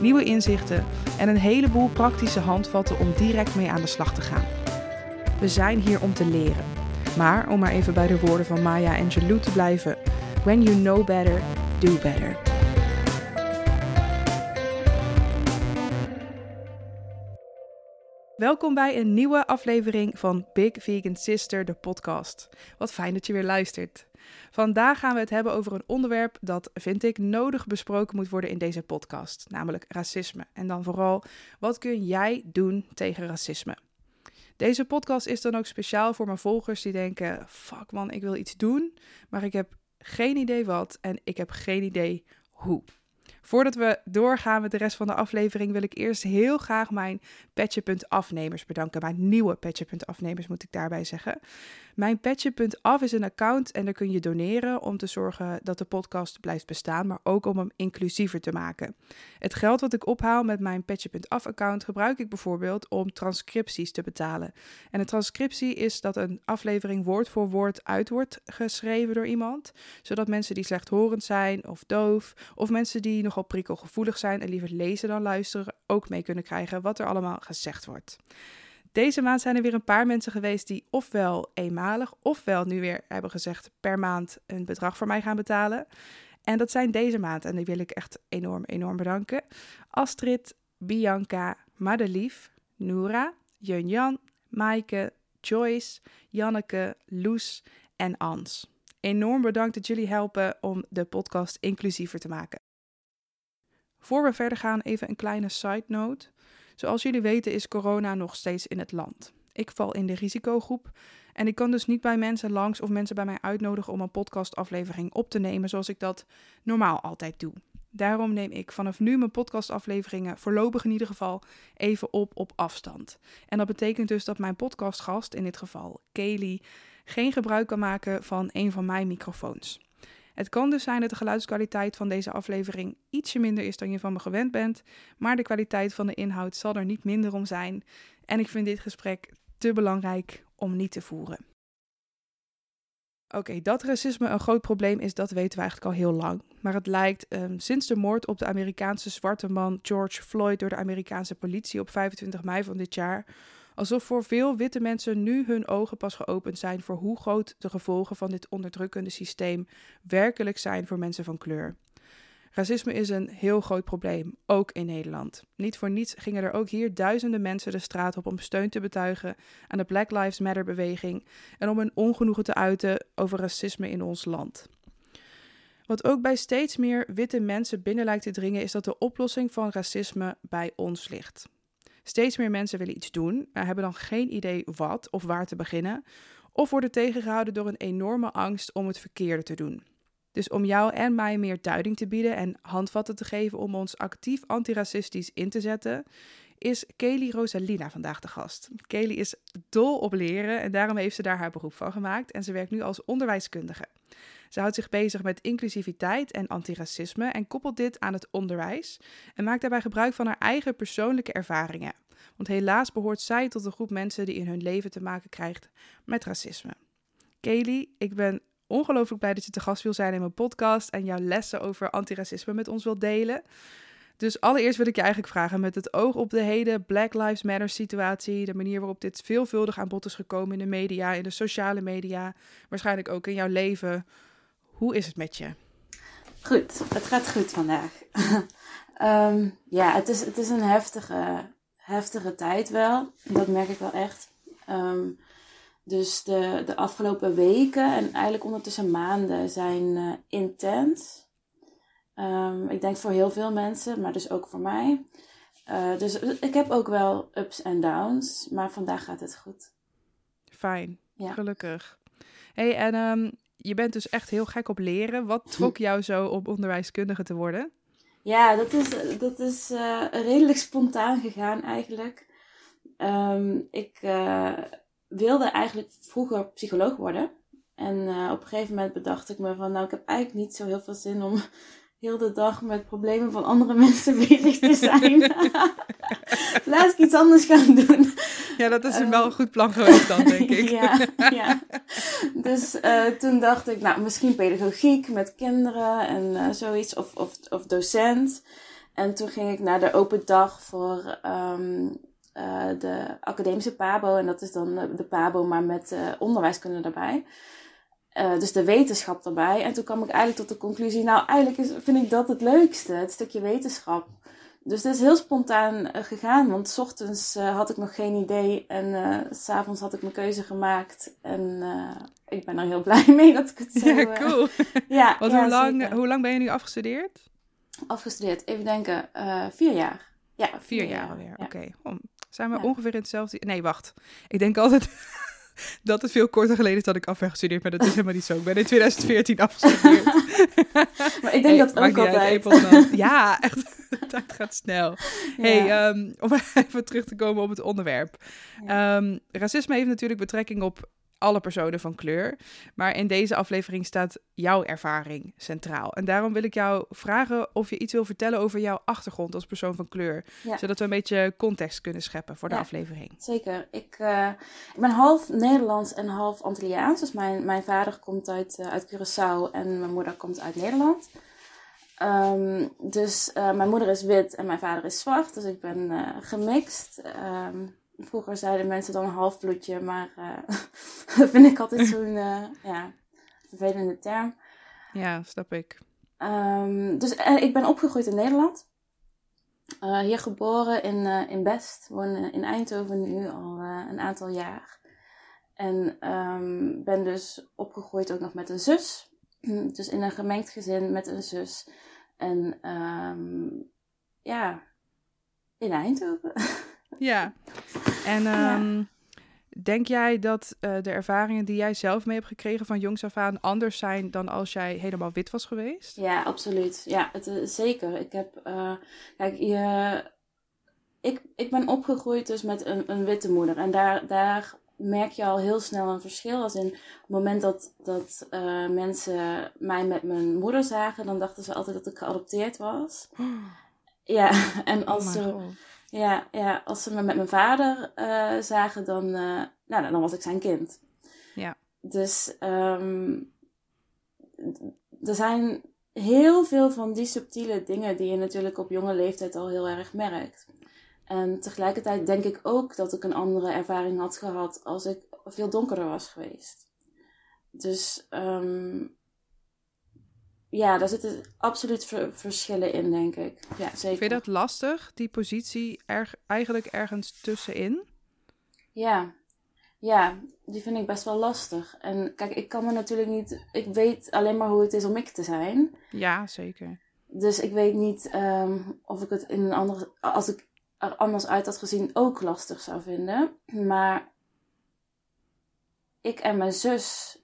nieuwe inzichten en een heleboel praktische handvatten om direct mee aan de slag te gaan. We zijn hier om te leren. Maar om maar even bij de woorden van Maya Angelou te blijven: When you know better, do better. Welkom bij een nieuwe aflevering van Big Vegan Sister, de podcast. Wat fijn dat je weer luistert. Vandaag gaan we het hebben over een onderwerp dat, vind ik, nodig besproken moet worden in deze podcast, namelijk racisme. En dan vooral, wat kun jij doen tegen racisme? Deze podcast is dan ook speciaal voor mijn volgers die denken: fuck man, ik wil iets doen, maar ik heb geen idee wat en ik heb geen idee hoe. Voordat we doorgaan met de rest van de aflevering, wil ik eerst heel graag mijn Petje.afnemers bedanken. Mijn nieuwe Petje.afnemers moet ik daarbij zeggen. Mijn Petje.af is een account en daar kun je doneren om te zorgen dat de podcast blijft bestaan, maar ook om hem inclusiever te maken. Het geld wat ik ophaal met mijn Petje.af-account gebruik ik bijvoorbeeld om transcripties te betalen. En een transcriptie is dat een aflevering woord voor woord uit wordt geschreven door iemand, zodat mensen die slechthorend zijn of doof, of mensen die nogal prikkelgevoelig zijn en liever lezen dan luisteren, ook mee kunnen krijgen wat er allemaal gezegd wordt. Deze maand zijn er weer een paar mensen geweest die ofwel eenmalig, ofwel nu weer hebben gezegd per maand een bedrag voor mij gaan betalen. En dat zijn deze maand en die wil ik echt enorm, enorm bedanken. Astrid, Bianca, Madelief, Noora, Jun-Jan, Maaike, Joyce, Janneke, Loes en Ans. Enorm bedankt dat jullie helpen om de podcast inclusiever te maken. Voor we verder gaan, even een kleine side note. Zoals jullie weten is corona nog steeds in het land. Ik val in de risicogroep en ik kan dus niet bij mensen langs of mensen bij mij uitnodigen om een podcastaflevering op te nemen zoals ik dat normaal altijd doe. Daarom neem ik vanaf nu mijn podcastafleveringen voorlopig in ieder geval even op op afstand. En dat betekent dus dat mijn podcastgast, in dit geval Kaylee, geen gebruik kan maken van een van mijn microfoons. Het kan dus zijn dat de geluidskwaliteit van deze aflevering ietsje minder is dan je van me gewend bent, maar de kwaliteit van de inhoud zal er niet minder om zijn. En ik vind dit gesprek te belangrijk om niet te voeren. Oké, dat racisme een groot probleem is, dat weten we eigenlijk al heel lang. Maar het lijkt um, sinds de moord op de Amerikaanse zwarte man George Floyd door de Amerikaanse politie op 25 mei van dit jaar Alsof voor veel witte mensen nu hun ogen pas geopend zijn voor hoe groot de gevolgen van dit onderdrukkende systeem werkelijk zijn voor mensen van kleur. Racisme is een heel groot probleem, ook in Nederland. Niet voor niets gingen er ook hier duizenden mensen de straat op om steun te betuigen aan de Black Lives Matter beweging en om hun ongenoegen te uiten over racisme in ons land. Wat ook bij steeds meer witte mensen binnen lijkt te dringen, is dat de oplossing van racisme bij ons ligt. Steeds meer mensen willen iets doen, maar hebben dan geen idee wat of waar te beginnen, of worden tegengehouden door een enorme angst om het verkeerde te doen. Dus om jou en mij meer duiding te bieden en handvatten te geven om ons actief antiracistisch in te zetten, is Kelly Rosalina vandaag de gast. Kelly is dol op leren en daarom heeft ze daar haar beroep van gemaakt en ze werkt nu als onderwijskundige. Ze houdt zich bezig met inclusiviteit en antiracisme en koppelt dit aan het onderwijs en maakt daarbij gebruik van haar eigen persoonlijke ervaringen. Want helaas behoort zij tot de groep mensen die in hun leven te maken krijgt met racisme. Kelly, ik ben ongelooflijk blij dat je te gast wil zijn in mijn podcast en jouw lessen over antiracisme met ons wilt delen. Dus allereerst wil ik je eigenlijk vragen, met het oog op de hele Black Lives Matter situatie, de manier waarop dit veelvuldig aan bod is gekomen in de media, in de sociale media, waarschijnlijk ook in jouw leven. Hoe is het met je? Goed, het gaat goed vandaag. Ehm, ja, het is, het is een heftige, heftige tijd wel. Dat merk ik wel echt. Ehm, dus de, de afgelopen weken en eigenlijk ondertussen maanden zijn uh, intens. Um, ik denk voor heel veel mensen, maar dus ook voor mij. Uh, dus ik heb ook wel ups en downs, maar vandaag gaat het goed. Fijn, ja. gelukkig. hey, en um, je bent dus echt heel gek op leren. Wat trok jou zo om onderwijskundige te worden? Ja, dat is, dat is uh, redelijk spontaan gegaan eigenlijk. ehm, ik uh, wilde eigenlijk vroeger psycholoog worden. En uh, op een gegeven moment bedacht ik me van, nou, ik heb eigenlijk niet zo heel veel zin om heel de dag met problemen van andere mensen bezig te zijn. Laat ik iets anders gaan doen. Ja, dat is um, wel een goed plan geweest dan, denk ik. ja, ja. Dus uh, toen dacht ik, nou, misschien pedagogiek met kinderen en uh, zoiets, of, of, of docent. En toen ging ik naar de open dag voor um, uh, de academische PABO. En dat is dan de PABO, maar met onderwijskunde erbij. Uh, dus de wetenschap erbij. En toen kwam ik eigenlijk tot de conclusie, nou eigenlijk is, vind ik dat het leukste, het stukje wetenschap. Dus het is heel spontaan uh, gegaan, want s ochtends uh, had ik nog geen idee en s s'avonds had ik mijn keuze gemaakt. En ik ben er heel blij mee dat ik het zo... Ja, cool. ja, want ja, hoe, lang, hoe lang ben je nu afgestudeerd? Afgestudeerd, even denken, vier jaar. Ja, vier, vier jaar, jaar alweer. Ja. Oké, okay. zijn we ongeveer in hetzelfde... Nee, wacht. Ik denk altijd dat het veel korter geleden is dat ik af ben gestudeerd, maar dat is helemaal niet zo. Ik ben in 2014 afgestudeerd. maar ik denk dat ook altijd. Uit, ja, echt. De tijd gaat snel. Hey, um, om even terug te komen op het onderwerp. Um, racisme heeft natuurlijk betrekking op alle personen van kleur. Maar in deze aflevering staat jouw ervaring centraal. En daarom wil ik jou vragen of je iets wil vertellen over jouw achtergrond als persoon van kleur. Zodat we een beetje context kunnen scheppen voor de aflevering. Zeker. Ik, uh, ik, ben half Nederlands en half Antilliaans. Dus mijn, mijn vader komt uit, uh, uit Curaçao en mijn moeder komt uit Nederland. Um, dus uh, mijn moeder is wit en mijn vader is zwart. Dus ik ben gemixt. Um, Vroeger zeiden mensen dan een halfbloedje, maar uh, dat vind ik altijd zo'n uh, ja, vervelende term. Ja, snap ik. Um, dus uh, ik ben opgegroeid in Nederland. hier geboren in, in Best. Woon in Eindhoven nu al een aantal jaar. En um, ben dus opgegroeid ook nog met een zus. Dus in een gemengd gezin met een zus. En um, ja, in Eindhoven. Ja. En um, denk jij dat uh, de ervaringen die jij zelf mee hebt gekregen van jongs af aan anders zijn dan als jij helemaal wit was geweest? Ja, absoluut. Ja, het, uh, zeker. Ik heb, uh, kijk, je, ik, ik ben opgegroeid dus met een, een witte moeder. En daar, daar merk je al heel snel een verschil. Als in het moment dat, dat uh, mensen mij met mijn moeder zagen, dan dachten ze altijd dat ik geadopteerd was. Oh. Ja, en als oh ze ja, ja, als ze me met mijn vader uh, zagen, dan, uh, nou, dan was ik zijn kind. Ja. Dus um, er zijn heel veel van die subtiele dingen die je natuurlijk op jonge leeftijd al heel erg merkt. En tegelijkertijd denk ik ook dat ik een andere ervaring had gehad als ik veel donkerder was geweest. Dus um, ja, daar zitten absoluut verschillen in, denk ik. Ja, zeker. Vind je dat lastig, die positie erg, eigenlijk ergens tussenin? Ja. ja, die vind ik best wel lastig. En kijk, ik kan me natuurlijk niet... Ik weet alleen maar hoe het is om ik te zijn. Ja, zeker. Dus ik weet niet um, of ik het in een andere... Als ik er anders uit had gezien ook lastig zou vinden. Maar ik en mijn zus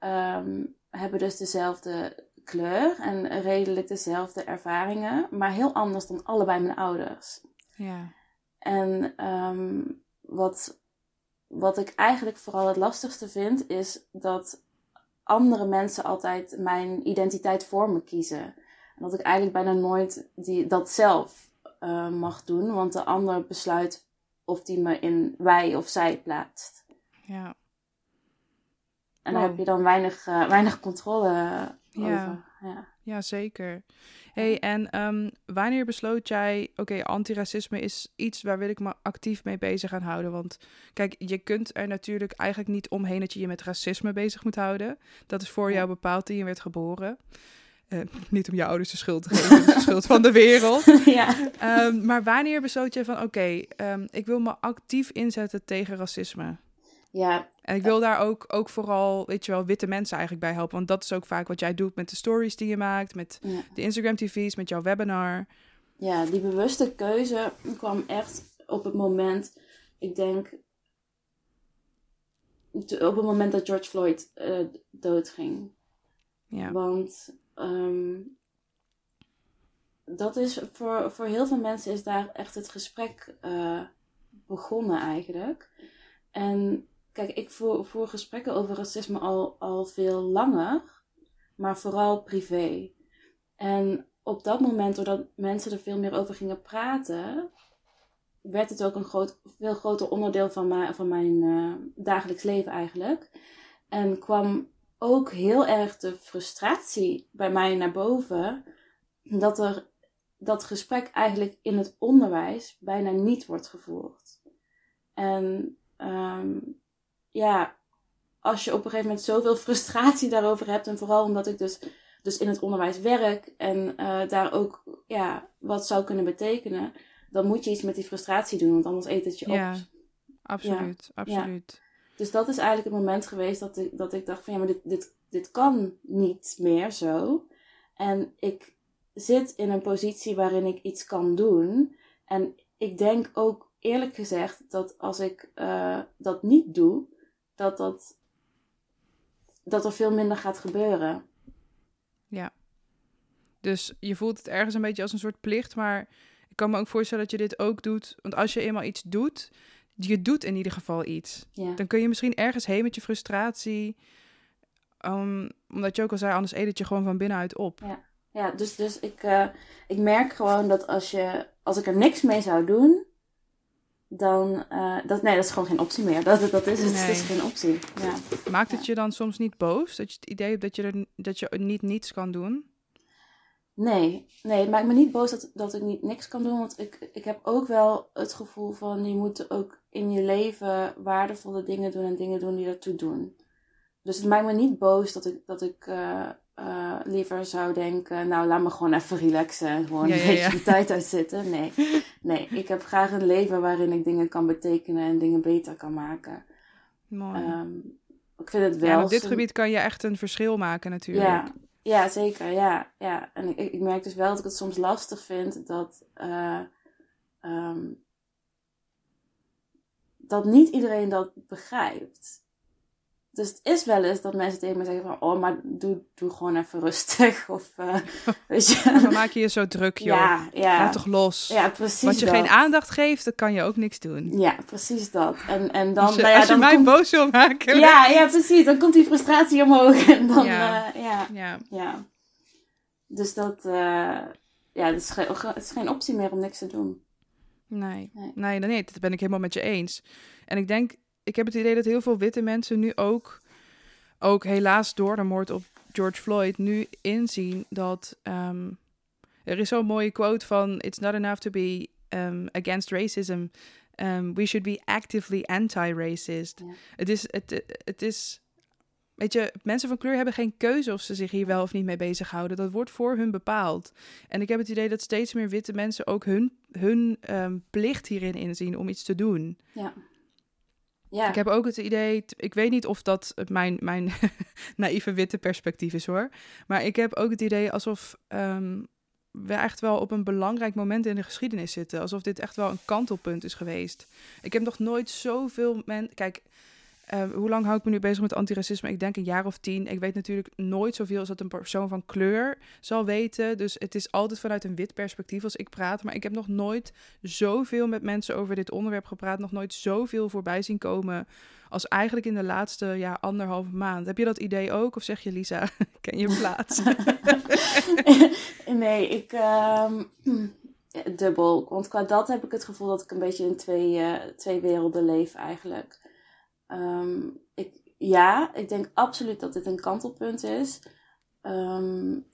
um, hebben dus dezelfde kleur en redelijk dezelfde ervaringen, maar heel anders dan allebei mijn ouders. Ja. En um, wat, wat ik eigenlijk vooral het lastigste vind, is dat andere mensen altijd mijn identiteit voor me kiezen. En dat ik eigenlijk bijna nooit die, dat zelf uh, mag doen, want de ander besluit of die me in wij of zij plaatst. Ja. En wow. daar heb je dan weinig, uh, weinig controle ja. Ja. ja, zeker. hey, en um, wanneer besloot jij, oké, okay, antiracisme is iets waar wil ik me actief mee bezig gaan houden? Want kijk, je kunt er natuurlijk eigenlijk niet omheen dat je je met racisme bezig moet houden. Dat is voor jou bepaald toen je werd geboren. Uh, niet om je ouders de schuld te geven, de schuld van de wereld. ja. Um, maar wanneer besloot je van, oké, okay, um, ik wil me actief inzetten tegen racisme? Ja. En ik wil daar ook, ook vooral, weet je wel, witte mensen eigenlijk bij helpen. Want dat is ook vaak wat jij doet met de stories die je maakt, met ja. de Instagram TV's, met jouw webinar. Ja, die bewuste keuze kwam echt op het moment, ik denk, op het moment dat George Floyd uh, doodging. Ja. Want um, dat is voor, voor heel veel mensen is daar echt het gesprek uh, begonnen eigenlijk. En kijk, ik voer, voer gesprekken over racisme al, al veel langer, maar vooral privé. En op dat moment, doordat mensen er veel meer over gingen praten, werd het ook een groot, veel groter onderdeel van mijn, van mijn uh, dagelijks leven eigenlijk. En kwam ook heel erg de frustratie bij mij naar boven dat er dat gesprek eigenlijk in het onderwijs bijna niet wordt gevoerd. En um, ja, als je op een gegeven moment zoveel frustratie daarover hebt, en vooral omdat ik dus, dus in het onderwijs werk en uh, daar ook ja, wat zou kunnen betekenen, dan moet je iets met die frustratie doen, want anders eet het je op. Ja, absoluut, ja. absoluut. Dus dat is eigenlijk het moment geweest dat ik, dat ik dacht van ja, maar dit, dit, dit kan niet meer zo. En ik zit in een positie waarin ik iets kan doen. En ik denk ook eerlijk gezegd dat als ik uh, dat niet doe, dat, dat, dat er veel minder gaat gebeuren. Ja. Dus je voelt het ergens een beetje als een soort plicht, maar ik kan me ook voorstellen dat je dit ook doet. Want als je eenmaal iets doet, je doet in ieder geval iets. Ja. Dan kun je misschien ergens heen met je frustratie. Um, omdat je ook al zei, anders eet het je gewoon van binnenuit op. Ja, ja dus, dus ik, uh, ik merk gewoon dat als, je, als ik er niks mee zou doen, dan. Uh, dat, nee, dat is gewoon geen optie meer. Dat, dat is het. Nee. Is geen optie. Ja. Maakt het je dan soms niet boos? Dat je het idee hebt dat je, er, dat je niet niets kan doen? Nee, nee, het maakt me niet boos dat, dat ik niet niks kan doen. Want ik, ik heb ook wel het gevoel van je moet ook in je leven waardevolle dingen doen en dingen doen die ertoe doen. Dus het maakt me niet boos dat ik, dat ik uh, uh, liever zou denken, nou laat me gewoon even relaxen en gewoon ja, een ja, beetje ja. de tijd uitzitten. Nee, nee, ik heb graag een leven waarin ik dingen kan betekenen en dingen beter kan maken. Mooi. Um, ik vind het wel. op dit gebied kan je echt een verschil maken natuurlijk. Ja, ja zeker. Ja, ja. En ik, ik merk dus wel dat ik het soms lastig vind dat, uh, um, dat niet iedereen dat begrijpt. Dus het is wel eens dat mensen tegen me zeggen van... Oh, maar doe, doe gewoon even rustig. Of, uh, weet je. Dan maak je je zo druk, joh. Ja, ja. Laat toch los. Ja, precies Wat je dat. geen aandacht geeft, dan kan je ook niks doen. Ja, precies dat. En, en dan... Als je, nou ja, als je dan mij komt... boos wil maken... Ja, ja, precies. Dan komt die frustratie omhoog. En dan... Ja. Uh, ja. Ja. ja. Dus dat... Uh, ja, het is, geen, het is geen optie meer om niks te doen. Nee. Nee, nee, nee, dat ben ik helemaal met je eens. En ik denk... Ik heb het idee dat heel veel witte mensen nu ook... Ook helaas door de moord op George Floyd nu inzien dat... Um, er is zo'n mooie quote van... It's not enough to be um, against racism. Um, we should be actively anti-racist. Ja. Het is... Het, het is Weet je, mensen van kleur hebben geen keuze of ze zich hier wel of niet mee bezighouden. Dat wordt voor hun bepaald. En ik heb het idee dat steeds meer witte mensen ook hun, hun um, plicht hierin inzien om iets te doen. Ja. Ja. Ik heb ook het idee, ik weet niet of dat mijn, mijn naïeve witte perspectief is hoor. Maar ik heb ook het idee alsof um, we echt wel op een belangrijk moment in de geschiedenis zitten. Alsof dit echt wel een kantelpunt is geweest. Ik heb nog nooit zoveel mensen. Kijk, uh, hoe lang hou ik me nu bezig met antiracisme? Ik denk een jaar of tien. Ik weet natuurlijk nooit zoveel als dat een persoon van kleur zal weten. Dus het is altijd vanuit een wit perspectief als ik praat. Maar ik heb nog nooit zoveel met mensen over dit onderwerp gepraat. Nog nooit zoveel voorbij zien komen als eigenlijk in de laatste ja, anderhalve maand. Heb je dat idee ook? Of zeg je, Lisa, ken je plaats? nee, ik... Um, dubbel. Want qua dat heb ik het gevoel dat ik een beetje in twee, uh, twee werelden leef eigenlijk. Um, ik, ja, ik denk absoluut dat dit een kantelpunt is. Um,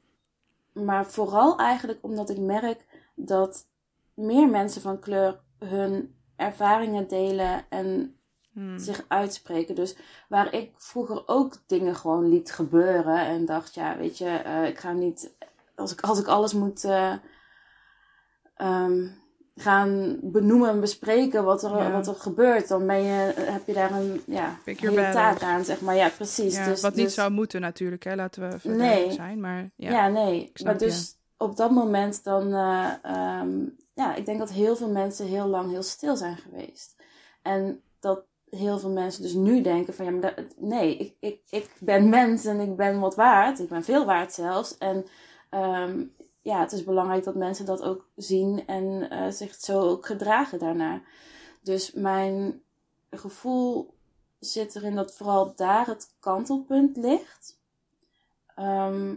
maar vooral eigenlijk omdat ik merk dat meer mensen van kleur hun ervaringen delen en hmm. zich uitspreken. Dus waar ik vroeger ook dingen gewoon liet gebeuren en dacht, ja, weet je, uh, ik ga niet, als ik, als ik alles moet. Uh, um, gaan benoemen en bespreken wat er, Ja. wat er gebeurt, dan ben je, heb je daar een ja, hele taak aan, zeg maar. Ja, precies. Ja, dus, wat niet dus- zou moeten natuurlijk, hè? laten we Nee. zijn. Maar ja, Ja, nee. Maar dus op dat moment dan, eh, ehm, ja, ik denk dat heel veel mensen heel lang heel stil zijn geweest. En dat heel veel mensen dus nu denken van, ja, maar dat, nee, ik, ik, ik ben mens en ik ben wat waard. Ik ben veel waard zelfs. En ehm, ja, het is belangrijk dat mensen dat ook zien en eh, zich zo ook gedragen daarna. Dus mijn gevoel zit erin dat vooral daar het kantelpunt ligt. Ehm,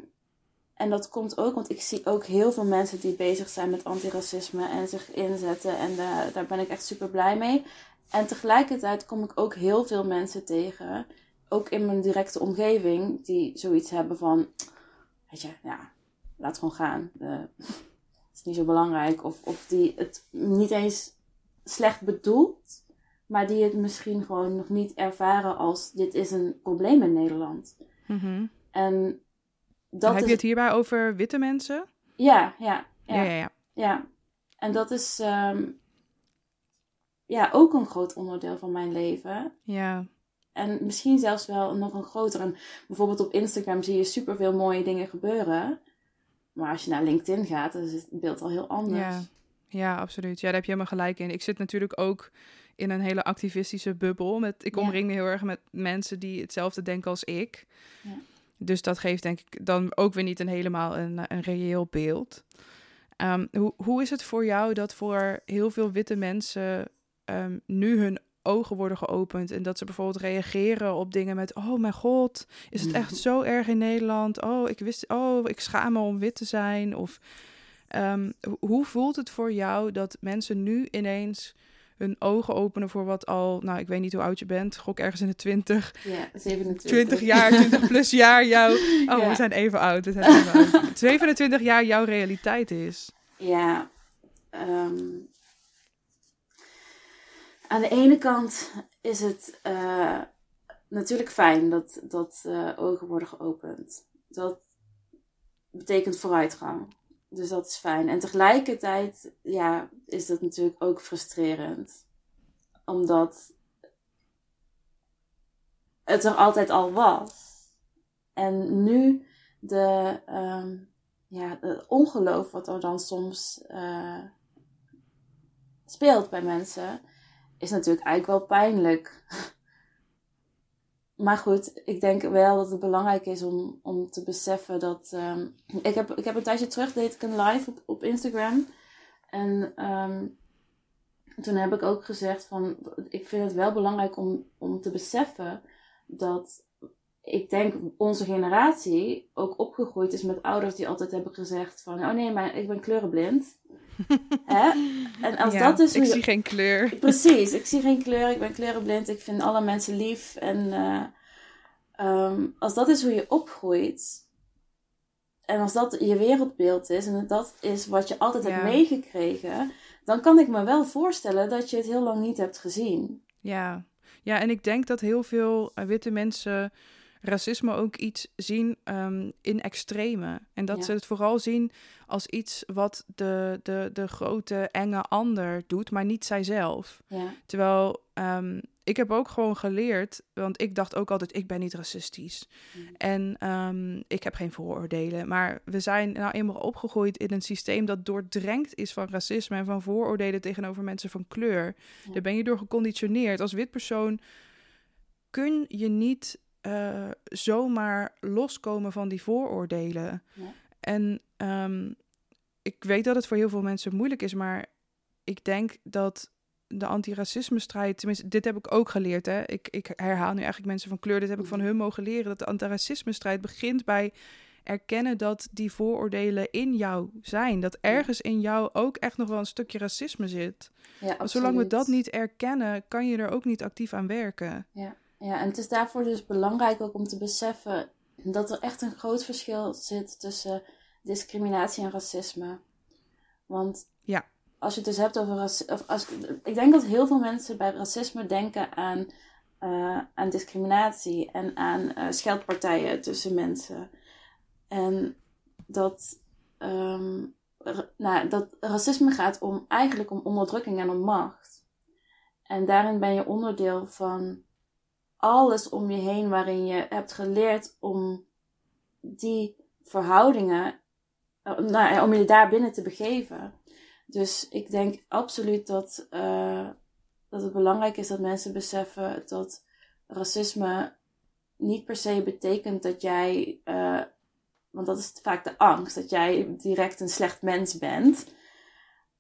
en dat komt ook, want ik zie ook heel veel mensen die bezig zijn met antiracisme en zich inzetten. En daar ben ik echt super blij mee. En tegelijkertijd kom ik ook heel veel mensen tegen, ook in mijn directe omgeving, die zoiets hebben van, weet je, ja, laat gewoon gaan. Uh, het is niet zo belangrijk. Of, of die het niet eens slecht bedoelt, maar die het misschien gewoon nog niet ervaren als dit is een probleem in Nederland. Mm En dat heb je het hierbij over witte mensen? Ja, ja. Ja, ja, ja. ja. En dat is ehm, ja, ook een groot onderdeel van mijn leven. Ja. En misschien zelfs wel nog een groter. En bijvoorbeeld op Instagram zie je superveel mooie dingen gebeuren. Maar als je naar LinkedIn gaat, dan is het beeld al heel anders. Ja, ja absoluut. Ja, daar heb je helemaal gelijk in. Ik zit natuurlijk ook in een hele activistische bubbel. Met, ik omring me heel erg met mensen die hetzelfde denken als ik. Ja. Dus dat geeft denk ik dan ook weer niet een helemaal een, een reëel beeld. Um, hoe, hoe is het voor jou dat voor heel veel witte mensen um, nu hun ogen worden geopend en dat ze bijvoorbeeld reageren op dingen met oh mijn god is het echt zo erg in Nederland oh ik wist oh ik schaam me om wit te zijn of um, hoe voelt het voor jou dat mensen nu ineens hun ogen openen voor wat al, nou, ik weet niet hoe oud je bent, gok ergens in de 20. Ja, 27. 20 jaar, 20 plus jaar jouw. Oh, we zijn even oud. We zijn even oud. 27 jaar jouw realiteit is. Ja. Um, aan de ene kant is het uh, natuurlijk fijn dat, dat uh, ogen worden geopend. Dat betekent vooruitgang. Dus dat is fijn. En tegelijkertijd ja, is dat natuurlijk ook frustrerend. Omdat het er altijd al was. En nu de, um, ja, het ongeloof wat er dan soms uh, speelt bij mensen, is natuurlijk eigenlijk wel pijnlijk. Maar goed, ik denk wel dat het belangrijk is om, om te beseffen dat. Um, ik, heb, ik heb een tijdje terug deed ik een live op, op Instagram. En um, toen heb ik ook gezegd van. Ik vind het wel belangrijk om, om te beseffen dat. Ik denk onze generatie ook opgegroeid is met ouders die altijd hebben gezegd van. Oh nee, maar ik ben kleurenblind. Hè? En als dat is ik zie geen kleur. Precies, ik zie geen kleur, ik ben kleurenblind, ik vind alle mensen lief. En uh, um, als dat is hoe je opgroeit, en als dat je wereldbeeld is, en dat is wat je altijd hebt meegekregen, dan kan ik me wel voorstellen dat je het heel lang niet hebt gezien. Ja, ja en ik denk dat heel veel uh, witte mensen racisme ook iets zien um, in extreme. En dat ze het vooral zien als iets wat de, de, de grote, enge ander doet, maar niet zijzelf. Ja. Terwijl um, ik heb ook gewoon geleerd, want ik dacht ook altijd, ik ben niet racistisch. Mm. En um, ik heb geen vooroordelen. Maar we zijn nou eenmaal opgegroeid in een systeem dat doordrenkt is van racisme en van vooroordelen tegenover mensen van kleur. Daar ben je door geconditioneerd. Als wit persoon kun je niet uh, zomaar loskomen van die vooroordelen. Ja. En um, ik weet dat het voor heel veel mensen moeilijk is, maar ik denk dat de antiracisme-strijd, tenminste, dit heb ik ook geleerd. Hè? Ik, ik herhaal nu eigenlijk mensen van kleur, dit heb ik van hun mogen leren. Dat de antiracisme-strijd begint bij erkennen dat die vooroordelen in jou zijn. Dat ergens in jou ook echt nog wel een stukje racisme zit. Ja, zolang we dat niet erkennen, kan je er ook niet actief aan werken. Ja. Ja, en het is daarvoor dus belangrijk ook om te beseffen dat er echt een groot verschil zit tussen discriminatie en racisme. Want ja. als je het dus hebt over racisme. Ik denk dat heel veel mensen bij racisme denken aan, uh, aan discriminatie en aan uh, scheldpartijen tussen mensen. En dat, um, nou, dat racisme gaat om, eigenlijk om onderdrukking en om macht. En daarin ben je onderdeel van alles om je heen waarin je hebt geleerd om die verhoudingen, eh, nou, om je daar binnen te begeven. Dus ik denk absoluut dat, uh, dat het belangrijk is dat mensen beseffen dat racisme niet per se betekent dat jij, uh, want dat is vaak de angst, dat jij direct een slecht mens bent.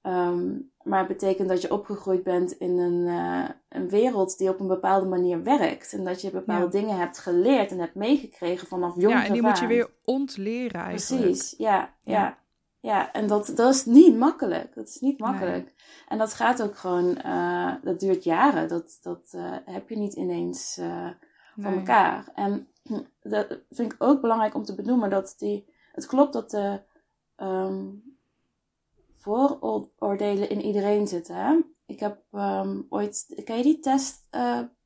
Ehm, maar het betekent dat je opgegroeid bent in een, eh, een wereld die op een bepaalde manier werkt. En dat je bepaalde dingen hebt geleerd en hebt meegekregen vanaf jong Ja, en die moet je weer ontleren eigenlijk. Precies, ja, ja. ja. en dat, dat is niet makkelijk. Dat is niet makkelijk. En dat gaat ook gewoon, uh, dat duurt jaren. Dat, dat uh, heb je niet ineens van elkaar. En dat vind ik ook belangrijk om te benoemen dat die, het klopt dat de um, vooroordelen in iedereen zitten. Hè? Ik heb um, ooit, ken je die test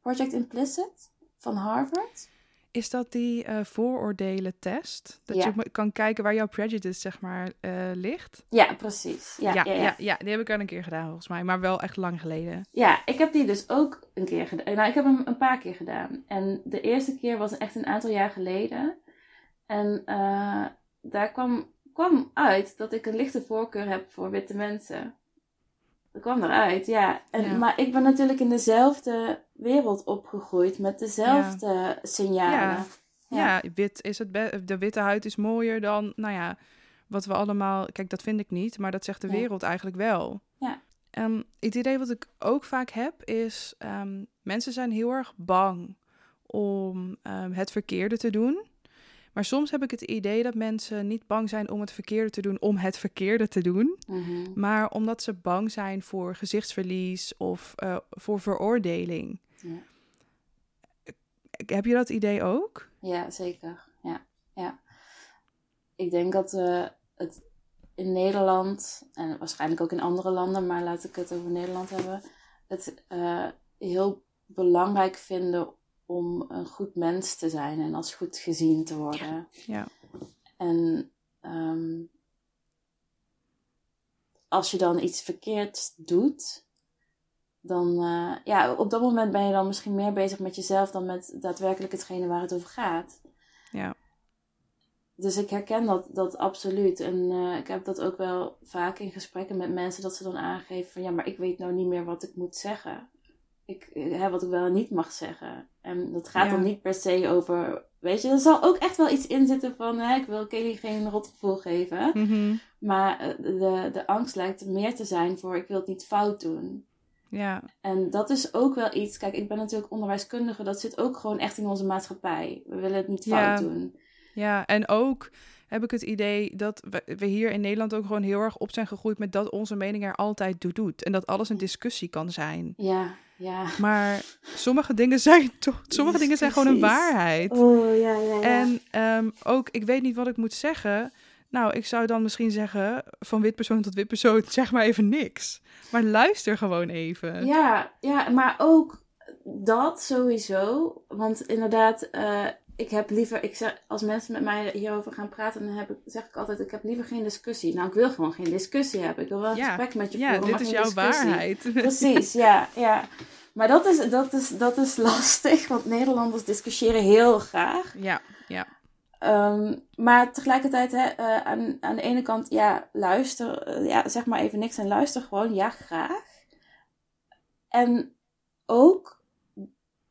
Project Implicit van Harvard? Is dat die uh, vooroordelen-test? Dat ja. je kan kijken waar jouw prejudice, zeg maar, uh, ligt? Ja, precies. Ja ja, ja, ja, ja. die heb ik al een keer gedaan, volgens mij. Maar wel echt lang geleden. Ja, ik heb die dus ook een keer gedaan. Nou, ik heb hem een paar keer gedaan. En de eerste keer was echt een aantal jaar geleden. En daar kwam, kwam uit dat ik een lichte voorkeur heb voor witte mensen. Dat kwam eruit, ja. En, ja. Maar ik ben natuurlijk in dezelfde wereld opgegroeid met dezelfde ja. signalen. Ja. ja. wit is het de witte huid is mooier dan, nou ja, wat we allemaal. Kijk, dat vind ik niet, maar dat zegt de wereld eigenlijk wel. Ja. Um, het idee wat ik ook vaak heb is: um, mensen zijn heel erg bang om um, het verkeerde te doen. Maar soms heb ik het idee dat mensen niet bang zijn om het verkeerde te doen om het verkeerde te doen. Mm-hmm. Maar omdat ze bang zijn voor gezichtsverlies of uh, voor veroordeling. Ja. Heb je dat idee ook? Ja, zeker. Ja, ja. Ik denk dat we het in Nederland, en waarschijnlijk ook in andere landen, maar laat ik het over Nederland hebben, het uh, heel belangrijk vinden om een goed mens te zijn en als goed gezien te worden. Ja. En um, als je dan iets verkeerd doet, dan uh, ja, op dat moment ben je dan misschien meer bezig met jezelf dan met daadwerkelijk hetgene waar het over gaat. Ja. Dus ik herken dat, dat absoluut. En uh, ik heb dat ook wel vaak in gesprekken met mensen, dat ze dan aangeven van ja, maar ik weet nou niet meer wat ik moet zeggen. Ik, hè, wat ik wel niet mag zeggen. En dat gaat ja. dan niet per se over. Weet je, er zal ook echt wel iets in zitten van. Hè, ik wil Kelly geen rotgevoel geven. Mm-hmm. Maar de, de angst lijkt meer te zijn voor. Ik wil het niet fout doen. Ja. En dat is ook wel iets. Kijk, ik ben natuurlijk onderwijskundige. Dat zit ook gewoon echt in onze maatschappij. We willen het niet fout ja. doen. Ja, en ook heb ik het idee dat we, we, hier in Nederland ook gewoon heel erg op zijn gegroeid met dat onze mening er altijd toe doet. En dat alles een discussie kan zijn. Ja, ja. Maar sommige dingen zijn toch, sommige dingen zijn gewoon een waarheid. Oh, ja, ja, ja. En um, ook, ik weet niet wat ik moet zeggen. Nou, ik zou dan misschien zeggen, van wit persoon tot wit persoon, zeg maar even niks. Maar luister gewoon even. Ja, ja maar ook dat sowieso. Want inderdaad, uh, ik heb liever, ik zeg, als mensen met mij hierover gaan praten, dan heb ik, zeg ik altijd, ik heb liever geen discussie. Nou, ik wil gewoon geen discussie hebben. Ik wil wel een ja. gesprek met je ja, voeren. dit is jouw discussie. waarheid. Precies, ja, ja. Maar dat is, dat, is, dat is lastig, want Nederlanders discussiëren heel graag. Ja, ja. Um, maar tegelijkertijd, hè, uh, aan, aan de ene kant, ja, luister, uh, ja, zeg maar even niks en luister gewoon, ja, graag. En ook,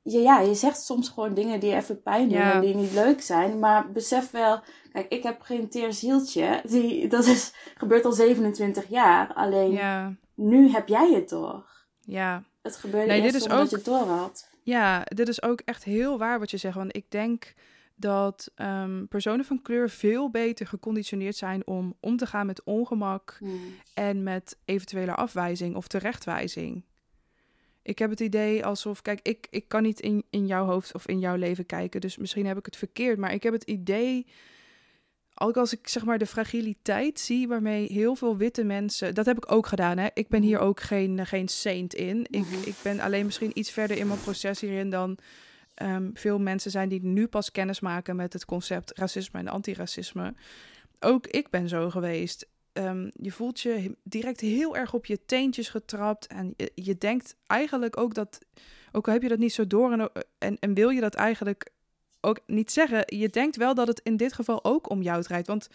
ja, ja, je zegt soms gewoon dingen die even pijn doen Ja. en die niet leuk zijn, maar besef wel, kijk, ik heb geen teer zieltje, die, dat is, gebeurt al 27 jaar, alleen Ja, nu heb jij het toch. ja. Het gebeurde Nee, dit is omdat ook- je het door had. Ja, dit is ook echt heel waar wat je zegt. Want ik denk dat ehm, personen van kleur veel beter geconditioneerd zijn om om te gaan met ongemak Hmm. en met eventuele afwijzing of terechtwijzing. Ik heb het idee alsof, kijk, ik, ik kan niet in, in jouw hoofd of in jouw leven kijken, dus misschien heb ik het verkeerd, maar ik heb het idee, ook als ik zeg maar de fragiliteit zie waarmee heel veel witte mensen, dat heb ik ook gedaan, hè. Ik ben hier ook geen, geen saint in. Ik, Mhm. ik ben alleen misschien iets verder in mijn proces hierin dan ehm, veel mensen zijn die nu pas kennis maken met het concept racisme en antiracisme. Ook ik ben zo geweest. Ehm, je voelt je direct heel erg op je teentjes getrapt. En je, je denkt eigenlijk ook dat, ook al heb je dat niet zo door en, en, en wil je dat eigenlijk ook niet zeggen, je denkt wel dat het in dit geval ook om jou draait. Want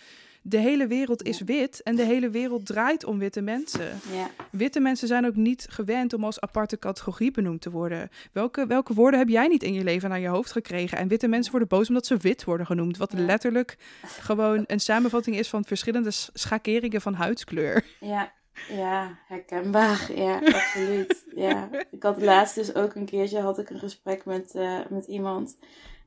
de hele wereld is wit en de hele wereld draait om witte mensen. Ja. Witte mensen zijn ook niet gewend om als aparte categorie benoemd te worden. Welke, welke woorden heb jij niet in je leven naar je hoofd gekregen? En witte mensen worden boos omdat ze wit worden genoemd. Wat Ja. letterlijk gewoon een samenvatting is van verschillende schakeringen van huidskleur. Ja, Ja, herkenbaar. Ja, absoluut. ja. Ik had laatst dus ook een keertje had ik een gesprek met, uh, met iemand.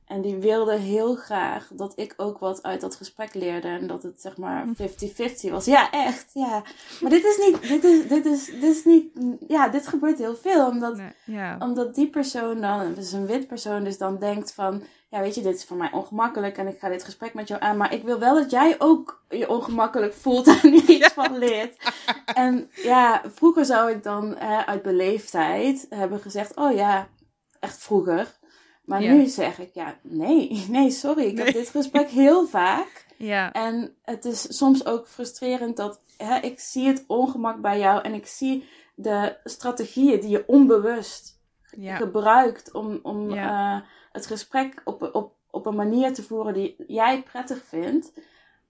En die wilde heel graag dat ik ook wat uit dat gesprek leerde. En dat het zeg maar 50-50 was. Ja, echt. Ja. Maar dit is niet. Dit is, dit is, dit is niet. Ja, dit gebeurt heel veel. Omdat, ja. omdat die persoon dan. Is een wit persoon, dus dan denkt van. Ja, weet je, dit is voor mij ongemakkelijk. En ik ga dit gesprek met jou aan. Maar ik wil wel dat jij ook je ongemakkelijk voelt en hier iets van leert. En ja, vroeger zou ik dan uit beleefdheid hebben gezegd. Oh ja, echt vroeger maar nu zeg ik, ja, nee, nee, sorry. Ik heb dit gesprek heel vaak. Ja. En het is soms ook frustrerend dat hè, ik zie het ongemak bij jou en ik zie de strategieën die je onbewust gebruikt om, om uh, het gesprek op, op, op een manier te voeren die jij prettig vindt.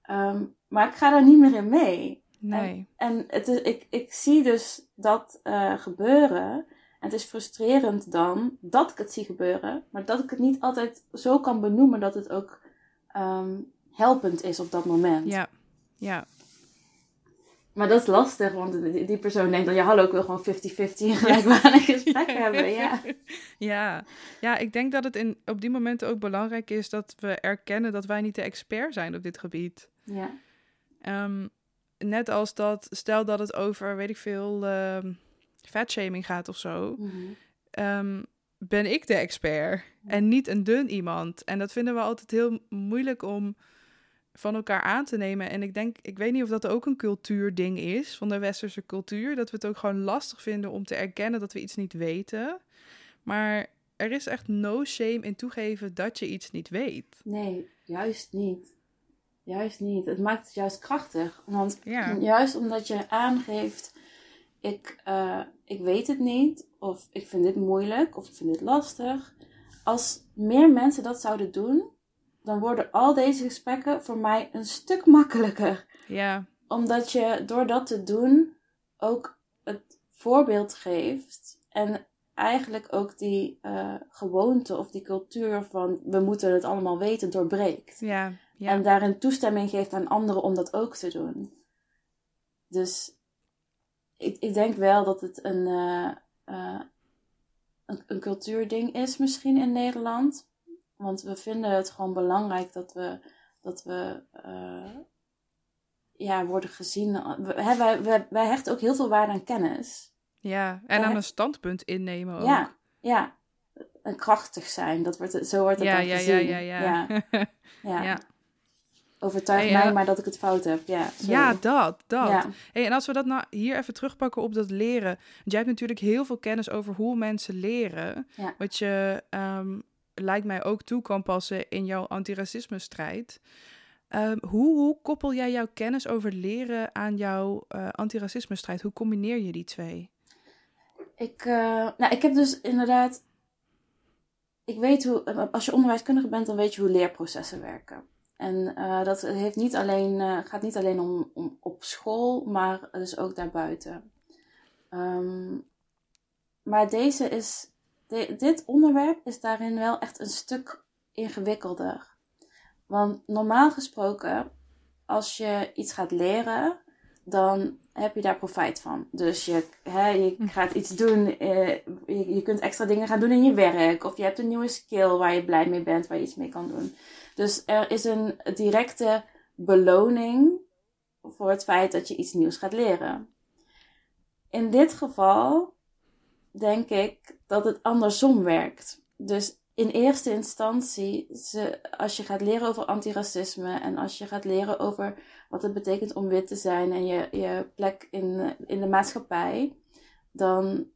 Um, maar ik ga daar niet meer in mee. Nee. En, en het is, ik, ik zie dus dat uh, gebeuren het is frustrerend dan dat ik het zie gebeuren, maar dat ik het niet altijd zo kan benoemen dat het ook ehm, helpend is op dat moment. Ja, ja. Maar dat is lastig, want die persoon denkt dan, ja hallo, ik wil gewoon 50-50 gelijkwaardig gesprek hebben. Ja. ja. ja, ik denk dat het in, op die momenten ook belangrijk is dat we erkennen dat wij niet de expert zijn op dit gebied. Ja. Um, net als dat, stel dat het over, weet ik veel, ehm, fatshaming gaat of zo, mhm. ehm, ben ik de expert en niet een dun iemand. En dat vinden we altijd heel moeilijk om van elkaar aan te nemen. En ik denk, ik weet niet of dat ook een cultuurding is van de westerse cultuur, dat we het ook gewoon lastig vinden om te erkennen dat we iets niet weten. Maar er is echt no shame in toegeven dat je iets niet weet. Nee, juist niet. Juist niet. Het maakt het juist krachtig. Want juist omdat je aangeeft ik, uh, ik weet het niet, of ik vind dit moeilijk, of ik vind dit lastig. Als meer mensen dat zouden doen, dan worden al deze gesprekken voor mij een stuk makkelijker. Ja. Omdat je door dat te doen ook het voorbeeld geeft en eigenlijk ook die uh, gewoonte of die cultuur van we moeten het allemaal weten doorbreekt. Ja, ja. En daarin toestemming geeft aan anderen om dat ook te doen. Dus ik, ik denk wel dat het een, uh, uh, een, een cultuurding is misschien in Nederland. Want we vinden het gewoon belangrijk dat we, dat we uh, ja, worden gezien. We, wij, wij, wij hechten ook heel veel waarde aan kennis. Ja, en aan een standpunt innemen ook. Ja, ja. En krachtig zijn, dat wordt, zo wordt het ja, dan ja, gezien. Ja, ja, ja. ja. ja. Overtuig mij maar dat ik het fout heb. Ja, ja dat, dat. Hey, en als we dat nou hier even terugpakken op dat leren. Want jij hebt natuurlijk heel veel kennis over hoe mensen leren. Wat je um, lijkt mij ook toe kan passen in jouw antiracisme strijd. Um, hoe, hoe, koppel jij jouw kennis over leren aan jouw uh, antiracisme strijd? Hoe combineer je die twee? Ik, uh, nou, ik heb dus inderdaad. Ik weet hoe. Als je onderwijskundige bent, dan weet je hoe leerprocessen werken. En uh, dat heeft niet alleen, uh, gaat niet alleen om, om, op school, maar dus ook daarbuiten. Um, maar deze is, de, dit onderwerp is daarin wel echt een stuk ingewikkelder. Want normaal gesproken, als je iets gaat leren, dan heb je daar profijt van. Dus je, hè, je hm. gaat iets doen, je, je kunt extra dingen gaan doen in je werk, of je hebt een nieuwe skill waar je blij mee bent, waar je iets mee kan doen. Dus er is een directe beloning voor het feit dat je iets nieuws gaat leren. In dit geval denk ik dat het andersom werkt. Dus in eerste instantie, als je gaat leren over antiracisme en als je gaat leren over wat het betekent om wit te zijn en je, je plek in, in de maatschappij, dan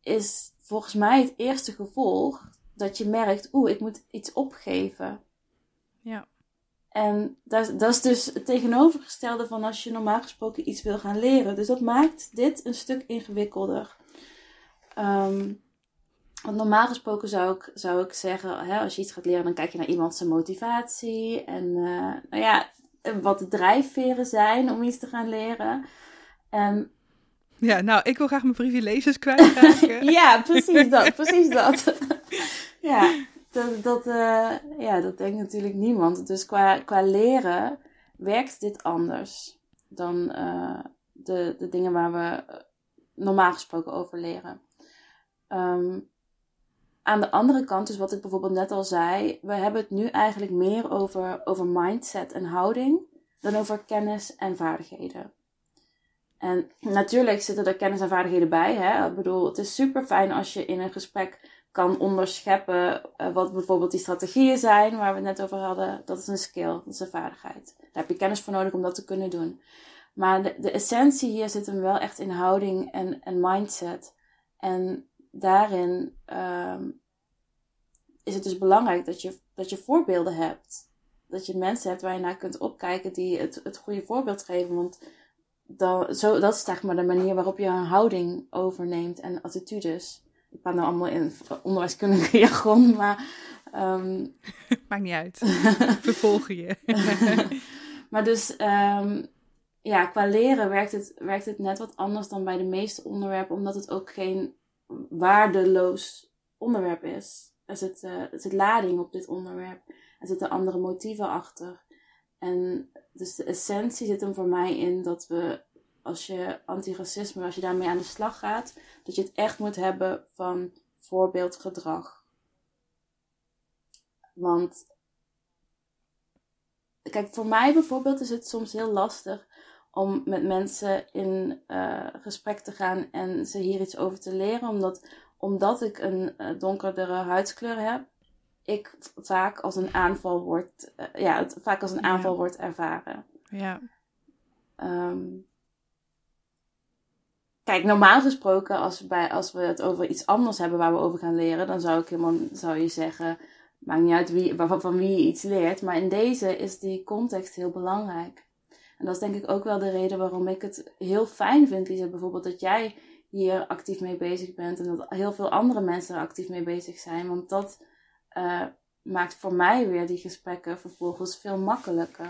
is volgens mij het eerste gevolg dat je merkt, oeh, ik moet iets opgeven. Ja. En dat, dat is dus het tegenovergestelde van als je normaal gesproken iets wil gaan leren. Dus dat maakt dit een stuk ingewikkelder. Um, want normaal gesproken zou ik, zou ik zeggen, hè, als je iets gaat leren, dan kijk je naar iemand zijn motivatie. En uh, nou ja, wat de drijfveren zijn om iets te gaan leren. En ja, nou, ik wil graag mijn privileges kwijtraken. ja, precies dat, precies dat. ja, dat, dat, uh, ja, dat denkt natuurlijk niemand. Dus qua, qua leren werkt dit anders dan, uh, de, de dingen waar we eh, normaal gesproken over leren. Ehm, aan de andere kant, dus wat ik bijvoorbeeld net al zei, we hebben het nu eigenlijk meer over, over mindset en houding dan over kennis en vaardigheden. En natuurlijk zitten er kennis en vaardigheden bij. Hè? Ik bedoel, het is super fijn als je in een gesprek kan onderscheppen uh, wat bijvoorbeeld die strategieën zijn waar we het net over hadden. Dat is een skill, dat is een vaardigheid. Daar heb je kennis voor nodig om dat te kunnen doen. Maar de, essentie hier zit hem wel echt in houding en, mindset. En daarin um, is het dus belangrijk dat je, dat je voorbeelden hebt. Dat je mensen hebt waar je naar kunt opkijken die het, het goede voorbeeld geven. Want dan, zo, dat is zeg maar de manier waarop je een houding overneemt en attitudes. Ik ben nou allemaal in onderwijskundige jargon, maar... Um... Maakt niet uit. Vervolgen je. maar dus um, ja, qua leren werkt het, werkt het net wat anders dan bij de meeste onderwerpen, omdat het ook geen waardeloos onderwerp is. Er zit, uh, er zit lading op dit onderwerp. Er zitten andere motieven achter. En dus de essentie zit hem voor mij in dat we, als je antiracisme, als je daarmee aan de slag gaat, dat je het echt moet hebben van voorbeeldgedrag. Want, kijk, voor mij bijvoorbeeld is het soms heel lastig om met mensen in uh, gesprek te gaan en ze hier iets over te leren, omdat, omdat ik een uh, donkerdere huidskleur heb ik vaak als een aanval wordt, uh, ja, het vaak als een aanval ja. wordt ervaren. Ja. Um, kijk, normaal gesproken, als we, bij, als we het over iets anders hebben waar we over gaan leren, dan zou ik helemaal, zou je zeggen, maakt niet uit wie, van, van wie je iets leert. Maar in deze is die context heel belangrijk. En dat is denk ik ook wel de reden waarom ik het heel fijn vind, Lisa, bijvoorbeeld dat jij hier actief mee bezig bent en dat heel veel andere mensen er actief mee bezig zijn. Want dat uh, maakt voor mij weer die gesprekken vervolgens veel makkelijker.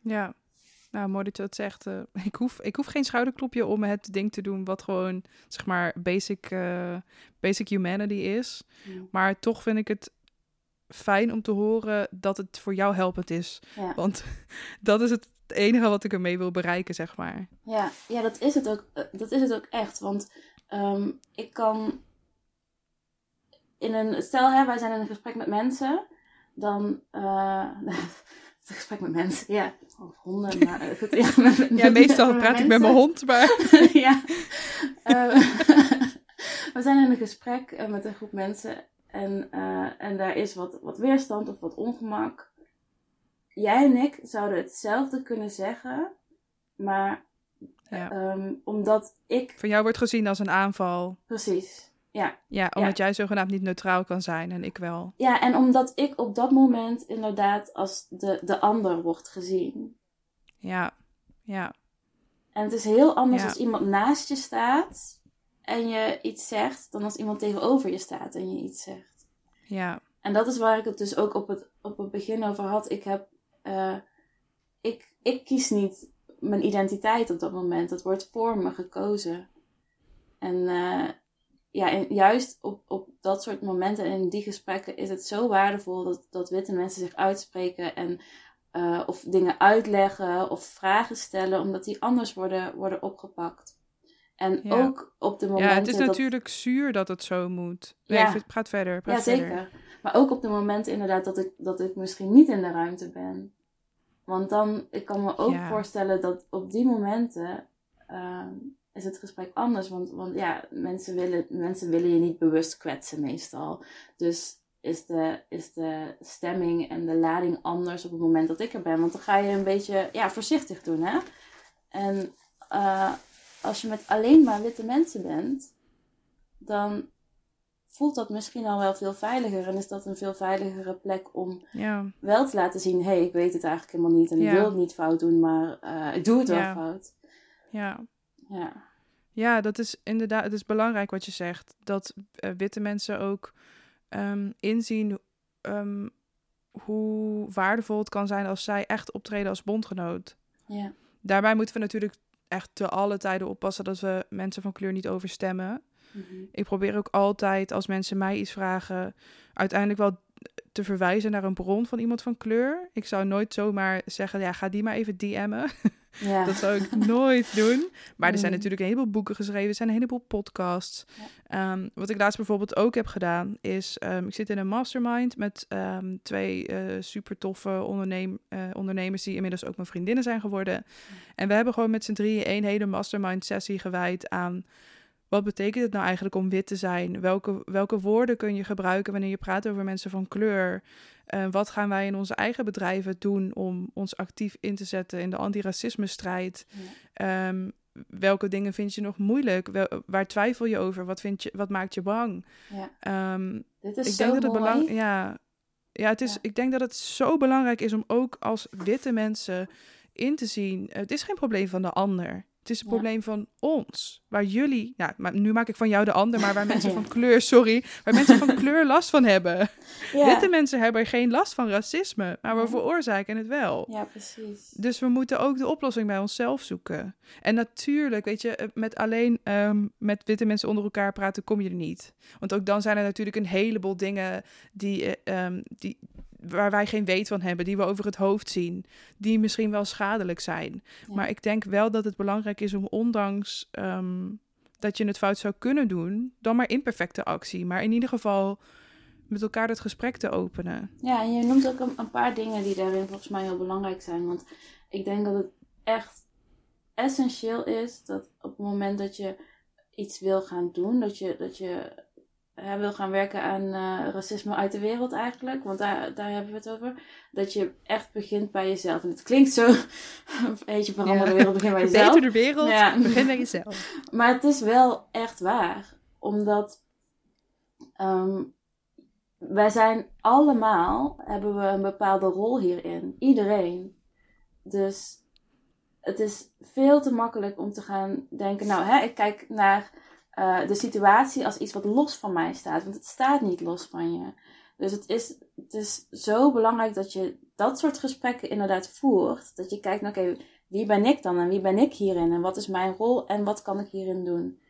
Ja, nou mooi dat je dat zegt. Uh, ik, hoef, ik hoef geen schouderklopje om het ding te doen wat gewoon, zeg maar, basic, uh, basic humanity is. Mm. Maar toch vind ik het fijn om te horen dat het voor jou helpend is. Ja. Want dat is het enige wat ik ermee wil bereiken, zeg maar. Ja, ja dat, is het ook, dat is het ook echt. Want um, ik kan in een, stel hè, wij zijn in een gesprek met mensen, dan, uh, het gesprek met mensen, ja, of honden, maar uh, goed, ja, met, met, ja, meestal praat mensen. ik met mijn hond, maar... ja, uh, we zijn in een gesprek met een groep mensen en, en daar is wat, wat weerstand of wat ongemak. Jij en ik zouden hetzelfde kunnen zeggen, maar ja. um, omdat ik... Van jou wordt gezien als een aanval. Precies. Ja. Ja, omdat ja. jij zogenaamd niet neutraal kan zijn en ik wel. Ja, en omdat ik op dat moment inderdaad als de, de ander wordt gezien. Ja, ja. En het is heel anders ja. als iemand naast je staat en je iets zegt, dan als iemand tegenover je staat en je iets zegt. Ja. En dat is waar ik het dus ook op het, op het begin over had. Ik heb, uh, ik, ik kies niet mijn identiteit op dat moment. Dat wordt voor me gekozen. En uh, ja, en juist op, op dat soort momenten en in die gesprekken is het zo waardevol dat, dat witte mensen zich uitspreken en uh, of dingen uitleggen of vragen stellen, omdat die anders worden, worden opgepakt. En ja. ook op de momenten. Ja, het is dat... natuurlijk zuur dat het zo moet. Nee, ja. praat verder. Praat ja, zeker. Verder. Maar ook op de momenten inderdaad dat ik, dat ik misschien niet in de ruimte ben. Want dan, ik kan me ook ja. voorstellen dat op die momenten uh, is het gesprek anders. Want, want ja, mensen willen, mensen willen je niet bewust kwetsen meestal. Dus is de, is de stemming en de lading anders op het moment dat ik er ben. Want dan ga je een beetje ja, voorzichtig doen. Hè? En uh, als je met alleen maar witte mensen bent, dan voelt dat misschien al wel veel veiliger. En is dat een veel veiligere plek om ja. wel te laten zien: hé, hey, ik weet het eigenlijk helemaal niet. En ja. ik wil het niet fout doen, maar uh, ik doe het wel ja. fout. Ja. Ja. Ja, dat is inderdaad, het is belangrijk wat je zegt. Dat uh, witte mensen ook um, inzien um, hoe waardevol het kan zijn als zij echt optreden als bondgenoot. Ja. Daarbij moeten we natuurlijk echt te alle tijden oppassen dat we mensen van kleur niet overstemmen. Mm-hmm. Ik probeer ook altijd, als mensen mij iets vragen, uiteindelijk wel te verwijzen naar een bron van iemand van kleur. Ik zou nooit zomaar zeggen, ja, ga die maar even DM'en. Ja. Dat zou ik nooit doen. Maar er zijn Mm. natuurlijk een heleboel boeken geschreven, er zijn een heleboel podcasts. Ehm, wat ik laatst bijvoorbeeld ook heb gedaan, is ehm, ik zit in een mastermind met ehm, twee eh, super toffe eh, ondernemers die inmiddels ook mijn vriendinnen zijn geworden. En we hebben gewoon met z'n drieën één hele mastermind sessie gewijd aan wat betekent het nou eigenlijk om wit te zijn? Welke, welke woorden kun je gebruiken wanneer je praat over mensen van kleur? Eh, wat gaan wij in onze eigen bedrijven doen om ons actief in te zetten in de antiracisme-strijd? Ja. Ehm, welke dingen vind je nog moeilijk? Wel- waar twijfel je over? Wat, vind je, wat maakt je bang? Ja. Ehm, Dit is ik zo denk dat het belang, ja, ja, het is, Ja. ik denk dat het zo belangrijk is om ook als witte mensen in te zien. Het is geen probleem van de ander. Het is een Ja. probleem van ons. Waar jullie, ja, maar nu maak ik van jou de ander, maar waar mensen Ja. van kleur, sorry, waar mensen van kleur last van hebben. Ja. Witte mensen hebben geen last van racisme, maar we veroorzaken het wel. ja, precies. Dus we moeten ook de oplossing bij onszelf zoeken. En natuurlijk, weet je, eh, met alleen ehm, met witte mensen onder elkaar praten kom je er niet. Want ook dan zijn er natuurlijk een heleboel dingen die, eh, ehm, die, waar wij geen weet van hebben, die we over het hoofd zien, die misschien wel schadelijk zijn. Ja. Maar ik denk wel dat het belangrijk is om ondanks ehm, dat je het fout zou kunnen doen, dan maar imperfecte actie. Maar in ieder geval met elkaar het gesprek te openen. Ja, en je noemt ook een, een paar dingen die daarin volgens mij heel belangrijk zijn. Want ik denk dat het echt essentieel is dat op het moment dat je iets wil gaan doen, dat je, dat je wil gaan werken aan eh, racisme uit de wereld eigenlijk, want daar, daar hebben we het over, dat je echt begint bij jezelf. En het klinkt zo, een beetje verander de wereld, begin bij jezelf. Verbeter de wereld, Ja. begin bij jezelf. Maar het is wel echt waar. Omdat ehm, wij zijn allemaal, hebben we een bepaalde rol hierin. Iedereen. Dus het is veel te makkelijk om te gaan denken, nou hè, ik kijk naar eh, de situatie als iets wat los van mij staat. Want het staat niet los van je. Dus het is, het is zo belangrijk dat je dat soort gesprekken inderdaad voert. Dat je kijkt, nou, oké, wie ben ik dan en wie ben ik hierin en wat is mijn rol en wat kan ik hierin doen.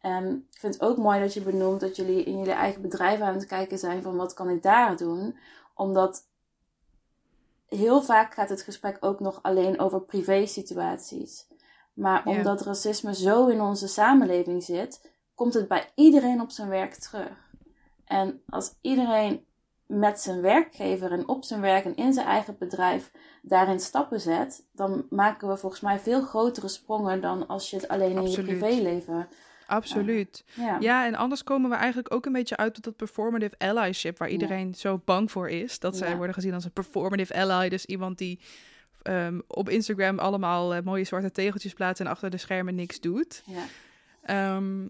En ik vind het ook mooi dat je benoemt dat jullie in jullie eigen bedrijf aan het kijken zijn van wat kan ik daar doen. Omdat heel vaak gaat het gesprek ook nog alleen over privé situaties. Maar Ja. omdat racisme zo in onze samenleving zit, komt het bij iedereen op zijn werk terug. En als iedereen met zijn werkgever en op zijn werk en in zijn eigen bedrijf daarin stappen zet, dan maken we volgens mij veel grotere sprongen dan als je het alleen in Absoluut. je privéleven. Absoluut. Ja, Ja, en anders komen we eigenlijk ook een beetje uit op dat performative allyship, waar iedereen zo bang voor is. Dat zij Ja. worden gezien als een performative ally. Dus iemand die ehm, op Instagram allemaal eh, mooie zwarte tegeltjes plaatst en achter de schermen niks doet. ja, Ehm,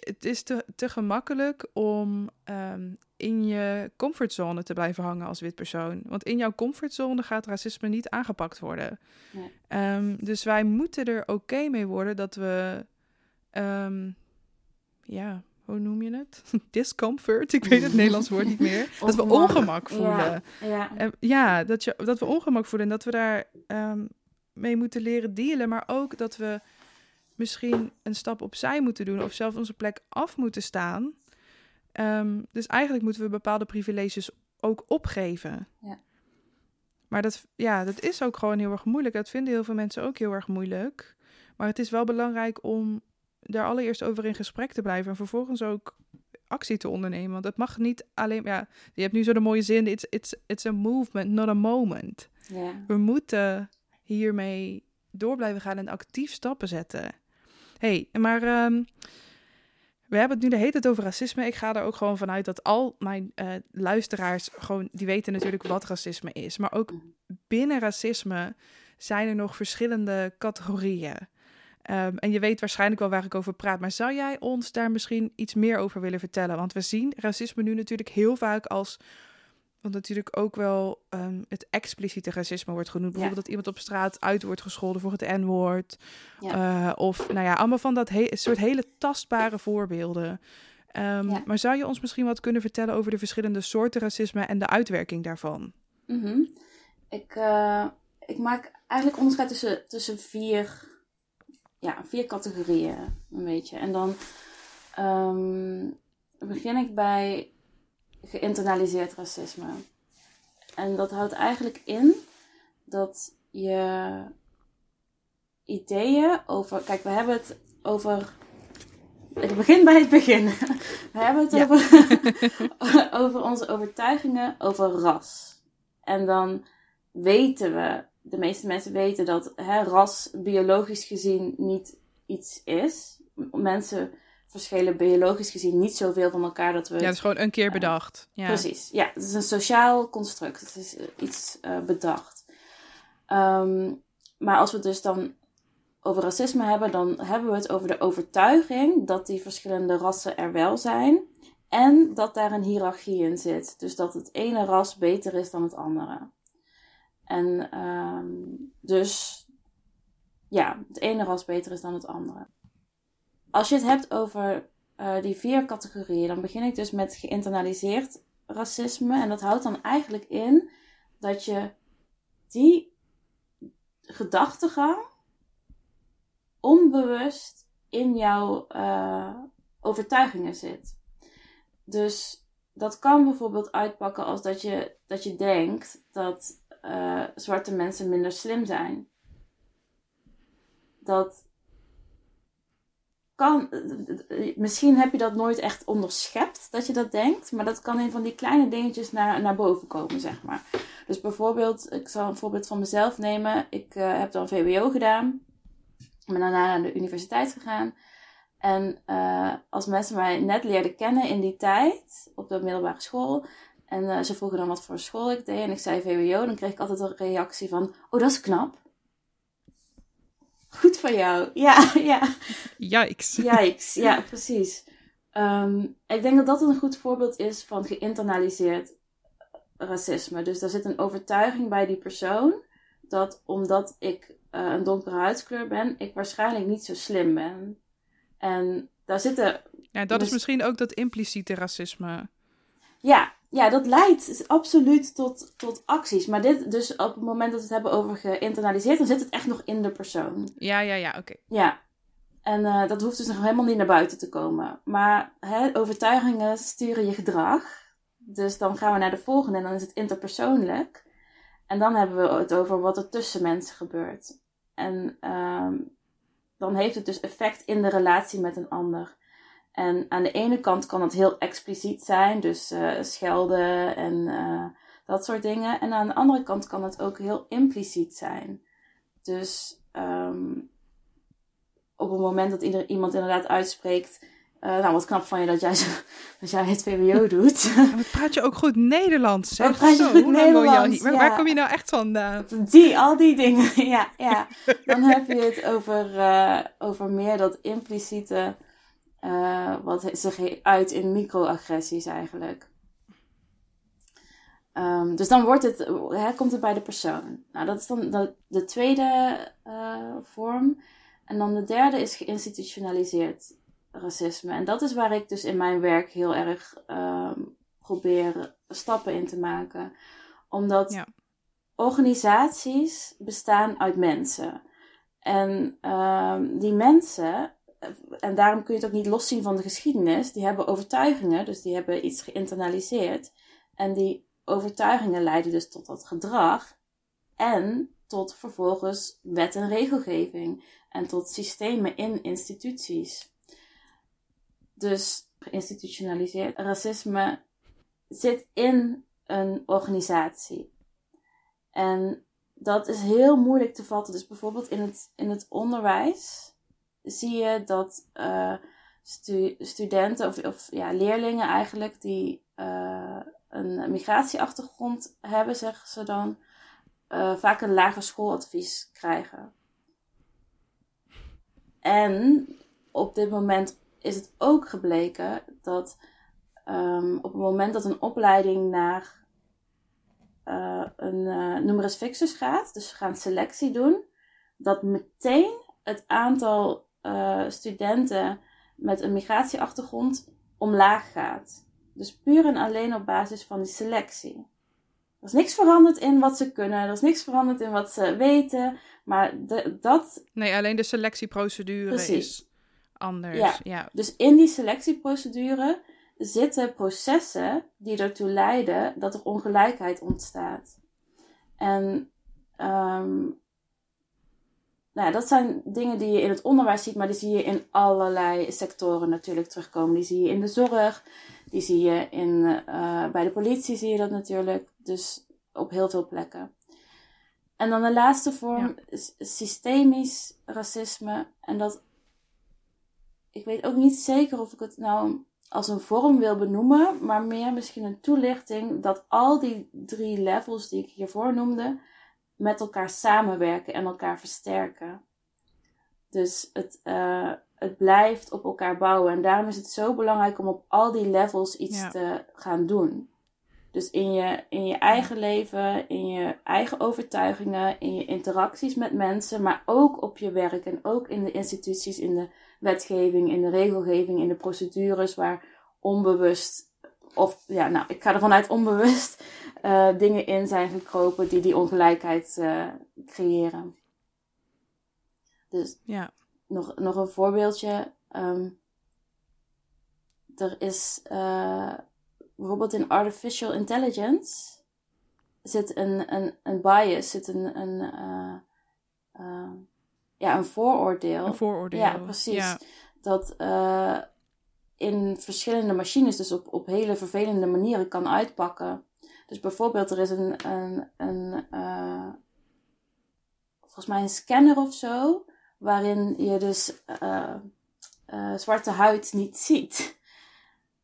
het is te, te gemakkelijk om em, in je comfortzone te blijven hangen als wit persoon. Want in jouw comfortzone gaat racisme niet aangepakt worden. Nee. Ehm, dus wij moeten er oké mee worden dat we, ehm, ja, hoe noem je het? Discomfort, ik weet het Nederlands woord niet meer. Dat we Ongemak. voelen. ja, ja, En ja, dat, je, dat we ongemak voelen en dat we daar ehm, mee moeten leren dealen. Maar ook dat we misschien een stap opzij moeten doen of zelf onze plek af moeten staan. Ehm, dus eigenlijk moeten we bepaalde privileges ook opgeven. Ja. Maar dat, ja, dat is ook gewoon heel erg moeilijk. Dat vinden heel veel mensen ook heel erg moeilijk. Maar het is wel belangrijk om daar allereerst over in gesprek te blijven en vervolgens ook actie te ondernemen. Want het mag niet alleen, ja, je hebt nu zo de mooie zin, it's, it's, it's a movement, not a moment. ja. We moeten hiermee door blijven gaan en actief stappen zetten. Hey, maar ehm, we hebben het nu de hele tijd over racisme. Ik ga er ook gewoon vanuit dat al mijn eh, luisteraars gewoon, die weten natuurlijk wat racisme is. Maar ook binnen racisme zijn er nog verschillende categorieën. Ehm, en je weet waarschijnlijk wel waar ik over praat. Maar zou jij ons daar misschien iets meer over willen vertellen? Want we zien racisme nu natuurlijk heel vaak als. Want natuurlijk ook wel ehm, het expliciete racisme wordt genoemd. Bijvoorbeeld dat iemand op straat uit wordt gescholden voor het N-woord. Eh, of nou ja, allemaal van dat he- soort hele tastbare voorbeelden. Ehm, Ja. Maar zou je ons misschien wat kunnen vertellen over de verschillende soorten racisme en de uitwerking daarvan? Mhm. ik, eh, ik maak eigenlijk onderscheid tussen, tussen vier, ja, vier categorieën, een beetje. En dan ehm, begin ik bij geïnternaliseerd racisme. En dat houdt eigenlijk in dat je ideeën over. Kijk, we hebben het over. Ik begin bij het begin. We hebben het over, over onze overtuigingen over ras. En dan weten we, de meeste mensen weten dat hè, ras biologisch gezien niet iets is. Mensen verschillen biologisch gezien niet zoveel van elkaar dat we. Ja, het is gewoon een keer bedacht. Ja. Precies, ja. Het is een sociaal construct. Het is iets uh, bedacht. Um, maar als we het dus dan over racisme hebben, dan hebben we het over de overtuiging dat die verschillende rassen er wel zijn. En dat daar een hiërarchie in zit. Dus dat het ene ras beter is dan het andere. En um, dus ja, het ene ras beter is dan het andere. Als je het hebt over uh, die vier categorieën, dan begin ik dus met geïnternaliseerd racisme. En dat houdt dan eigenlijk in dat je die gedachtegang onbewust in jouw uh, overtuigingen zit. Dus dat kan bijvoorbeeld uitpakken als dat je, dat je denkt dat uh, zwarte mensen minder slim zijn. Dat kan, misschien heb je dat nooit echt onderschept dat je dat denkt, maar dat kan in van die kleine dingetjes naar, naar boven komen, zeg maar. Dus bijvoorbeeld, ik zal een voorbeeld van mezelf nemen. Ik uh, heb dan VWO gedaan, ben daarna naar de universiteit gegaan. En uh, als mensen mij net leerden kennen in die tijd, op de middelbare school, en uh, ze vroegen dan wat voor school ik deed, en ik zei VWO, dan kreeg ik altijd een reactie van: Oh, dat is knap. Goed van jou. Ja, ja. Yikes. Yikes, ja, precies. Um, ik denk dat dat een goed voorbeeld is van geïnternaliseerd racisme. Dus daar zit een overtuiging bij die persoon dat omdat ik uh, een donkere huidskleur ben, ik waarschijnlijk niet zo slim ben. En daar zitten. Ja, dat is misschien ook dat impliciete racisme. Ja, ja, dat leidt absoluut tot, tot acties. Maar dit, dus op het moment dat we het hebben over geïnternaliseerd, dan zit het echt nog in de persoon. Ja, ja, ja, oké. Ja. En uh, dat hoeft dus nog helemaal niet naar buiten te komen. Maar hè, overtuigingen sturen je gedrag. Dus dan gaan we naar de volgende en dan is het interpersoonlijk. En dan hebben we het over wat er tussen mensen gebeurt. En um, dan heeft het dus effect in de relatie met een ander. En aan de ene kant kan het heel expliciet zijn, dus uh, schelden en uh, dat soort dingen. En aan de andere kant kan het ook heel impliciet zijn. Dus um, op het moment dat ieder, iemand inderdaad uitspreekt. Uh, nou, wat knap van je dat jij, zo, dat jij het VWO doet. Maar praat je ook goed Nederlands? Zeg. praat je goed Nederlands? Waar, ja. waar, kom je nou echt vandaan? Die, al die dingen, ja. ja. Dan heb je het over, over meer dat impliciete, uh, wat zich uit in microagressies eigenlijk. Um, dus dan wordt het, hè, komt het bij de persoon. Nou, dat is dan de, de tweede vorm. En dan de derde is geïnstitutionaliseerd racisme. En dat is waar ik dus in mijn werk heel erg um, probeer stappen in te maken. Omdat ja. organisaties bestaan uit mensen. En um, die mensen, en daarom kun je het ook niet loszien van de geschiedenis, die hebben overtuigingen, dus die hebben iets geïnternaliseerd. En die overtuigingen leiden dus tot dat gedrag en tot vervolgens wet en regelgeving en tot systemen in instituties. Dus geïnstitutionaliseerd racisme zit in een organisatie. En dat is heel moeilijk te vatten. Dus bijvoorbeeld in het, in het onderwijs zie je dat stu studenten of, of ja, leerlingen eigenlijk die uh, een migratieachtergrond hebben, zeggen ze dan, uh, vaak een lager schooladvies krijgen. En op dit moment is het ook gebleken dat um, op het moment dat een opleiding naar een numerus fixus gaat, dus we gaan selectie doen, dat meteen het aantal uh, studenten met een migratieachtergrond omlaag gaat. Dus puur en alleen op basis van die selectie. Er is niks veranderd in wat ze kunnen, er is niks veranderd in wat ze weten, maar de, dat. Nee, alleen de selectieprocedure Precies. is anders. Ja. ja. Dus in die selectieprocedure zitten processen die ertoe leiden dat er ongelijkheid ontstaat. En um, nou ja, dat zijn dingen die je in het onderwijs ziet, maar die zie je in allerlei sectoren natuurlijk terugkomen. Die zie je in de zorg, die zie je in, uh, bij de politie zie je dat natuurlijk. Dus op heel veel plekken. En dan de laatste vorm is systemisch racisme. En dat, ik weet ook niet zeker of ik het nou als een vorm wil benoemen, maar meer misschien een toelichting dat al die drie levels die ik hiervoor noemde, met elkaar samenwerken en elkaar versterken. Dus het, uh, het blijft op elkaar bouwen. En daarom is het zo belangrijk om op al die levels iets te gaan doen. Dus in je, in je eigen leven, in je eigen overtuigingen, in je interacties met mensen, maar ook op je werk en ook in de instituties, in de wetgeving, in de regelgeving, in de procedures waar onbewust, of ja, nou, ik ga ervan uit onbewust, uh, dingen in zijn gekropen die die ongelijkheid uh, creëren. Dus ja. nog, nog een voorbeeldje. Um, er is uh, bijvoorbeeld in artificial intelligence zit een, een, een bias, zit een, een, ja, een vooroordeel. Een vooroordeel. Ja, precies. Dat in verschillende machines, dus op, op hele vervelende manieren kan uitpakken. Dus bijvoorbeeld, er is een, een, een uh, volgens mij een scanner of zo, waarin je dus uh, uh, zwarte huid niet ziet.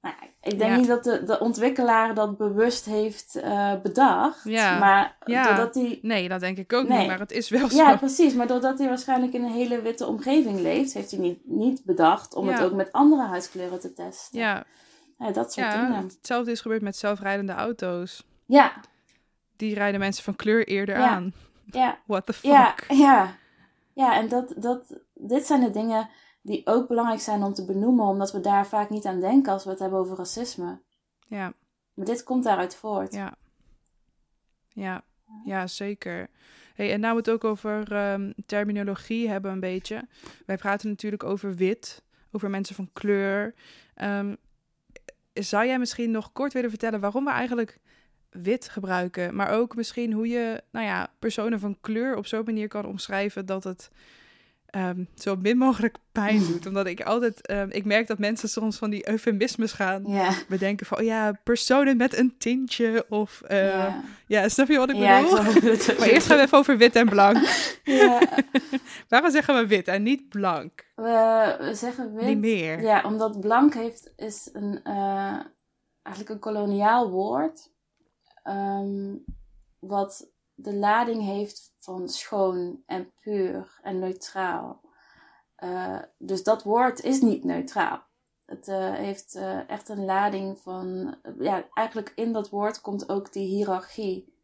Nou, ik denk niet dat de, de ontwikkelaar dat bewust heeft bedacht. Ja. Maar doordat hij... Nee, dat denk ik ook niet, maar het is wel zo. Ja, precies. Maar doordat hij waarschijnlijk in een hele witte omgeving leeft, heeft hij niet, niet bedacht om het ook met andere huidskleuren te testen. Ja. Ja, dat soort dingen. Hetzelfde is gebeurd met zelfrijdende auto's. Ja. Die rijden mensen van kleur eerder aan. Ja. What the fuck? Ja, ja. ja en dat, dat, dit zijn de dingen die ook belangrijk zijn om te benoemen, omdat we daar vaak niet aan denken als we het hebben over racisme. Ja. Maar dit komt daaruit voort. Ja. Ja, ja zeker. Hey, en nou we het ook over um, terminologie hebben een beetje. Wij praten natuurlijk over wit, over mensen van kleur. Um, zou jij misschien nog kort willen vertellen waarom we eigenlijk wit gebruiken. Maar ook misschien hoe je, nou ja, personen van kleur op zo'n manier kan omschrijven dat het um, zo min mogelijk pijn doet. Omdat ik altijd, um, ik merk dat mensen soms van die eufemismes gaan bedenken van, oh ja, personen met een tintje of, uh, ja. ja. snap je wat ik bedoel? maar eerst gaan we even over wit en blank. ja. Waarom zeggen we wit en niet blank? We, we zeggen wit. Niet meer. Ja, omdat blank heeft, is een, uh, eigenlijk een koloniaal woord. Um, wat de lading heeft van schoon en puur en neutraal. Uh, dus dat woord is niet neutraal. Het uh, heeft uh, echt een lading van. ja, eigenlijk in dat woord komt ook die hiërarchie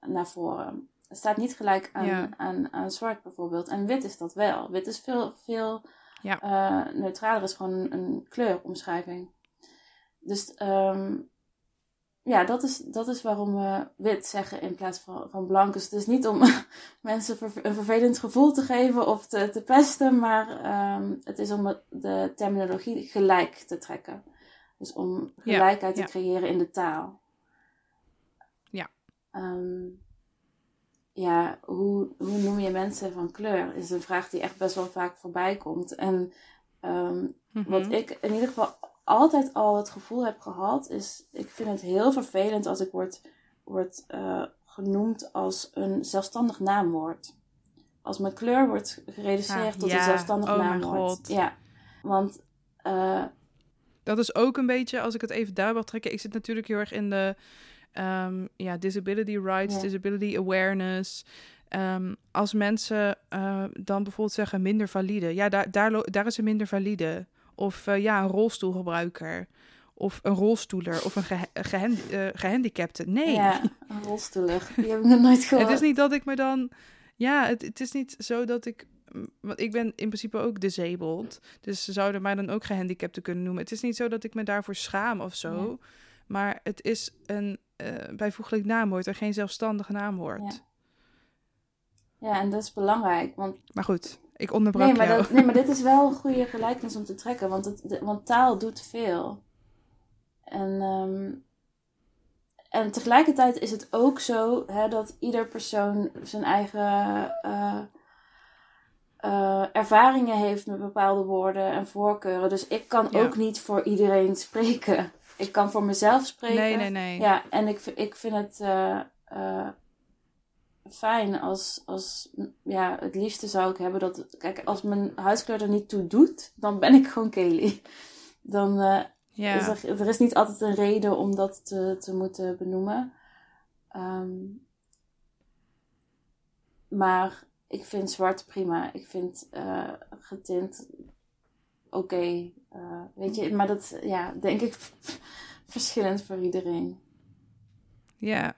naar voren. Het staat niet gelijk aan, ja. aan, aan zwart bijvoorbeeld. En wit is dat wel. Wit is veel, veel ja. neutraler, is gewoon een, een kleuromschrijving. Dus um, ja, dat is, dat is waarom we wit zeggen in plaats van, van blank. Dus het is niet om mensen een vervelend gevoel te geven of te, te pesten, maar um, het is om de terminologie gelijk te trekken. Dus om gelijkheid te creëren in de taal. Ja. Um, ja, hoe, hoe noem je mensen van kleur? Is een vraag die echt best wel vaak voorbij komt. En um, mm -hmm. wat ik in ieder geval altijd al het gevoel heb gehad, is ik vind het heel vervelend als ik word, word uh, genoemd als een zelfstandig naamwoord. Als mijn kleur wordt gereduceerd ah, tot ja. een zelfstandig oh naamwoord. Ja, want... Uh, dat is ook een beetje, als ik het even daar wil trekken. Ik zit natuurlijk heel erg in de um, ja, disability rights, ja. disability awareness. Um, als mensen uh, dan bijvoorbeeld zeggen minder valide. Ja, daar, daar, daar is een minder valide. Of uh, ja, een rolstoelgebruiker. Of een rolstoeler. Of een ge gehand uh, gehandicapte. Nee. Ja, een rolstoeler. Die heb ik nog nooit gehoord. het is niet dat ik me dan... Ja, het, het is niet zo dat ik... Want ik ben in principe ook disabled. Dus ze zouden mij dan ook gehandicapte kunnen noemen. Het is niet zo dat ik me daarvoor schaam of zo. Ja. Maar het is een uh, bijvoeglijk naamwoord en geen zelfstandig naamwoord. Ja. Ja, en dat is belangrijk. Want... Maar goed, ik onderbrak nee, maar jou. Dat, nee, maar dit is wel een goede gelijkenis om te trekken, want, het, de, want taal doet veel. En, um, en tegelijkertijd is het ook zo hè, dat ieder persoon zijn eigen uh, eh, ervaringen heeft met bepaalde woorden en voorkeuren. Dus ik kan Ja. ook niet voor iedereen spreken. Ik kan voor mezelf spreken. Nee, nee, nee. Ja, en ik, ik vind het eh, eh, fijn als, als, ja, het liefste zou ik hebben dat, kijk, als mijn huidskleur er niet toe doet, dan ben ik gewoon Kelly. Dan eh, ja. is er, er is niet altijd een reden om dat te, te moeten benoemen. Ehm, maar ik vind zwart prima. Ik vind eh, getint oké. Eh, weet je, maar dat, ja, denk ik verschillend voor iedereen. Ja.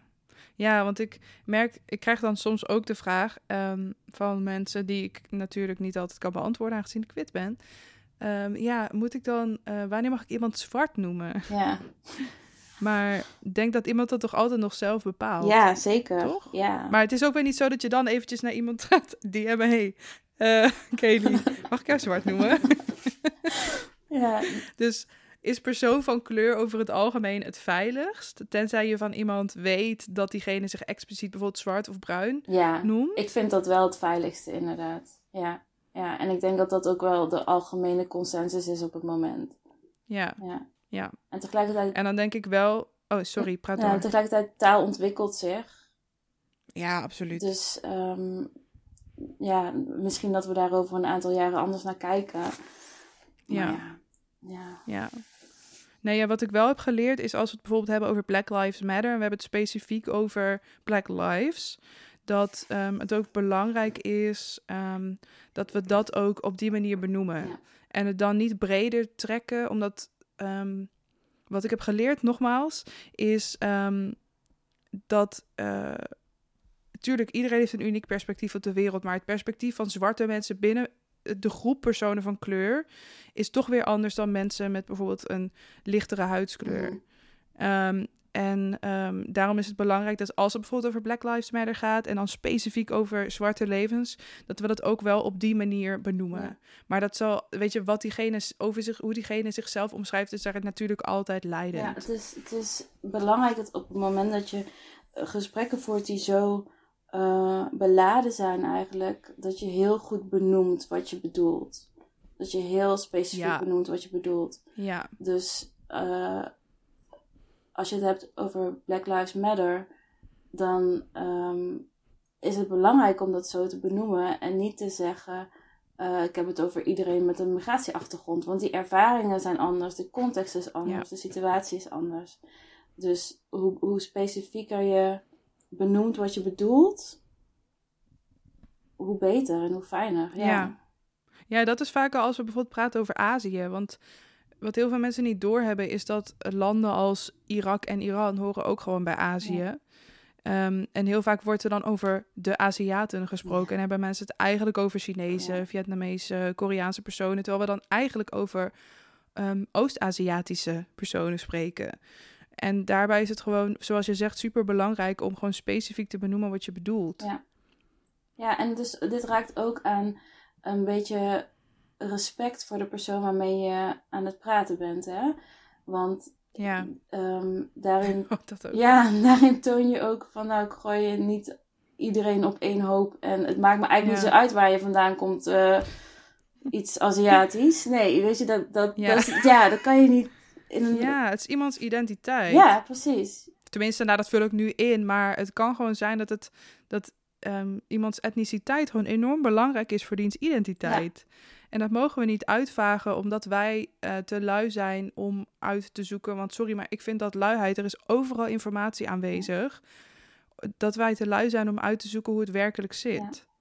Ja, want ik merk, ik krijg dan soms ook de vraag ehm, van mensen die ik natuurlijk niet altijd kan beantwoorden, aangezien ik wit ben. Ehm, ja, moet ik dan, eh, wanneer mag ik iemand zwart noemen? Ja, Maar denk dat iemand dat toch altijd nog zelf bepaalt. ja zeker. Toch? Ja. Maar het is ook weer niet zo dat je dan eventjes naar iemand gaat die hebben, hey, eh Kelly, mag ik jou zwart noemen? ja, Dus is persoon van kleur over het algemeen het veiligst? Tenzij je van iemand weet dat diegene zich expliciet bijvoorbeeld zwart of bruin ja. noemt. Ik vind dat wel het veiligste, inderdaad. Ja. ja, en ik denk dat dat ook wel de algemene consensus is op het moment. Ja, Ja. ja. En tegelijkertijd, En dan denk ik wel... Oh, sorry, praat ja, door. tegelijkertijd taal ontwikkelt zich. Ja, absoluut. Dus ehm, ja, misschien dat we daar over een aantal jaren anders naar kijken. Maar Ja. ja. ja. Ja. Nee, ja, wat ik wel heb geleerd is als we het bijvoorbeeld hebben over Black Lives Matter... en we hebben het specifiek over Black Lives... dat ehm, het ook belangrijk is ehm, dat we dat ook op die manier benoemen. Ja. En het dan niet breder trekken, omdat... ehm, wat ik heb geleerd, nogmaals, is dat... eh Tuurlijk, iedereen heeft een uniek perspectief op de wereld... maar het perspectief van zwarte mensen binnen de groep personen van kleur... is toch weer anders dan mensen met bijvoorbeeld een lichtere huidskleur. Mhm. Ehm, en ehm, daarom is het belangrijk dat als het bijvoorbeeld over Black Lives Matter gaat en dan specifiek over zwarte levens, dat we dat ook wel op die manier benoemen. Ja. Maar dat zal, weet je, wat diegene over zich, hoe diegene zichzelf omschrijft, is daar natuurlijk altijd leidend. Ja, het is, het is belangrijk dat op het moment dat je eh, gesprekken voert die zo eh, beladen zijn eigenlijk, dat je heel goed benoemt wat je bedoelt. Dat je heel specifiek Ja. benoemt wat je bedoelt. Ja, Dus eh, als je het hebt over Black Lives Matter, dan ehm, is het belangrijk om dat zo te benoemen en niet te zeggen. eh, ik heb het over iedereen met een migratieachtergrond. Want die ervaringen zijn anders, de context is anders, de situatie is anders. Dus hoe, hoe specifieker je benoemt wat je bedoelt, hoe beter en hoe fijner. Ja. Ja. Ja, dat is vaker als we bijvoorbeeld praten over Azië. Want wat heel veel mensen niet doorhebben, is dat landen als Irak en Iran horen ook gewoon bij Azië. Ja. Ehm, en heel vaak wordt er dan over de Aziaten gesproken. En hebben mensen het eigenlijk over Chinese, Ja. Vietnamese, Koreaanse personen. Terwijl we dan eigenlijk over ehm, Oost-Aziatische personen spreken. En daarbij is het gewoon, zoals je zegt, super belangrijk om gewoon specifiek te benoemen wat je bedoelt. Ja. Ja, en dus dit raakt ook aan een beetje respect voor de persoon waarmee je aan het praten bent, hè? Want Ja, ehm, daarin, ja, daarin toon je ook van, nou, ik gooi je niet iedereen op één hoop en het maakt me eigenlijk Ja. niet zo uit waar je vandaan komt, eh, iets Aziatisch. Nee, weet je, dat, dat, Ja. dat, is- ja, dat kan je niet in een... Ja, het is iemands identiteit. ja precies. Tenminste, nou, dat vul ik nu in. Maar het kan gewoon zijn dat, het, dat ehm, iemands etniciteit gewoon enorm belangrijk is voor diens identiteit. En dat mogen we niet uitvagen omdat wij eh, te lui zijn om uit te zoeken. Want sorry, maar ik vind dat luiheid, er is overal informatie aanwezig. Dat wij te lui zijn om uit te zoeken hoe het werkelijk zit. Ja,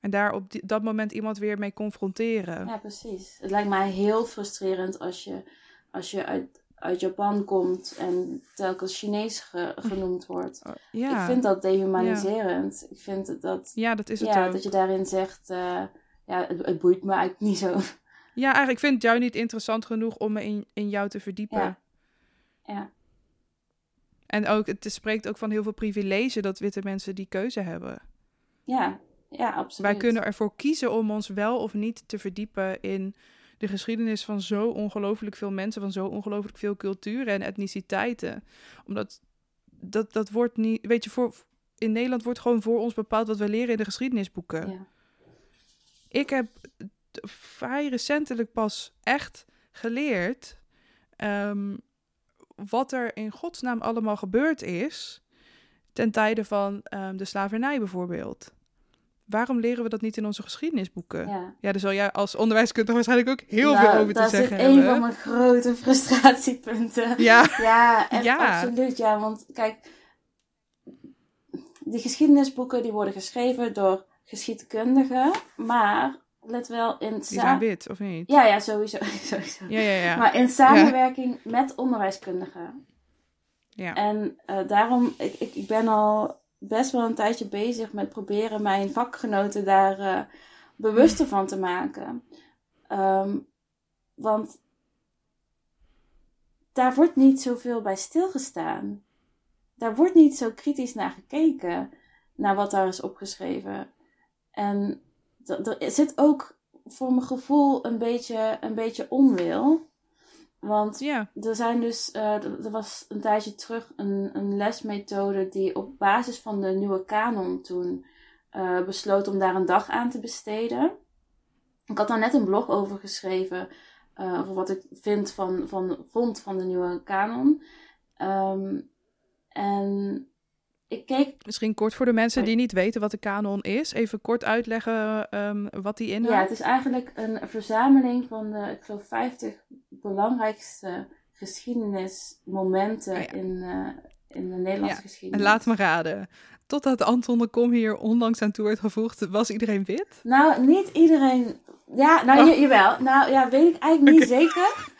En daar op die- dat moment iemand weer mee confronteren. Ja, precies. Het lijkt mij heel frustrerend als je, als je uit, uit Japan komt en telkens Chinees ge- genoemd wordt. Oh, ja. Ik vind dat dehumaniserend. Ik vind dat, ja, dat is het ja, ook. dat je daarin zegt, eh, ja, het, het boeit me eigenlijk niet zo. Ja, eigenlijk vind jou niet interessant genoeg om me in, in jou te verdiepen. Ja. Ja, En ook, het spreekt ook van heel veel privilege dat witte mensen die keuze hebben. ja, ja absoluut. Wij kunnen ervoor kiezen om ons wel of niet te verdiepen in de geschiedenis van zo ongelooflijk veel mensen, van zo ongelooflijk veel culturen en etniciteiten. Omdat dat, dat wordt niet, weet je, voor, in Nederland wordt gewoon voor ons bepaald wat we leren in de geschiedenisboeken. Ja. ik heb vrij recentelijk pas echt geleerd ehm, wat er in godsnaam allemaal gebeurd is ten tijde van um, de slavernij bijvoorbeeld. Waarom leren we dat niet in onze geschiedenisboeken? Ja, ja daar zal jij als onderwijskundige waarschijnlijk ook heel nou, veel over te zeggen hebben. Dat is een van mijn grote frustratiepunten. Ja, ja, echt, ja. absoluut. Ja, want kijk, die geschiedenisboeken die worden geschreven door geschiedkundigen, maar let wel in... Die zijn wit, of niet? Ja, ja, sowieso. sowieso. Ja, ja, ja. Maar in samenwerking met onderwijskundigen. Ja. En uh, daarom, ik, ik, ik ben al best wel een tijdje bezig met proberen mijn vakgenoten daar uh, bewuster van te maken. Um, want daar wordt niet zoveel bij stilgestaan. Daar wordt niet zo kritisch naar gekeken, naar wat daar is opgeschreven. En er zit ook voor mijn gevoel een beetje, een beetje onwil. Want ja. er zijn dus, uh, er was een tijdje terug een, een lesmethode die op basis van de nieuwe kanon toen uh, besloot om daar een dag aan te besteden. Ik had daar net een blog over geschreven, uh, over wat ik vind van, van, vond van de nieuwe kanon. Um, en ik keek... Misschien kort voor de mensen die niet weten wat de kanon is. Even kort uitleggen um, wat die inhoudt. Ja, het is eigenlijk een verzameling van de, ik geloof, 50 belangrijkste geschiedenismomenten oh in, uh, in de Nederlandse ja. geschiedenis. En laat me raden. Totdat Anton de Kom hier onlangs aan toe werd gevoegd, was iedereen wit? Nou, niet iedereen. Ja, nou oh. jawel. Nou ja, weet ik eigenlijk niet zeker.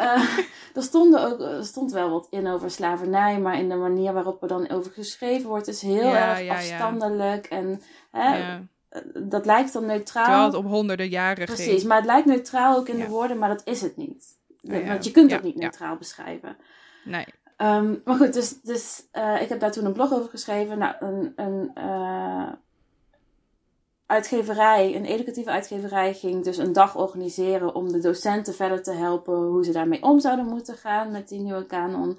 Uh, er, stonden ook, er stond wel wat in over slavernij, maar in de manier waarop er dan over geschreven wordt, is heel erg afstandelijk. En hè, eh, dat lijkt dan neutraal. Terwijl het op honderden jaren Precies, ging. maar het lijkt neutraal ook in de woorden, maar dat is het niet. Want je kunt het niet neutraal beschrijven. Nee. Um, maar goed, dus, dus uh, ik heb daar toen een blog over geschreven. Nou, een, een uh, uitgeverij, een educatieve uitgeverij, ging dus een dag organiseren om de docenten verder te helpen hoe ze daarmee om zouden moeten gaan met die nieuwe kanon.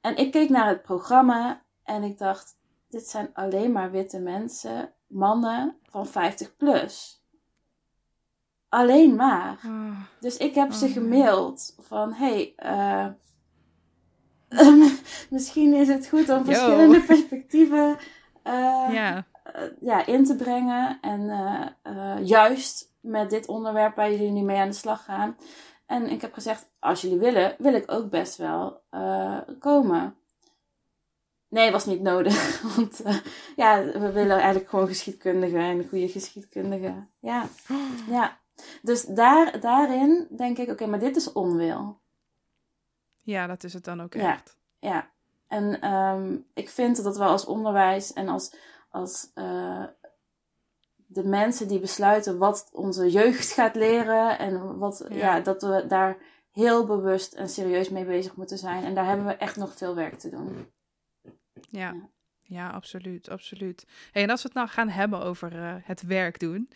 En ik keek naar het programma en ik dacht, dit zijn alleen maar witte mensen, mannen van 50 plus. Alleen maar. Oh. Dus ik heb oh. ze gemaild van, hey, uh, misschien is het goed om verschillende perspectieven uh, yeah uh, ja, in te brengen. En uh, juist met dit onderwerp waar jullie nu mee aan de slag gaan. En ik heb gezegd, als jullie willen, wil ik ook best wel komen. Nee, was niet nodig. Want ja, we willen eigenlijk gewoon geschiedkundigen en goede geschiedkundigen. Ja, ja. Dus daar, daarin denk ik, oké, maar dit is onwil. Ja, dat is het dan ook echt. Ja, ja. en um, ik vind dat we als onderwijs en als, als uh, de mensen die besluiten wat onze jeugd gaat leren en wat, ja. dat we daar heel bewust en serieus mee bezig moeten zijn. En daar hebben we echt nog veel werk te doen. Ja, ja, ja absoluut, absoluut. Hey, en als we het nou gaan hebben over uh, het werk doen.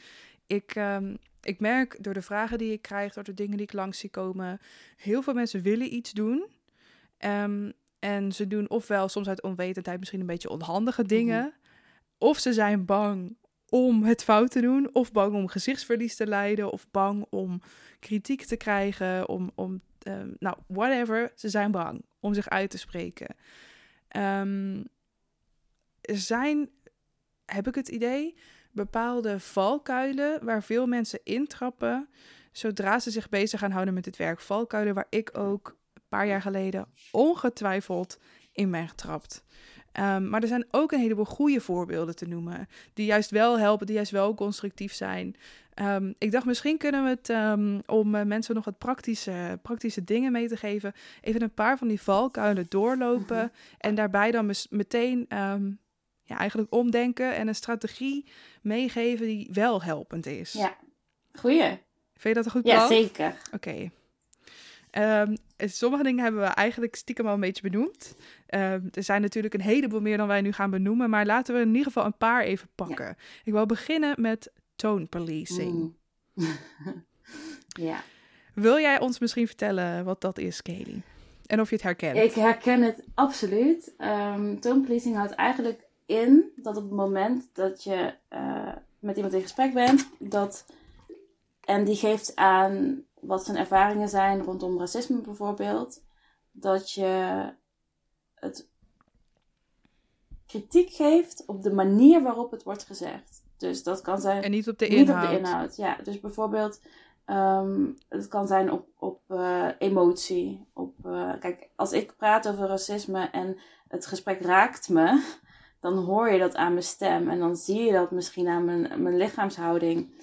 Ik, um, ik merk door de vragen die ik krijg, door de dingen die ik langs zie komen, heel veel mensen willen iets doen. Um, en ze doen ofwel soms uit onwetendheid misschien een beetje onhandige dingen. Mm of ze zijn bang om het fout te doen, of bang om gezichtsverlies te lijden, of bang om kritiek te krijgen, om, om um, nou, whatever. Ze zijn bang om zich uit te spreken. Um, er zijn, heb ik het idee, bepaalde valkuilen waar veel mensen intrappen zodra ze zich bezig gaan houden met het werk. Valkuilen waar ik ook een paar jaar geleden ongetwijfeld in ben getrapt. Um, maar er zijn ook een heleboel goede voorbeelden te noemen. Die juist wel helpen, die juist wel constructief zijn. Um, ik dacht, misschien kunnen we het, um, om uh, mensen nog wat praktische, praktische dingen mee te geven, even een paar van die valkuilen doorlopen. Mhm. En daarbij dan meteen ja, eigenlijk omdenken en een strategie meegeven die wel helpend is. Ja, goeie. Vind je dat een goed plan? Ja, zeker. Oké. Um, sommige dingen hebben we eigenlijk stiekem al een beetje benoemd. Um, er zijn natuurlijk een heleboel meer dan wij nu gaan benoemen, maar laten we in ieder geval een paar even pakken. Ik wil beginnen met tone policing. Mm. ja. Wil jij ons misschien vertellen wat dat is, Kelly? En of je het herkent? Ik herken het absoluut. Um, tone policing houdt eigenlijk in dat op het moment dat je uh, met iemand in gesprek bent, dat en die geeft aan wat zijn ervaringen zijn rondom racisme bijvoorbeeld. Dat je het kritiek geeft op de manier waarop het wordt gezegd. Dus dat kan zijn. En niet op de inhoud. Niet op de inhoud, ja. Dus bijvoorbeeld, ehm, het kan zijn op, op uh, emotie. Op, uh, kijk, als ik praat over racisme en het gesprek raakt me, dan hoor je dat aan mijn stem. En dan zie je dat misschien aan mijn, mijn lichaamshouding.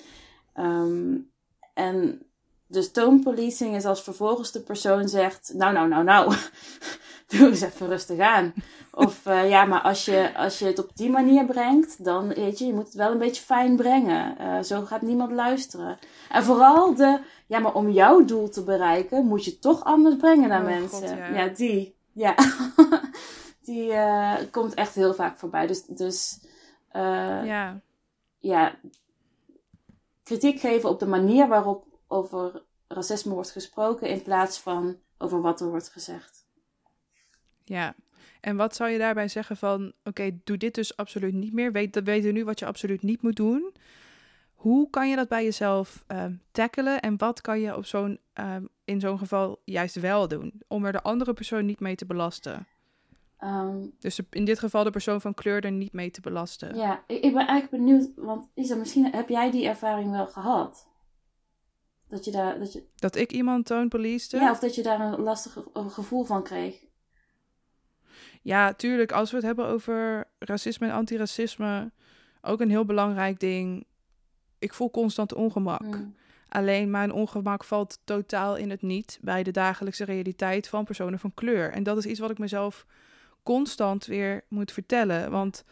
Um, en dus toonpolicing is als vervolgens de persoon zegt: Nou, nou, nou, nou, doe eens even rustig aan. Of uh, ja, maar als je, als je het op die manier brengt, dan weet je, je moet het wel een beetje fijn brengen. Uh, zo gaat niemand luisteren. En vooral de, ja, maar om jouw doel te bereiken, moet je het toch anders brengen naar Oh, mensen. God, ja. ja. die, ja. die uh, komt echt heel vaak voorbij. Dus, dus ja. ja, kritiek geven op de manier waarop over racisme wordt gesproken in plaats van over wat er wordt gezegd. Ja, en wat zou je daarbij zeggen van, oké, doe dit dus absoluut niet meer. Weet, dat weten nu wat je absoluut niet moet doen. Hoe kan je dat bij jezelf um, tackelen en wat kan je op zo'n, um, in zo'n geval juist wel doen? Om er de andere persoon niet mee te belasten. Um, dus in dit geval de persoon van kleur er niet mee te belasten. Ja, ik, ik ben eigenlijk benieuwd, want Isa, misschien heb jij die ervaring wel gehad? Dat je daar. Dat, je... dat ik iemand toonpoliste? Ja, of dat je daar een lastig gevoel van kreeg. Ja, tuurlijk. Als we het hebben over racisme en antiracisme, ook een heel belangrijk ding. Ik voel constant ongemak. Mm. Alleen mijn ongemak valt totaal in het niet bij de dagelijkse realiteit van personen van kleur. En dat is iets wat ik mezelf constant weer moet vertellen. Want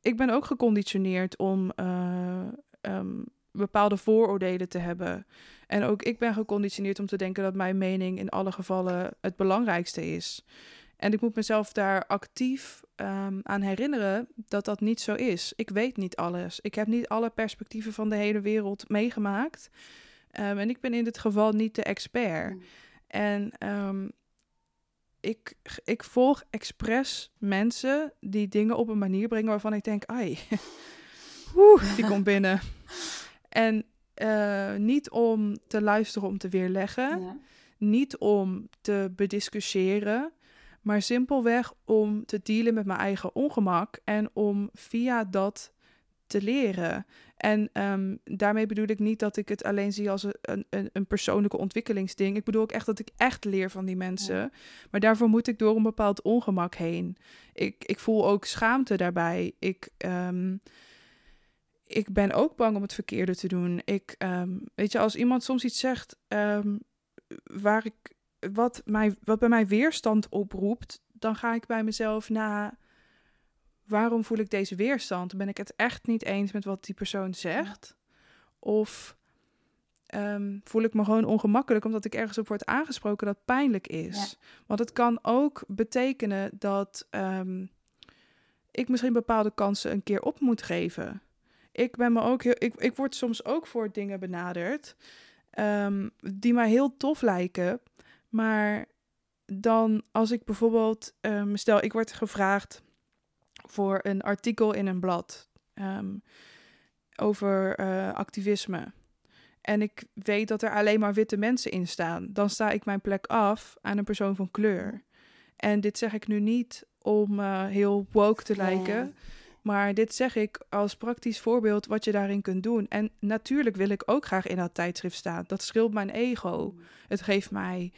ik ben ook geconditioneerd om uh, um, bepaalde vooroordelen te hebben. En ook ik ben geconditioneerd om te denken dat mijn mening in alle gevallen het belangrijkste is. En ik moet mezelf daar actief um, aan herinneren dat dat niet zo is. Ik weet niet alles. Ik heb niet alle perspectieven van de hele wereld meegemaakt. Um, en ik ben in dit geval niet de expert. Mm. En um, ik, ik volg expres mensen die dingen op een manier brengen waarvan ik denk, ai, woe, die komt binnen. En uh, niet om te luisteren om te weerleggen, Ja. niet om te bediscussiëren, maar simpelweg om te dealen met mijn eigen ongemak en om via dat te leren. En um, daarmee bedoel ik niet dat ik het alleen zie als een, een, een, persoonlijke ontwikkelingsding. Ik bedoel ook echt dat ik echt leer van die mensen. Ja. Maar daarvoor moet ik door een bepaald ongemak heen. Ik, ik voel ook schaamte daarbij. Ik, um, ik ben ook bang om het verkeerde te doen. Ik, um, weet je, als iemand soms iets zegt waar ik, wat, mij, wat bij mij weerstand oproept, dan ga ik bij mezelf na waarom voel ik deze weerstand? Ben ik het echt niet eens met wat die persoon zegt? Of um, voel ik me gewoon ongemakkelijk omdat ik ergens op word aangesproken dat pijnlijk is? Ja. Want het kan ook betekenen dat ik misschien bepaalde kansen een keer op moet geven. Ik ben me ook heel, ik, ik word soms ook voor dingen benaderd um, die mij heel tof lijken, maar dan als ik bijvoorbeeld, stel ik word gevraagd voor een artikel in een blad um, over uh, activisme. En ik weet dat er alleen maar witte mensen in staan. Dan sta ik mijn plek af aan een persoon van kleur. En dit zeg ik nu niet om uh, heel woke te lijken. Maar dit zeg ik als praktisch voorbeeld wat je daarin kunt doen. En natuurlijk wil ik ook graag in dat tijdschrift staan. Dat scheelt mijn ego. Het geeft mij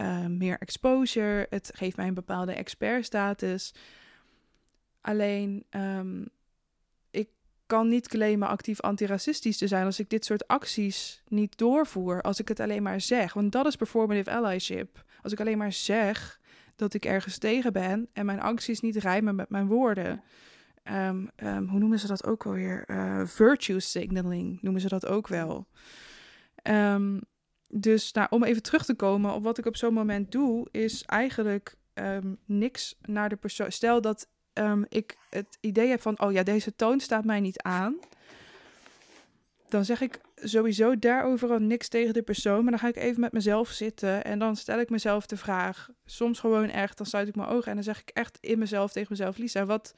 uh, meer exposure. Het geeft mij een bepaalde expertstatus. Alleen, um, ik kan niet claimen actief antiracistisch te zijn als ik dit soort acties niet doorvoer. Als ik het alleen maar zeg. Want dat is performative allyship. Als ik alleen maar zeg dat ik ergens tegen ben en mijn acties niet rijmen met mijn woorden. Um, um, hoe noemen ze dat ook alweer? Uh, virtue signaling noemen ze dat ook wel. dus nou, om even terug te komen op wat ik op zo'n moment doe, is eigenlijk niks naar de persoon. Stel dat ik het idee heb van, oh ja, deze toon staat mij niet aan, dan zeg ik sowieso daarover al niks tegen de persoon, maar dan ga ik even met mezelf zitten en dan stel ik mezelf de vraag, soms gewoon echt, dan sluit ik mijn ogen en dan zeg ik echt in mezelf tegen mezelf, Lisa, wat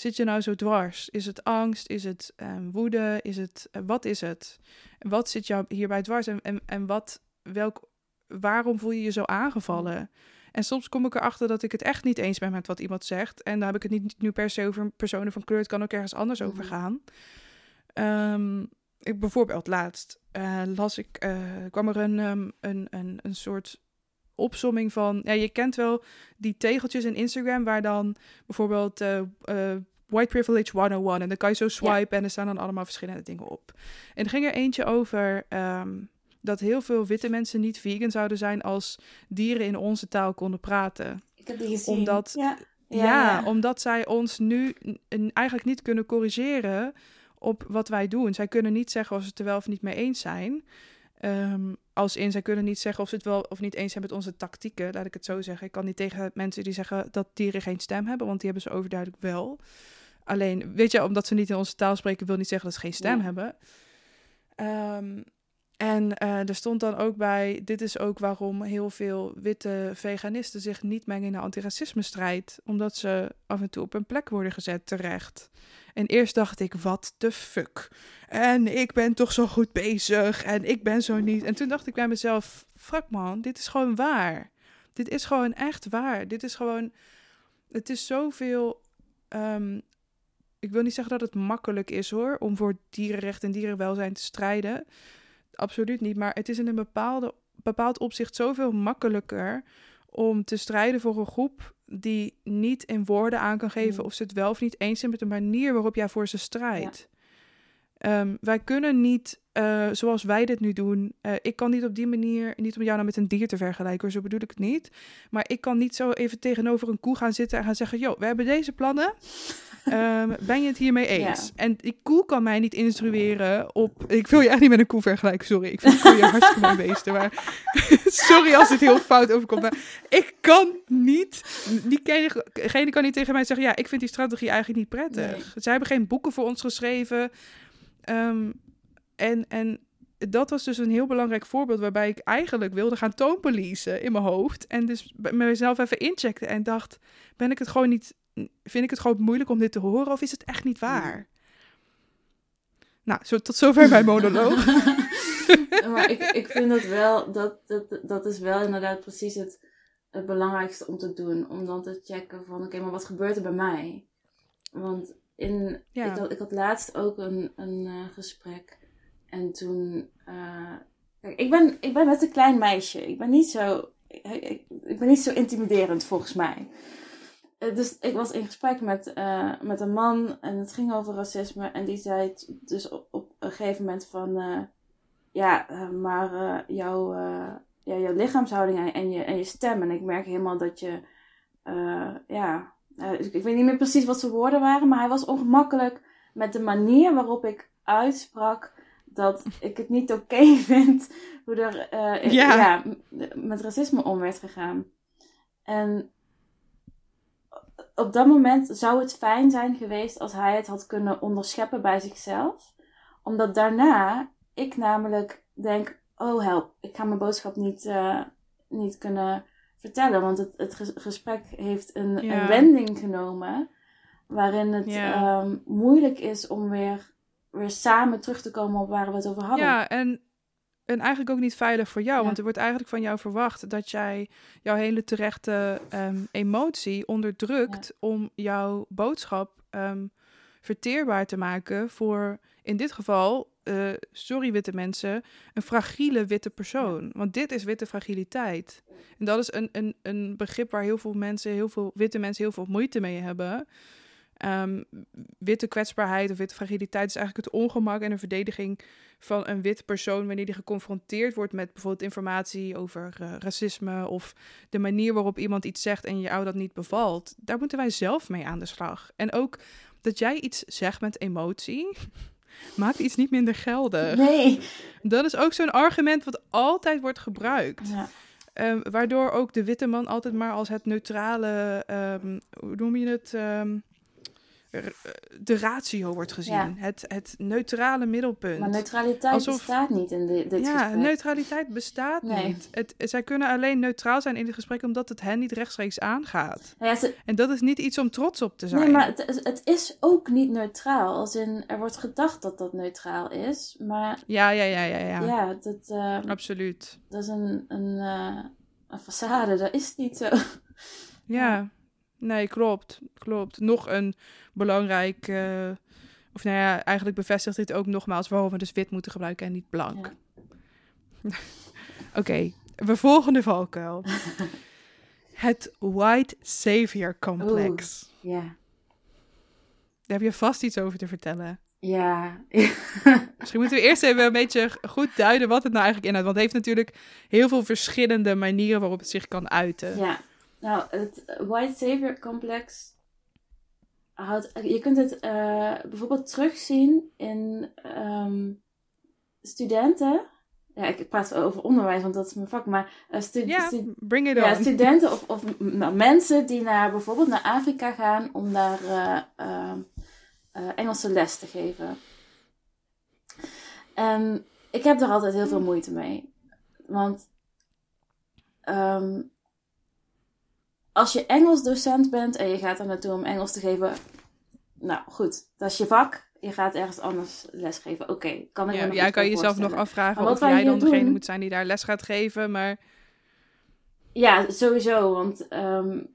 zit je nou zo dwars? Is het angst? Is het ehm, woede? Is het, eh, wat is het? Wat zit jou hierbij dwars? En, en, en wat, welk, waarom voel je je zo aangevallen? En soms kom ik erachter dat ik het echt niet eens ben met wat iemand zegt. En dan heb ik het niet nu per se over personen van kleur. Het kan ook ergens anders over Mhm. gaan. Ehm, ik, bijvoorbeeld laatst eh, las ik, eh, kwam er een, ehm, een, een, een soort opsomming van... Ja, je kent wel die tegeltjes in Instagram waar dan bijvoorbeeld... eh, eh, White Privilege 101. En dan kan je zo swipen en er staan dan allemaal verschillende dingen op. En er ging er eentje over ehm, dat heel veel witte mensen niet vegan zouden zijn als dieren in onze taal konden praten. Ik heb die gezien. Omdat- Ja, Ja, omdat zij ons nu eigenlijk niet kunnen corrigeren op wat wij doen. Zij kunnen niet zeggen of ze het er wel of niet mee eens zijn. Ehm, als in, zij kunnen niet zeggen of ze het wel of niet eens zijn met onze tactieken, laat ik het zo zeggen. Ik kan niet tegen mensen die zeggen dat dieren geen stem hebben, want die hebben ze overduidelijk wel. Alleen, weet je, omdat ze niet in onze taal spreken, wil niet zeggen dat ze geen stem Ja. hebben. Ehm, en eh, er stond dan ook bij, dit is ook waarom heel veel witte veganisten zich niet mengen in de antiracisme-strijd. Omdat ze af en toe op een plek worden gezet terecht. En eerst dacht ik, wat de fuck? En ik ben toch zo goed bezig en ik ben zo niet. En toen dacht ik bij mezelf, fuck man, dit is gewoon waar. Dit is gewoon echt waar. Dit is gewoon, het is zoveel... ehm, ik wil niet zeggen dat het makkelijk is hoor, om voor dierenrecht en dierenwelzijn te strijden. Absoluut niet, maar het is in een bepaalde, bepaald opzicht zoveel makkelijker om te strijden voor een groep die niet in woorden aan kan geven Mm. of ze het wel of niet eens zijn met de manier waarop jij voor ze strijdt. Ehm, wij kunnen niet, eh, zoals wij dit nu doen, eh, ik kan niet op die manier, niet om jou nou met een dier te vergelijken, zo bedoel ik het niet. Maar ik kan niet zo even tegenover een koe gaan zitten en gaan zeggen, joh, we hebben deze plannen. Ehm, ben je het hiermee eens? Ja. En die koe kan mij niet instrueren op... Ik wil je echt niet met een koe vergelijken, sorry. Ik vind koeien hartstikke mooi beesten, maar... sorry als dit heel fout overkomt, maar ik kan niet... Diegene kan niet tegen mij zeggen, ja, ik vind die strategie eigenlijk niet prettig. Nee. Zij hebben geen boeken voor ons geschreven. Ehm, en, en dat was dus een heel belangrijk voorbeeld waarbij ik eigenlijk wilde gaan toonpolicen in mijn hoofd. En dus bij mezelf even incheckte en dacht, ben ik het gewoon niet... Vind ik het gewoon moeilijk om dit te horen of is het echt niet waar? Nou, zo, tot zover mijn monoloog. maar ik, ik vind dat wel, dat, dat, dat is wel inderdaad precies het, het belangrijkste om te doen. Om dan te checken van, oké, maar wat gebeurt er bij mij? Want in, Ja. ik, had, ik had laatst ook een, een eh, gesprek. En toen, eh, ik ben, ik ben net een klein meisje. Ik ben niet zo, ik, ben niet zo intimiderend volgens mij. Eh, Dus ik was in gesprek met, eh, met een man en het ging over racisme. En die zei dus op, op een gegeven moment van... ja, maar jouw, ja, jouw lichaamshouding en, je, en je stem. En ik merk helemaal dat je... ja, ik weet niet meer precies wat zijn woorden waren. Maar hij was ongemakkelijk met de manier waarop ik uitsprak... dat ik het niet oké vind hoe er eh, Ja. met racisme om werd gegaan. En op dat moment zou het fijn zijn geweest als hij het had kunnen onderscheppen bij zichzelf. Omdat daarna ik namelijk denk, oh help, ik ga mijn boodschap niet, eh, niet kunnen vertellen. Want het, het ges- gesprek heeft een, Ja. een wending genomen waarin het Ja. ehm, moeilijk is om weer, weer samen terug te komen op waar we het over hadden. Ja, en, en eigenlijk ook niet veilig voor jou. Ja. Want er wordt eigenlijk van jou verwacht dat jij jouw hele terechte ehm, emotie onderdrukt om jouw boodschap ehm, verteerbaar te maken voor, in dit geval, eh, sorry witte mensen, een fragiele witte persoon. Want dit is witte fragiliteit. En dat is een, een, een begrip waar heel veel mensen, heel veel witte mensen heel veel moeite mee hebben. Ehm, witte kwetsbaarheid of witte fragiliteit is eigenlijk het ongemak en de verdediging van een wit persoon wanneer die geconfronteerd wordt met bijvoorbeeld informatie over eh, racisme of de manier waarop iemand iets zegt en jou dat niet bevalt. Daar moeten wij zelf mee aan de slag. En ook dat jij iets zegt met emotie maakt iets niet minder geldig. Nee. Dat is ook zo'n argument wat altijd wordt gebruikt. Ja. Ehm, waardoor ook de witte man altijd maar als het neutrale, ehm, hoe noem je het? De ratio wordt gezien. Het, het neutrale middelpunt. Maar neutraliteit Alsof, bestaat niet in dit, dit ja, neutraliteit bestaat niet. Het, zij kunnen alleen neutraal zijn in het gesprek omdat het hen niet rechtstreeks aangaat. Ja, ze, en dat is niet iets om trots op te zijn. Nee, maar het, het, is ook niet neutraal. Als in, er wordt gedacht dat dat neutraal is, maar... Ja, ja, ja, ja. Ja, ja dat... Uh, Absoluut. Dat is een, een, uh, een façade, dat is niet zo. Ja. Nee, klopt. Klopt. Nog een belangrijk. Uh, of nou ja, eigenlijk bevestigt dit ook nogmaals waarom we dus wit moeten gebruiken en niet blank. Oké, okay, we volgende valkuil. Het white savior complex. Ja. Daar heb je vast iets over te vertellen. Ja. Misschien moeten we eerst even een beetje goed duiden wat het nou eigenlijk inhoudt. Want het heeft natuurlijk heel veel verschillende manieren waarop het zich kan uiten. Ja. Nou, het White Savior complex houdt. Je kunt het uh, bijvoorbeeld terugzien in um, studenten. Ja, ik praat over onderwijs, want dat is mijn vak. Maar uh, stu bring it ja, studenten of, of mensen die naar, bijvoorbeeld naar Afrika gaan om daar uh, Engelse les te geven. En ik heb er altijd heel veel moeite mee. Want um, als je Engels docent bent en je gaat er naartoe om Engels te geven, nou goed, dat is je vak. Je gaat ergens anders lesgeven. Oké, kan ik ja, me nog Jij kan jezelf nog afvragen of jij dan degene moet zijn die daar les gaat geven, maar... Ja, sowieso, want um,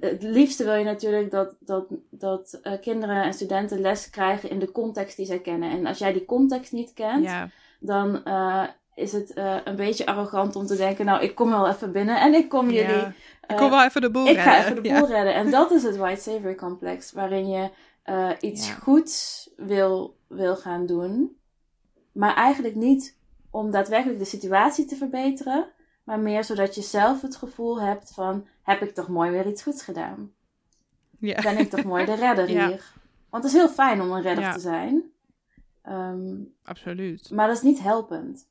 het liefste wil je natuurlijk dat, dat, dat uh, kinderen en studenten les krijgen in de context die zij kennen. En als jij die context niet kent, ja. dan uh, is het uh, een beetje arrogant om te denken, nou, ik kom wel even binnen en ik kom jullie... Ja. Ik kom wel even de boel ik redden. Ik ga even de boel redden. En dat is het White Savior complex, waarin je uh, iets goeds wil, wil gaan doen, maar eigenlijk niet om daadwerkelijk de situatie te verbeteren, maar meer zodat je zelf het gevoel hebt van, heb ik toch mooi weer iets goeds gedaan? Ja. Ben ik toch mooi de redder hier? Want het is heel fijn om een redder te zijn. Um, Absoluut. Maar dat is niet helpend.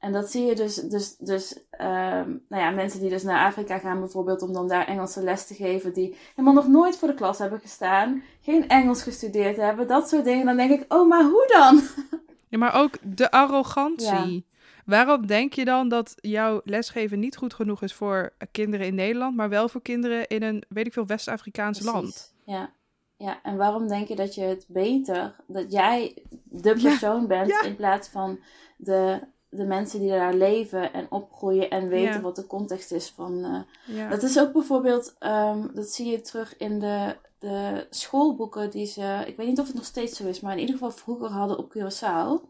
En dat zie je dus, dus, dus um, nou ja, mensen die dus naar Afrika gaan bijvoorbeeld om dan daar Engelse les te geven, die helemaal nog nooit voor de klas hebben gestaan, geen Engels gestudeerd hebben, dat soort dingen. Dan denk ik, oh, maar hoe dan? Ja, maar ook de arrogantie. Waarom denk je dan dat jouw lesgeven niet goed genoeg is voor kinderen in Nederland, maar wel voor kinderen in een, weet ik veel, West-Afrikaans land? Ja. ja, en waarom denk je dat je het beter, dat jij de persoon bent in plaats van de de mensen die daar leven en opgroeien en weten wat de context is van. Uh, Dat is ook bijvoorbeeld, um, dat zie je terug in de, de schoolboeken die ze, ik weet niet of het nog steeds zo is, maar in ieder geval vroeger hadden op Curaçao.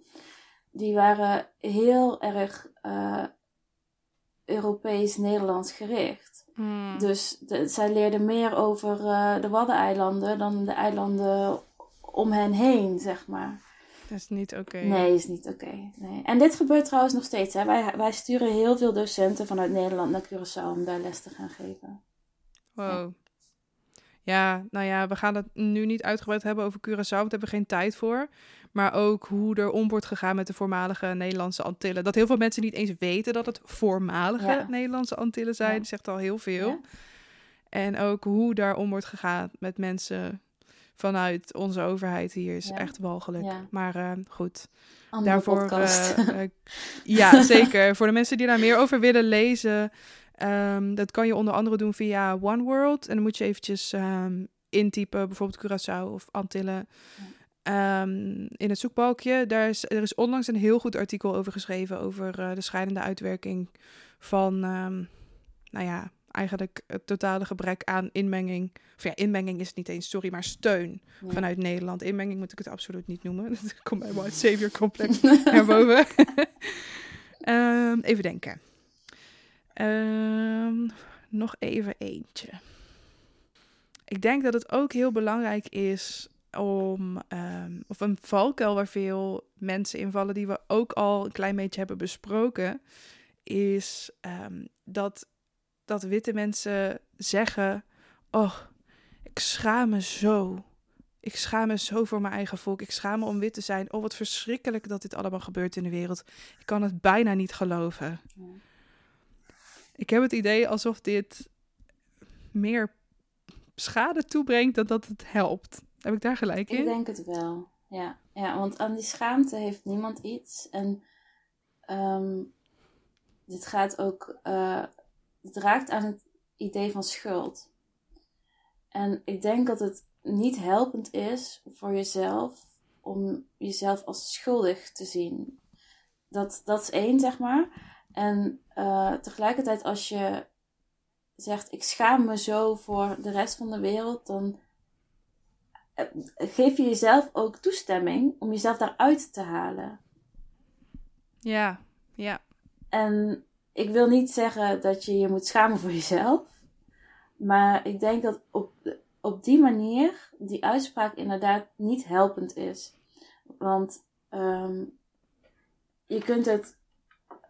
Die waren heel erg uh, Europees-Nederlands gericht. Hmm. Dus de, zij leerden meer over uh, de Waddeneilanden dan de eilanden om hen heen, zeg maar. Dat is niet oké. Nee, is niet oké. Nee. En dit gebeurt trouwens nog steeds. Hè. Wij, wij sturen heel veel docenten vanuit Nederland naar Curaçao om daar les te gaan geven. Wow. Ja. nou ja, we gaan het nu niet uitgebreid hebben over Curaçao, want daar hebben we geen tijd voor. Maar ook hoe er om wordt gegaan met de voormalige Nederlandse Antillen. Dat heel veel mensen niet eens weten dat het voormalige Nederlandse Antillen zijn, ja. zegt al heel veel. En ook hoe daar om wordt gegaan met mensen vanuit onze overheid hier is echt walgelijk. Maar uh, goed. Andere Daarvoor. Uh, ja, zeker. Voor de mensen die daar meer over willen lezen. Um, dat kan je onder andere doen via One World. En dan moet je eventjes um, intypen, bijvoorbeeld Curaçao of Antillen. Um, in het zoekbalkje. Daar is, er is onlangs een heel goed artikel over geschreven. Over uh, de scheidende uitwerking van, nou ja, eigenlijk het totale gebrek aan inmenging. Of ja, inmenging is het niet eens, sorry, maar steun vanuit Nederland. Inmenging moet ik het absoluut niet noemen. Dat komt bij White Savior complex naar boven. um, even denken. Um, nog even eentje. Ik denk dat het ook heel belangrijk is om, um, of een valkuil waar veel mensen invallen, die we ook al een klein beetje hebben besproken, is dat dat witte mensen zeggen: Oh, ik schaam me zo. Ik schaam me zo voor mijn eigen volk. Ik schaam me om wit te zijn. Oh, wat verschrikkelijk dat dit allemaal gebeurt in de wereld. Ik kan het bijna niet geloven. Ik heb het idee alsof dit meer schade toebrengt dan dat het helpt. Heb ik daar gelijk in? Ik denk het wel. Ja, ja want aan die schaamte heeft niemand iets. En um, dit gaat ook. Uh, het raakt aan het idee van schuld. En ik denk dat het niet helpend is voor jezelf om jezelf als schuldig te zien. Dat, dat is één, zeg maar. En uh, tegelijkertijd, als je zegt: Ik schaam me zo voor de rest van de wereld, dan eh, geef je jezelf ook toestemming om jezelf daaruit te halen. Ja, ja. En ik wil niet zeggen dat je je moet schamen voor jezelf. Maar ik denk dat op, op die manier die uitspraak inderdaad niet helpend is. Want um, je kunt het.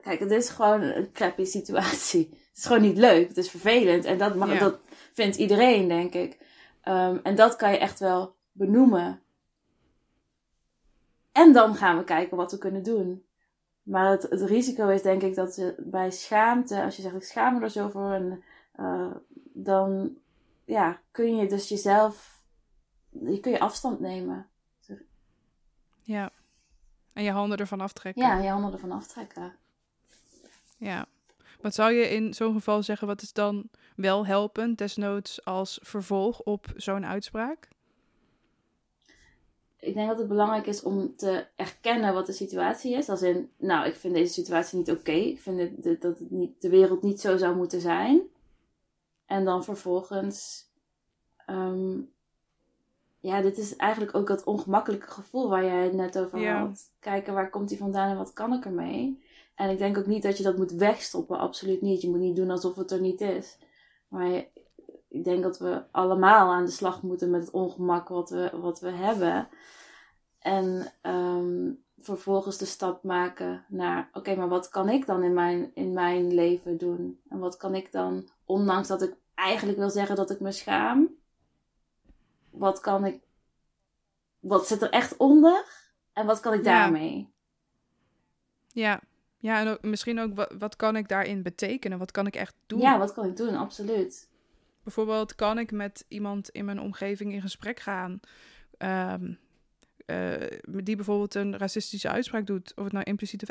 Kijk, het is gewoon een crappy situatie. Het is gewoon niet leuk. Het is vervelend. En dat, mag, dat vindt iedereen, denk ik. Um, en dat kan je echt wel benoemen. En dan gaan we kijken wat we kunnen doen. Maar het, het risico is denk ik dat je bij schaamte, als je zegt ik schaam me er zo voor, en, uh, dan ja, kun je dus jezelf, je kun je afstand nemen. Ja, en je handen ervan aftrekken. Ja, je handen ervan aftrekken. Ja. Wat zou je in zo'n geval zeggen, wat is dan wel helpend, desnoods als vervolg op zo'n uitspraak? Ik denk dat het belangrijk is om te erkennen wat de situatie is. Als in, nou, ik vind deze situatie niet oké. Ik vind het, dat het niet, de wereld niet zo zou moeten zijn. En dan vervolgens, um, ja, dit is eigenlijk ook dat ongemakkelijke gevoel waar jij het net over had. Kijken waar komt die vandaan en wat kan ik ermee. En ik denk ook niet dat je dat moet wegstoppen, absoluut niet. Je moet niet doen alsof het er niet is. Maar ik denk dat we allemaal aan de slag moeten met het ongemak wat we, wat we hebben. En um, vervolgens de stap maken naar: oké, maar wat kan ik dan in mijn, in mijn leven doen? En wat kan ik dan, ondanks dat ik eigenlijk wil zeggen dat ik me schaam, wat kan ik, wat zit er echt onder? En wat kan ik daarmee? Ja, ja, en ook, misschien ook wat, wat kan ik daarin betekenen? Wat kan ik echt doen? Ja, wat kan ik doen? Absoluut. Bijvoorbeeld, kan ik met iemand in mijn omgeving in gesprek gaan? Um, uh, die bijvoorbeeld een racistische uitspraak doet, of het nou impliciet of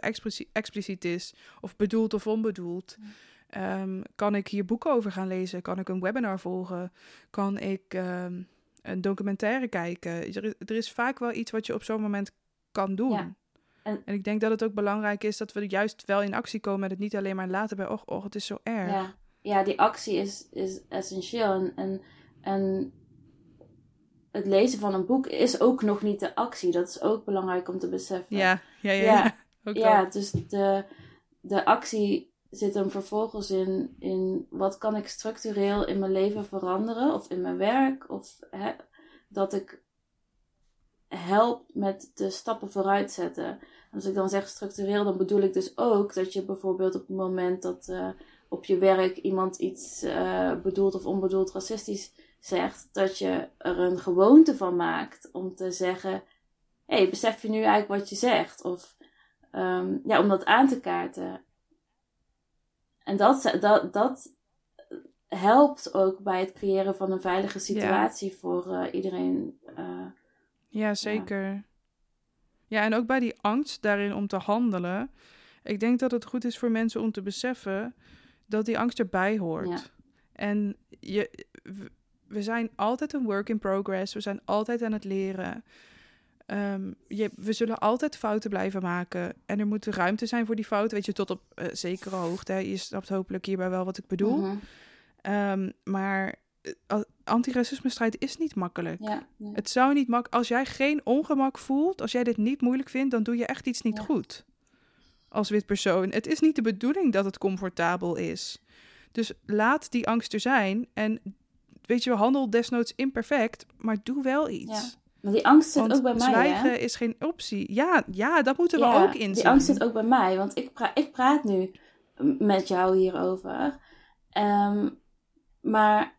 expliciet, is, of bedoeld of onbedoeld. Um, kan ik hier boeken over gaan lezen? Kan ik een webinar volgen? Kan ik um, een documentaire kijken? Er is, er is, vaak wel iets wat je op zo'n moment kan doen. Ja. En, en, ik denk dat het ook belangrijk is dat we juist wel in actie komen en het niet alleen maar laten bij, oh, oh het is zo erg. Ja ja, die actie is, is essentieel. En, en, en het lezen van een boek is ook nog niet de actie. Dat is ook belangrijk om te beseffen. Ja, ja, ja. Ja, ja dus de, de actie zit hem vervolgens in, in wat kan ik structureel in mijn leven veranderen. Of in mijn werk. Of hè, dat ik help met de stappen vooruit zetten. Als ik dan zeg structureel, dan bedoel ik dus ook dat je bijvoorbeeld op het moment dat... Uh, op je werk iemand iets uh, bedoeld of onbedoeld racistisch zegt, dat je er een gewoonte van maakt om te zeggen: hé, hey, besef je nu eigenlijk wat je zegt? Of um, ja, om dat aan te kaarten. En dat, dat, dat helpt ook bij het creëren van een veilige situatie voor uh, iedereen. Uh, ja, zeker. Ja. ja, en ook bij die angst daarin om te handelen. Ik denk dat het goed is voor mensen om te beseffen dat die angst erbij hoort. En je, we zijn altijd een work in progress. We zijn altijd aan het leren. Um, je, we zullen altijd fouten blijven maken. En er moet ruimte zijn voor die fouten. Weet je, tot op uh, zekere hoogte. Je snapt hopelijk hierbij wel wat ik bedoel. Mm um, maar uh, antiracisme strijd is niet makkelijk. Ja, Het zou niet makkelijk... Als jij geen ongemak voelt, als jij dit niet moeilijk vindt... dan doe je echt iets niet ja. goed als wit persoon. Het is niet de bedoeling dat het comfortabel is. Dus laat die angst er zijn en weet je, handel desnoods imperfect, maar doe wel iets. Ja. Maar die angst zit ook bij mij. Zwijgen is geen optie. Ja, ja dat moeten we ook inzien. Die angst zit ook bij mij, want ik, pra ik praat nu met jou hierover. Um, maar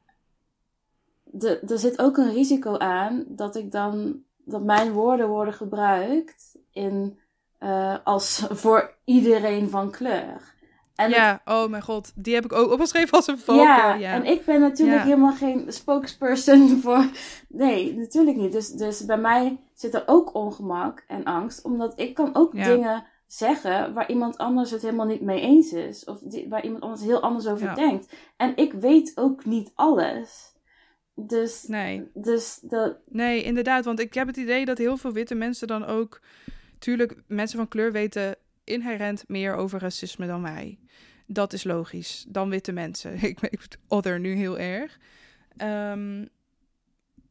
er zit ook een risico aan dat ik dan dat mijn woorden worden gebruikt in uh, als voor iedereen van kleur. En ja, oh mijn god, die heb ik ook opgeschreven als een foto. ja, Ja, en ik ben natuurlijk Ja. helemaal geen spokesperson voor. Nee, natuurlijk niet. Dus, dus bij mij zit er ook ongemak en angst, omdat ik kan ook Ja. dingen zeggen waar iemand anders het helemaal niet mee eens is, of die, waar iemand anders heel anders over Ja. denkt. En ik weet ook niet alles. Dus, Nee. dus dat, Nee, inderdaad. Want ik heb het idee dat heel veel witte mensen dan ook. Tuurlijk, mensen van kleur weten inherent meer over racisme dan wij. Dat is logisch. Dan witte mensen. Ik, ik other nu heel erg. Ehm,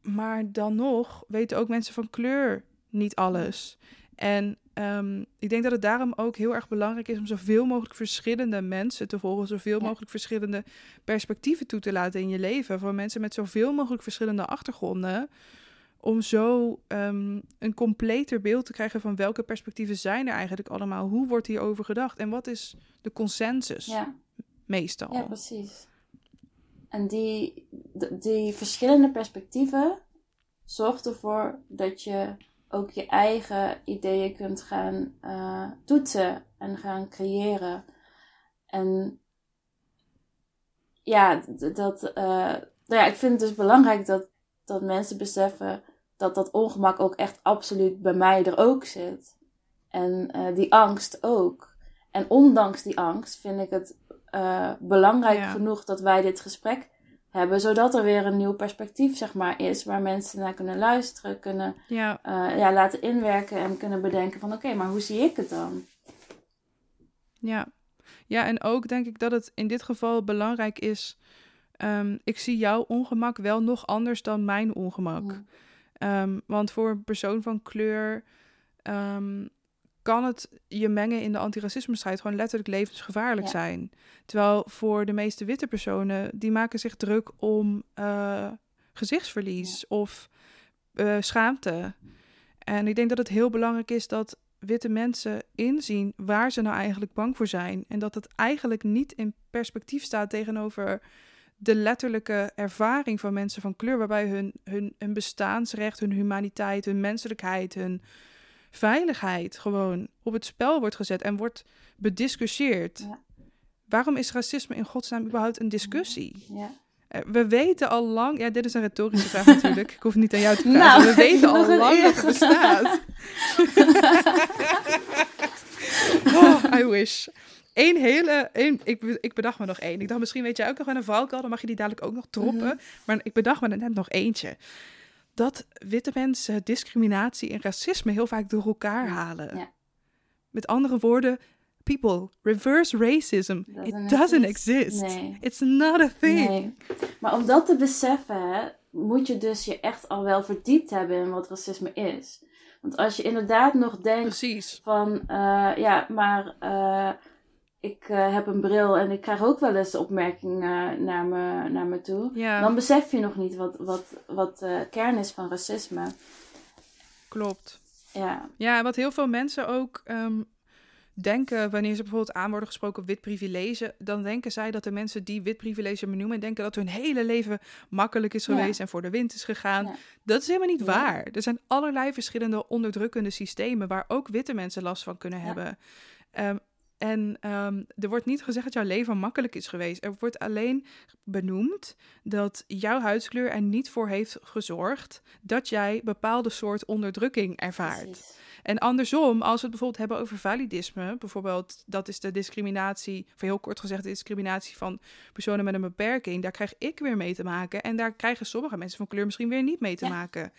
maar dan nog weten ook mensen van kleur niet alles. En ehm, ik denk dat het daarom ook heel erg belangrijk is om zoveel mogelijk verschillende mensen te volgen, zoveel Ja. mogelijk verschillende perspectieven toe te laten in je leven. Voor mensen met zoveel mogelijk verschillende achtergronden. Om zo ehm, een completer beeld te krijgen van welke perspectieven zijn er eigenlijk allemaal. Hoe wordt hierover gedacht? En wat is de consensus ja. meestal? Ja, precies. En die, die verschillende perspectieven zorgt ervoor dat je ook je eigen ideeën kunt gaan eh, toetsen en gaan creëren. En ja, dat, eh, nou ja, ik vind het dus belangrijk dat, dat mensen beseffen dat dat ongemak ook echt absoluut bij mij er ook zit. En eh, die angst ook. En ondanks die angst vind ik het eh, belangrijk Ja. genoeg dat wij dit gesprek hebben, zodat er weer een nieuw perspectief zeg maar, is waar mensen naar kunnen luisteren, kunnen Ja, eh, ja, laten inwerken en kunnen bedenken van oké, maar hoe zie ik het dan? Ja. ja, en ook denk ik dat het in dit geval belangrijk is. ehm, ik zie jouw ongemak wel nog anders dan mijn ongemak. Mm. Ehm, want voor een persoon van kleur ehm, kan het je mengen in de antiracisme-strijd gewoon letterlijk levensgevaarlijk Ja. zijn. Terwijl voor de meeste witte personen, die maken zich druk om eh, gezichtsverlies of eh, schaamte. En ik denk dat het heel belangrijk is dat witte mensen inzien waar ze nou eigenlijk bang voor zijn. En dat het eigenlijk niet in perspectief staat tegenover de letterlijke ervaring van mensen van kleur, waarbij hun, hun, hun bestaansrecht, hun humaniteit, hun menselijkheid, hun veiligheid gewoon op het spel wordt gezet en wordt bediscussieerd. Ja. Waarom is racisme in godsnaam überhaupt een discussie? Ja. Eh, We weten al lang, ja, dit is een retorische vraag natuurlijk. Ik hoef het niet aan jou te vragen. Nou, we weten al lang dat het bestaat. oh, I wish. Eén hele, één, ik, ik bedacht me nog één. Ik dacht, misschien weet jij ook nog wel een valkuil, dan mag je die dadelijk ook nog troppen. Mhm. Maar ik bedacht me er net nog eentje. Dat witte mensen discriminatie en racisme heel vaak door elkaar Ja, halen. ja. Met andere woorden, people, reverse racism. It Doesn't exist. exist. Nee. It's not a thing. Nee. Maar om dat te beseffen, moet je dus je echt al wel verdiept hebben in wat racisme is. Want als je inderdaad nog denkt Precies. van, eh, ja, maar eh, ik eh, heb een bril en ik krijg ook wel eens opmerkingen naar me, naar me toe. Ja. Dan besef je nog niet wat, wat, wat de kern is van racisme. Klopt. Ja, Ja, wat heel veel mensen ook ehm, denken wanneer ze bijvoorbeeld aan worden gesproken wit privilege, dan denken zij dat de mensen die wit privilege benoemen, denken dat hun hele leven makkelijk is Ja. geweest en voor de wind is gegaan. Ja. Dat is helemaal niet Ja. waar. Er zijn allerlei verschillende onderdrukkende systemen waar ook witte mensen last van kunnen hebben. Ehm, en ehm, er wordt niet gezegd dat jouw leven makkelijk is geweest. Er wordt alleen benoemd dat jouw huidskleur er niet voor heeft gezorgd dat jij bepaalde soort onderdrukking ervaart. precies. En andersom, als we het bijvoorbeeld hebben over validisme, bijvoorbeeld dat is de discriminatie, of heel kort gezegd de discriminatie van personen met een beperking, daar krijg ik weer mee te maken en daar krijgen sommige mensen van kleur misschien weer niet mee te Ja. maken.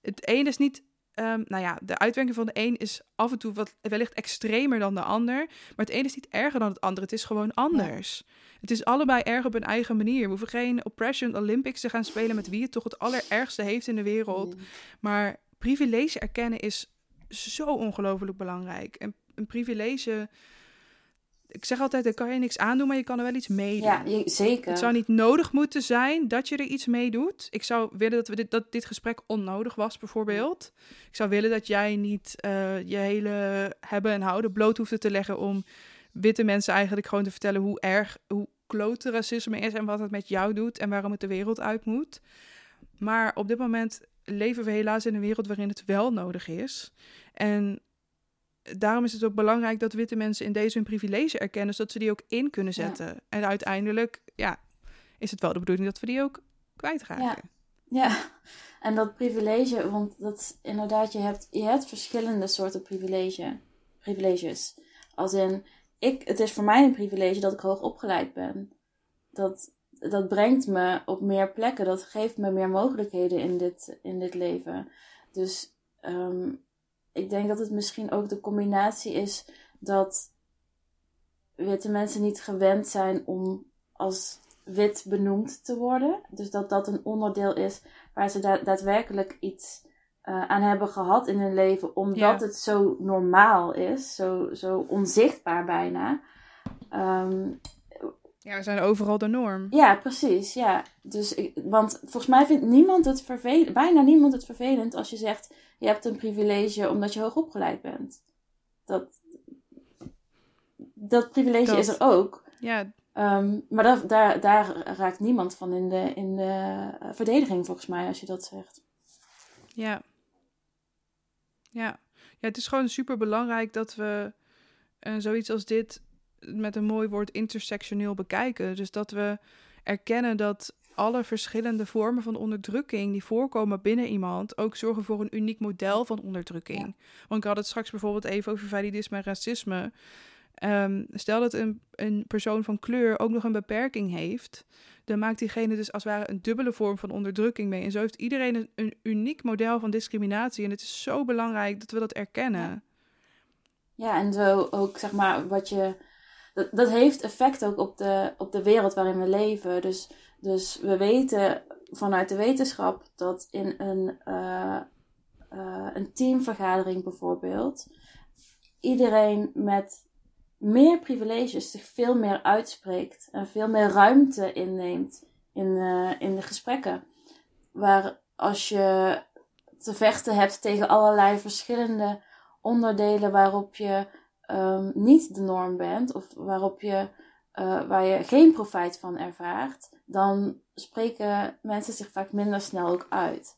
Het een is niet, ehm, nou ja, de uitwerking van de een is af en toe wat wellicht extremer dan de ander, maar het een is niet erger dan het andere, het is gewoon anders. Het is allebei erg op een eigen manier. We hoeven geen Oppression Olympics te gaan spelen met wie het toch het allerergste heeft in de wereld. Mm. Maar privilege erkennen is zo ongelooflijk belangrijk. En een privilege. Ik zeg altijd, daar kan je niks aan doen, maar je kan er wel iets mee doen. Ja, je- zeker. Het zou niet nodig moeten zijn dat je er iets mee doet. Ik zou willen dat, we dit, dat dit gesprek onnodig was, bijvoorbeeld. Ik zou willen dat jij niet eh, je hele hebben en houden bloot hoefde te leggen om witte mensen eigenlijk gewoon te vertellen hoe erg, hoe klote racisme is en wat het met jou doet en waarom het de wereld uit moet. Maar op dit moment leven we helaas in een wereld waarin het wel nodig is. En daarom is het ook belangrijk dat witte mensen in deze hun privilege erkennen, zodat ze die ook in kunnen zetten. En uiteindelijk, ja, is het wel de bedoeling dat we die ook kwijtraken. Ja. ja, en dat privilege, want dat inderdaad, je hebt, je hebt verschillende soorten privilege, privileges. Als in, ik, het is voor mij een privilege dat ik hoog opgeleid ben. Dat, dat brengt me op meer plekken, dat geeft me meer mogelijkheden in dit, in dit leven. Dus ehm, ik denk dat het misschien ook de combinatie is dat witte mensen niet gewend zijn om als wit benoemd te worden. Dus dat dat een onderdeel is waar ze daadwerkelijk iets uh, aan hebben gehad in hun leven, omdat het zo normaal is, zo, zo onzichtbaar bijna. Um, ja, we zijn overal de norm. Ja, precies. Ja. Dus ik, want volgens mij vindt niemand het vervelend, bijna niemand het vervelend als je zegt: je hebt een privilege omdat je hoog opgeleid bent. Dat, dat privilege is er ook. Ja. Um, maar dat, daar, daar raakt niemand van in de, in de eh, verdediging, volgens mij, als je dat zegt. Ja. Ja. Ja, het is gewoon super belangrijk dat we uh, zoiets als dit met een mooi woord intersectioneel bekijken. Dus dat we erkennen dat alle verschillende vormen van onderdrukking die voorkomen binnen iemand ook zorgen voor een uniek model van onderdrukking. Want ik had het straks bijvoorbeeld even over validisme en racisme. Um, stel dat een, een persoon van kleur ook nog een beperking heeft, dan maakt diegene dus als het ware een dubbele vorm van onderdrukking mee. En zo heeft iedereen een, een uniek model van discriminatie. En het is zo belangrijk dat we dat erkennen. Ja, en zo ook zeg maar wat je. Dat, heeft effect ook op de, op de wereld waarin we leven. Dus, dus we weten vanuit de wetenschap dat in een, uh, uh, een teamvergadering bijvoorbeeld iedereen met meer privileges zich veel meer uitspreekt en veel meer ruimte inneemt in, uh, in de gesprekken. Waar als je te vechten hebt tegen allerlei verschillende onderdelen waarop je um, niet de norm bent of waarop je, uh, waar je geen profijt van ervaart, dan spreken mensen zich vaak minder snel ook uit.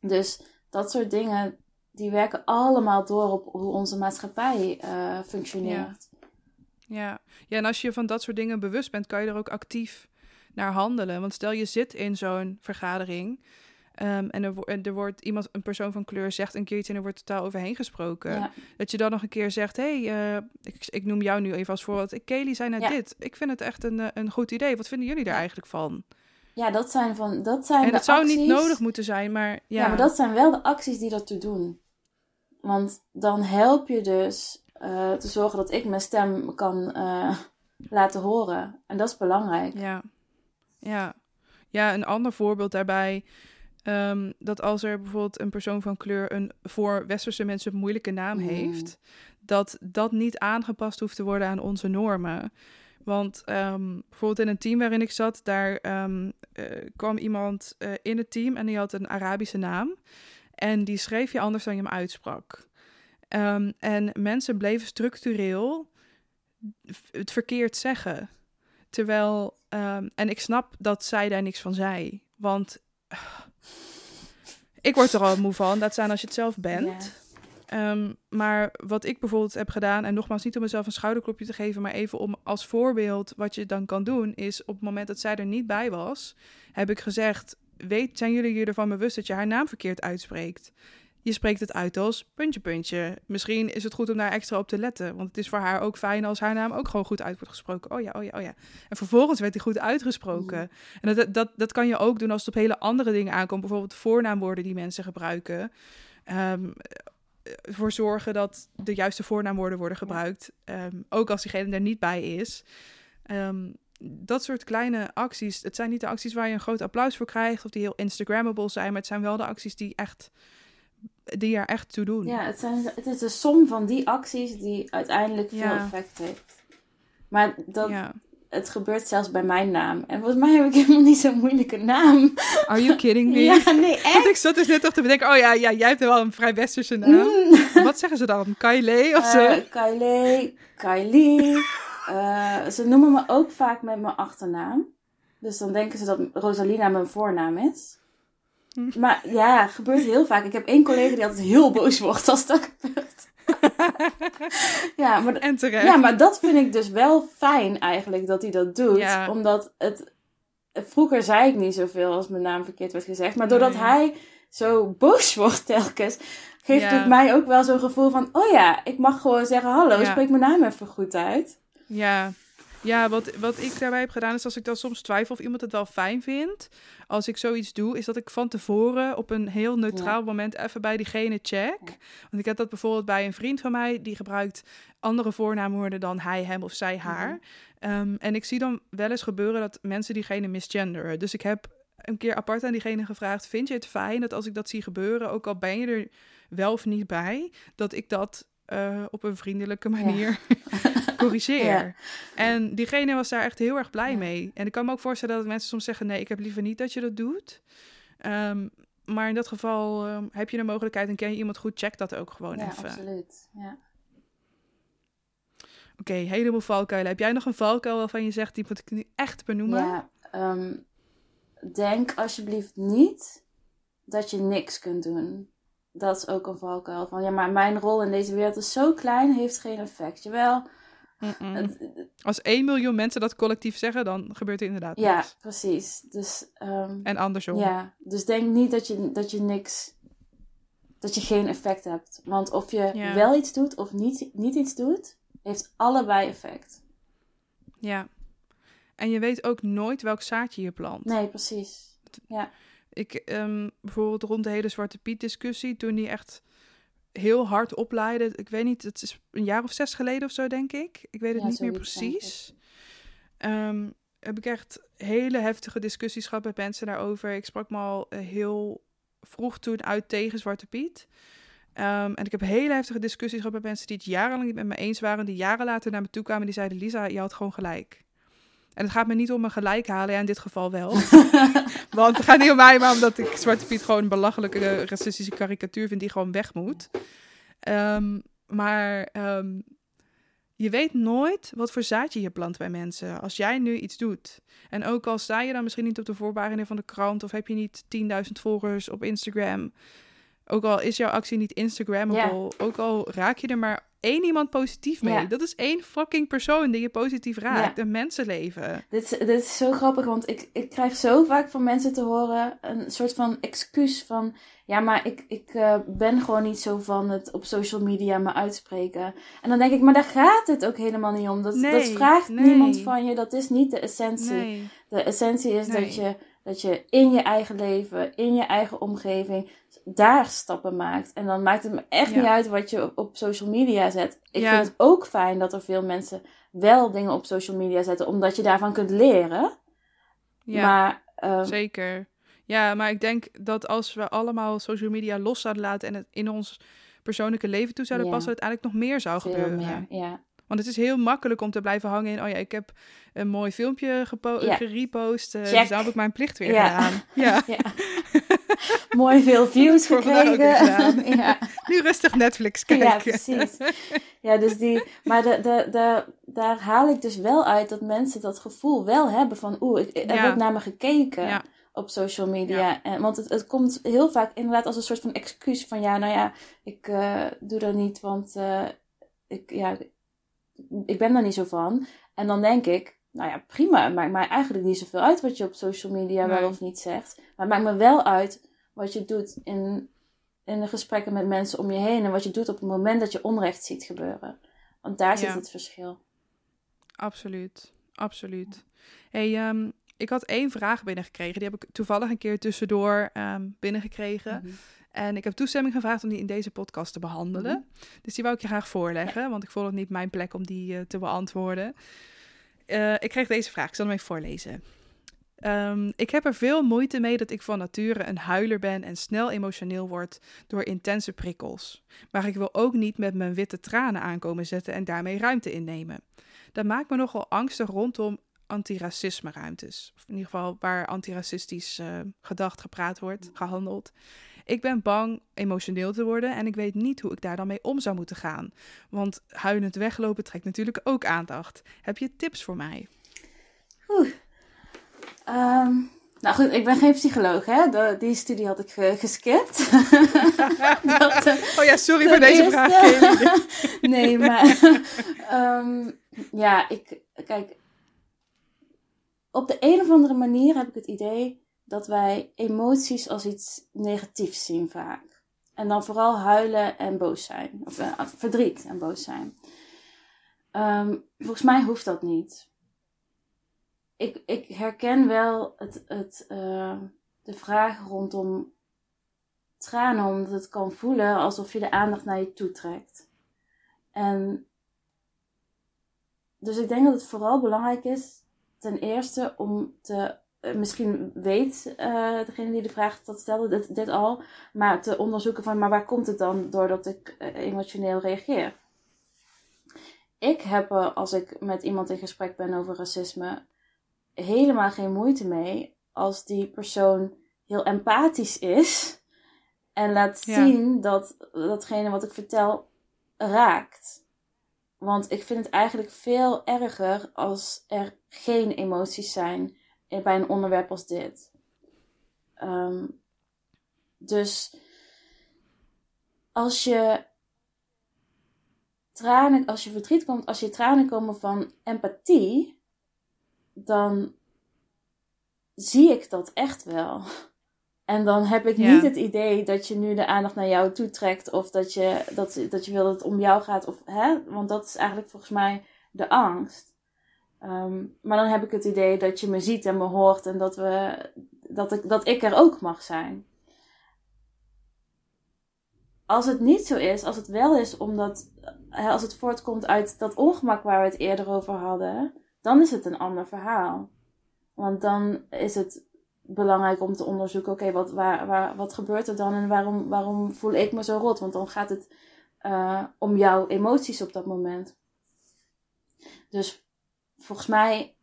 Dus dat soort dingen, die werken allemaal door op hoe onze maatschappij uh, functioneert. Ja. ja. ja, en als je van dat soort dingen bewust bent, kan je er ook actief naar handelen. Want stel je zit in zo'n vergadering um, en er, er, wordt iemand, een persoon van kleur, zegt een keer iets en er wordt totaal overheen gesproken. Dat je dan nog een keer zegt: hé, hey, uh, ik, ik, noem jou nu even als voorbeeld. Kelly zei net dit. Ik vind het echt een, eh, een goed idee. Wat vinden jullie daar eigenlijk van? Ja, dat zijn van. Dat zijn en het zou niet nodig moeten zijn, maar. Ja. ja, maar dat zijn wel de acties die ertoe doen. Want dan help je dus uh, te zorgen dat ik mijn stem kan uh, laten horen. En dat is belangrijk. Ja, ja. ja een ander voorbeeld daarbij. Um, dat als er bijvoorbeeld een persoon van kleur een voor westerse mensen een moeilijke naam mm. heeft, dat dat niet aangepast hoeft te worden aan onze normen. Want um, bijvoorbeeld in een team waarin ik zat, daar um, uh, kwam iemand uh, in het team en die had een Arabische naam. En die schreef je anders dan je hem uitsprak. En mensen bleven structureel het verkeerd zeggen. Terwijl, en ik snap dat zij daar niks van zei. Want uh, ik word er al moe van, dat zijn als je het zelf bent. Yeah. Um, maar wat ik bijvoorbeeld heb gedaan, en nogmaals niet om mezelf een schouderklopje te geven, maar even om als voorbeeld wat je dan kan doen, is op het moment dat zij er niet bij was, heb ik gezegd: weet, zijn jullie je ervan bewust dat je haar naam verkeerd uitspreekt? Je spreekt het uit als puntje, puntje. Misschien is het goed om daar extra op te letten. Want het is voor haar ook fijn als haar naam ook gewoon goed uit wordt gesproken. Oh ja, oh ja, oh ja. En vervolgens werd die goed uitgesproken. Mm. En dat, dat, dat kan je ook doen als het op hele andere dingen aankomt. Bijvoorbeeld voornaamwoorden die mensen gebruiken. Um, voor zorgen dat de juiste voornaamwoorden worden gebruikt. Um, ook als diegene er niet bij is. Um, dat soort kleine acties, het zijn niet de acties waar je een groot applaus voor krijgt of die heel Instagrammable zijn, maar het zijn wel de acties die echt die er echt toe doen. Ja, het, zijn, het is de som van die acties die uiteindelijk veel effect heeft. Maar dat, ja. het gebeurt zelfs bij mijn naam. En volgens mij heb ik helemaal niet zo'n moeilijke naam. Are you kidding me? Ja, nee, echt. Want ik zat dus net toch te bedenken, oh ja, ja jij hebt wel een vrij westerse naam. Mm. Wat zeggen ze dan? Kylie of zo? Uh, Kylie, Kylie. Uh, ze noemen me ook vaak met mijn achternaam. Dus dan denken ze dat Rosalina mijn voornaam is. Maar ja, gebeurt heel vaak. Ik heb één collega die altijd heel boos wordt als dat gebeurt. ja, maar, En terecht. ja, maar dat vind ik dus wel fijn eigenlijk dat hij dat doet. Ja. Omdat het. Vroeger zei ik niet zoveel als mijn naam verkeerd werd gezegd. Maar doordat Nee. hij zo boos wordt telkens, geeft Ja. het mij ook wel zo'n gevoel van: oh ja, ik mag gewoon zeggen: hallo, Ja. spreek mijn naam even goed uit. Ja, ja wat, wat ik daarbij heb gedaan is als ik dan soms twijfel of iemand het wel fijn vindt. Als ik zoiets doe, is dat ik van tevoren op een heel neutraal moment even bij diegene check. Want ik heb dat bijvoorbeeld bij een vriend van mij, die gebruikt andere voornaamwoorden dan hij, hem of zij, haar. Ehm, en ik zie dan wel eens gebeuren dat mensen diegene misgenderen. Dus ik heb een keer apart aan diegene gevraagd: Vind je het fijn dat als ik dat zie gebeuren, ook al ben je er wel of niet bij, dat ik dat eh, op een vriendelijke manier corrigeer? Ja. En diegene was daar echt heel erg blij Ja. mee. En ik kan me ook voorstellen dat mensen soms zeggen: Nee, ik heb liever niet dat je dat doet. Ehm, maar in dat geval ehm, heb je de mogelijkheid en ken je iemand goed, check dat ook gewoon ja, even. absoluut. Ja. Oké, heleboel valkuilen. Heb jij nog een valkuil waarvan je zegt, die moet ik nu echt benoemen? Ja, ehm, denk alsjeblieft niet dat je niks kunt doen. Dat is ook een valkuil van, ja, maar mijn rol in deze wereld is zo klein, heeft geen effect. Jawel, het- Als 1 miljoen mensen dat collectief zeggen, dan gebeurt er inderdaad ja, niks. precies. Dus, ehm, En andersom. ja, dus denk niet dat je, dat je niks, dat je geen effect hebt. Want of je Ja. wel iets doet of niet, niet iets doet, heeft allebei effect. Ja. En je weet ook nooit welk zaadje je plant. Nee, precies. Ik, ehm, bijvoorbeeld rond de hele Zwarte Piet discussie, toen die echt heel hard opleidde. Ik weet niet, het is een jaar of zes geleden of zo, denk ik. Ik weet het Ja, niet meer precies. Ehm, heb ik echt hele heftige discussies gehad met mensen daarover. Ik sprak me al eh, heel vroeg toen uit tegen Zwarte Piet. Ehm, en ik heb hele heftige discussies gehad met mensen die het jarenlang niet met me eens waren. Die jaren later naar me toe kwamen. Die zeiden, Lisa, je had gewoon gelijk. En het gaat me niet om een gelijk halen. Ja, in dit geval wel. Want het gaat niet om mij, maar omdat ik Zwarte Piet gewoon een belachelijke racistische karikatuur vind die gewoon weg moet. Ehm, maar ehm, je weet nooit wat voor zaadje je plant bij mensen als jij nu iets doet. En ook al sta je dan misschien niet op de voorpagina van de krant of heb je niet 10.000 volgers op Instagram. Ook al is jouw actie niet Instagrammable, ook al raak je er maar één iemand positief mee. Ja. Dat is één fucking persoon die je positief raakt. Een mensenleven. Dit, is- dit is zo grappig, want ik, ik krijg zo vaak van mensen te horen een soort van excuus van... Ja, maar ik, ik eh, ben gewoon niet zo van het op social media me uitspreken. En dan denk ik, maar daar gaat het ook helemaal niet om. Dat, Nee, dat vraagt nee. niemand van je, dat is niet de essentie. Nee. De essentie is dat, je, dat je in je eigen leven, in je eigen omgeving, daar stappen maakt. En dan maakt het me echt Ja. niet uit wat je op, op social media zet. Ik Ja. vind het ook fijn dat er veel mensen wel dingen op social media zetten, omdat je daarvan kunt leren. Ja. Maar ehm, Zeker. Ja, maar ik denk dat als we allemaal social media los zouden laten en het in ons persoonlijke leven toe zouden Ja. passen, het eigenlijk nog meer zou veel gebeuren. meer. Ja. Want het is heel makkelijk om te blijven hangen in, oh ja, ik heb een mooi filmpje gerepost, Check. dus dan heb ik mijn plicht weer gedaan. Ja, ja. Mooi veel views gekregen. ja. nu rustig Netflix ja, kijken. precies. Ja, dus die, maar de, de, de, daar haal ik dus wel uit dat mensen dat gevoel wel hebben van, oeh, ik, er Ja. wordt naar me gekeken. Ja. op social media. Ja. En, want het, het komt heel vaak inderdaad als een soort van excuus van ja, nou ja, ik eh, doe dat niet, want eh, ik, ja, ik ben daar niet zo van. En dan denk ik, nou ja, prima, het maakt mij eigenlijk niet zoveel uit wat je op social media Nee. wel of niet zegt. Maar het maakt me wel uit wat je doet in, in de gesprekken met mensen om je heen. En wat je doet op het moment dat je onrecht ziet gebeuren. Want daar zit Ja. het verschil. Absoluut, absoluut. Hey, ehm, ik had één vraag binnengekregen. Die heb ik toevallig een keer tussendoor ehm, binnengekregen. Mhm. En ik heb toestemming gevraagd om die in deze podcast te behandelen. Mhm. Dus die wou ik je graag voorleggen, want ik vond het niet mijn plek om die eh, te beantwoorden. Eh, ik kreeg deze vraag, ik zal hem even voorlezen. Ehm, ik heb er veel moeite mee dat ik van nature een huiler ben en snel emotioneel word door intense prikkels. Maar ik wil ook niet met mijn witte tranen aankomen zetten en daarmee ruimte innemen. Dat maakt me nogal angstig rondom antiracisme ruimtes. Of in ieder geval waar antiracistisch eh, gedacht, gepraat wordt, gehandeld. Ik ben bang emotioneel te worden en ik weet niet hoe ik daar dan mee om zou moeten gaan. Want huilend weglopen trekt natuurlijk ook aandacht. Heb je tips voor mij? Oeh. Ehm, Nou goed, ik ben geen psycholoog, hè? die studie had ik geskipt. dat, uh, oh ja, sorry voor deze vraag. nee, maar um, ja, ik, kijk, op de een of andere manier heb ik het idee dat wij emoties als iets negatiefs zien vaak. En dan vooral huilen en boos zijn. Of uh, verdriet en boos zijn. Um, volgens mij hoeft dat niet ik, ik herken wel het, het, uh, de vraag rondom tranen, omdat het kan voelen alsof je de aandacht naar je toe trekt. En dus ik denk dat het vooral belangrijk is, ten eerste om te, misschien weet uh, degene die de vraag dat stelde dit, dit, al, maar te onderzoeken van, maar waar komt het dan doordat ik emotioneel reageer? Ik heb, als ik met iemand in gesprek ben over racisme, helemaal geen moeite mee als die persoon heel empathisch is en laat zien dat datgene wat ik vertel raakt. Want ik vind het eigenlijk veel erger als er geen emoties zijn bij een onderwerp als dit. Ehm, dus als je tranen, als je verdriet komt, als je tranen komen van empathie, dan zie ik dat echt wel. En dan heb ik niet het idee dat je nu de aandacht naar jou toe trekt. Of dat je, dat, dat je wil dat het om jou gaat. Of, hè? Want dat is eigenlijk volgens mij de angst. Ehm, maar dan heb ik het idee dat je me ziet en me hoort. En dat, we, dat, ik, dat ik er ook mag zijn. Als het niet zo is, als het wel is omdat. Als het voortkomt uit dat ongemak waar we het eerder over hadden dan is het een ander verhaal. Want dan is het belangrijk om te onderzoeken, oké, wat, waar, waar, wat gebeurt er dan en waarom, waarom voel ik me zo rot? Want dan gaat het uh, om jouw emoties op dat moment. Dus volgens mij,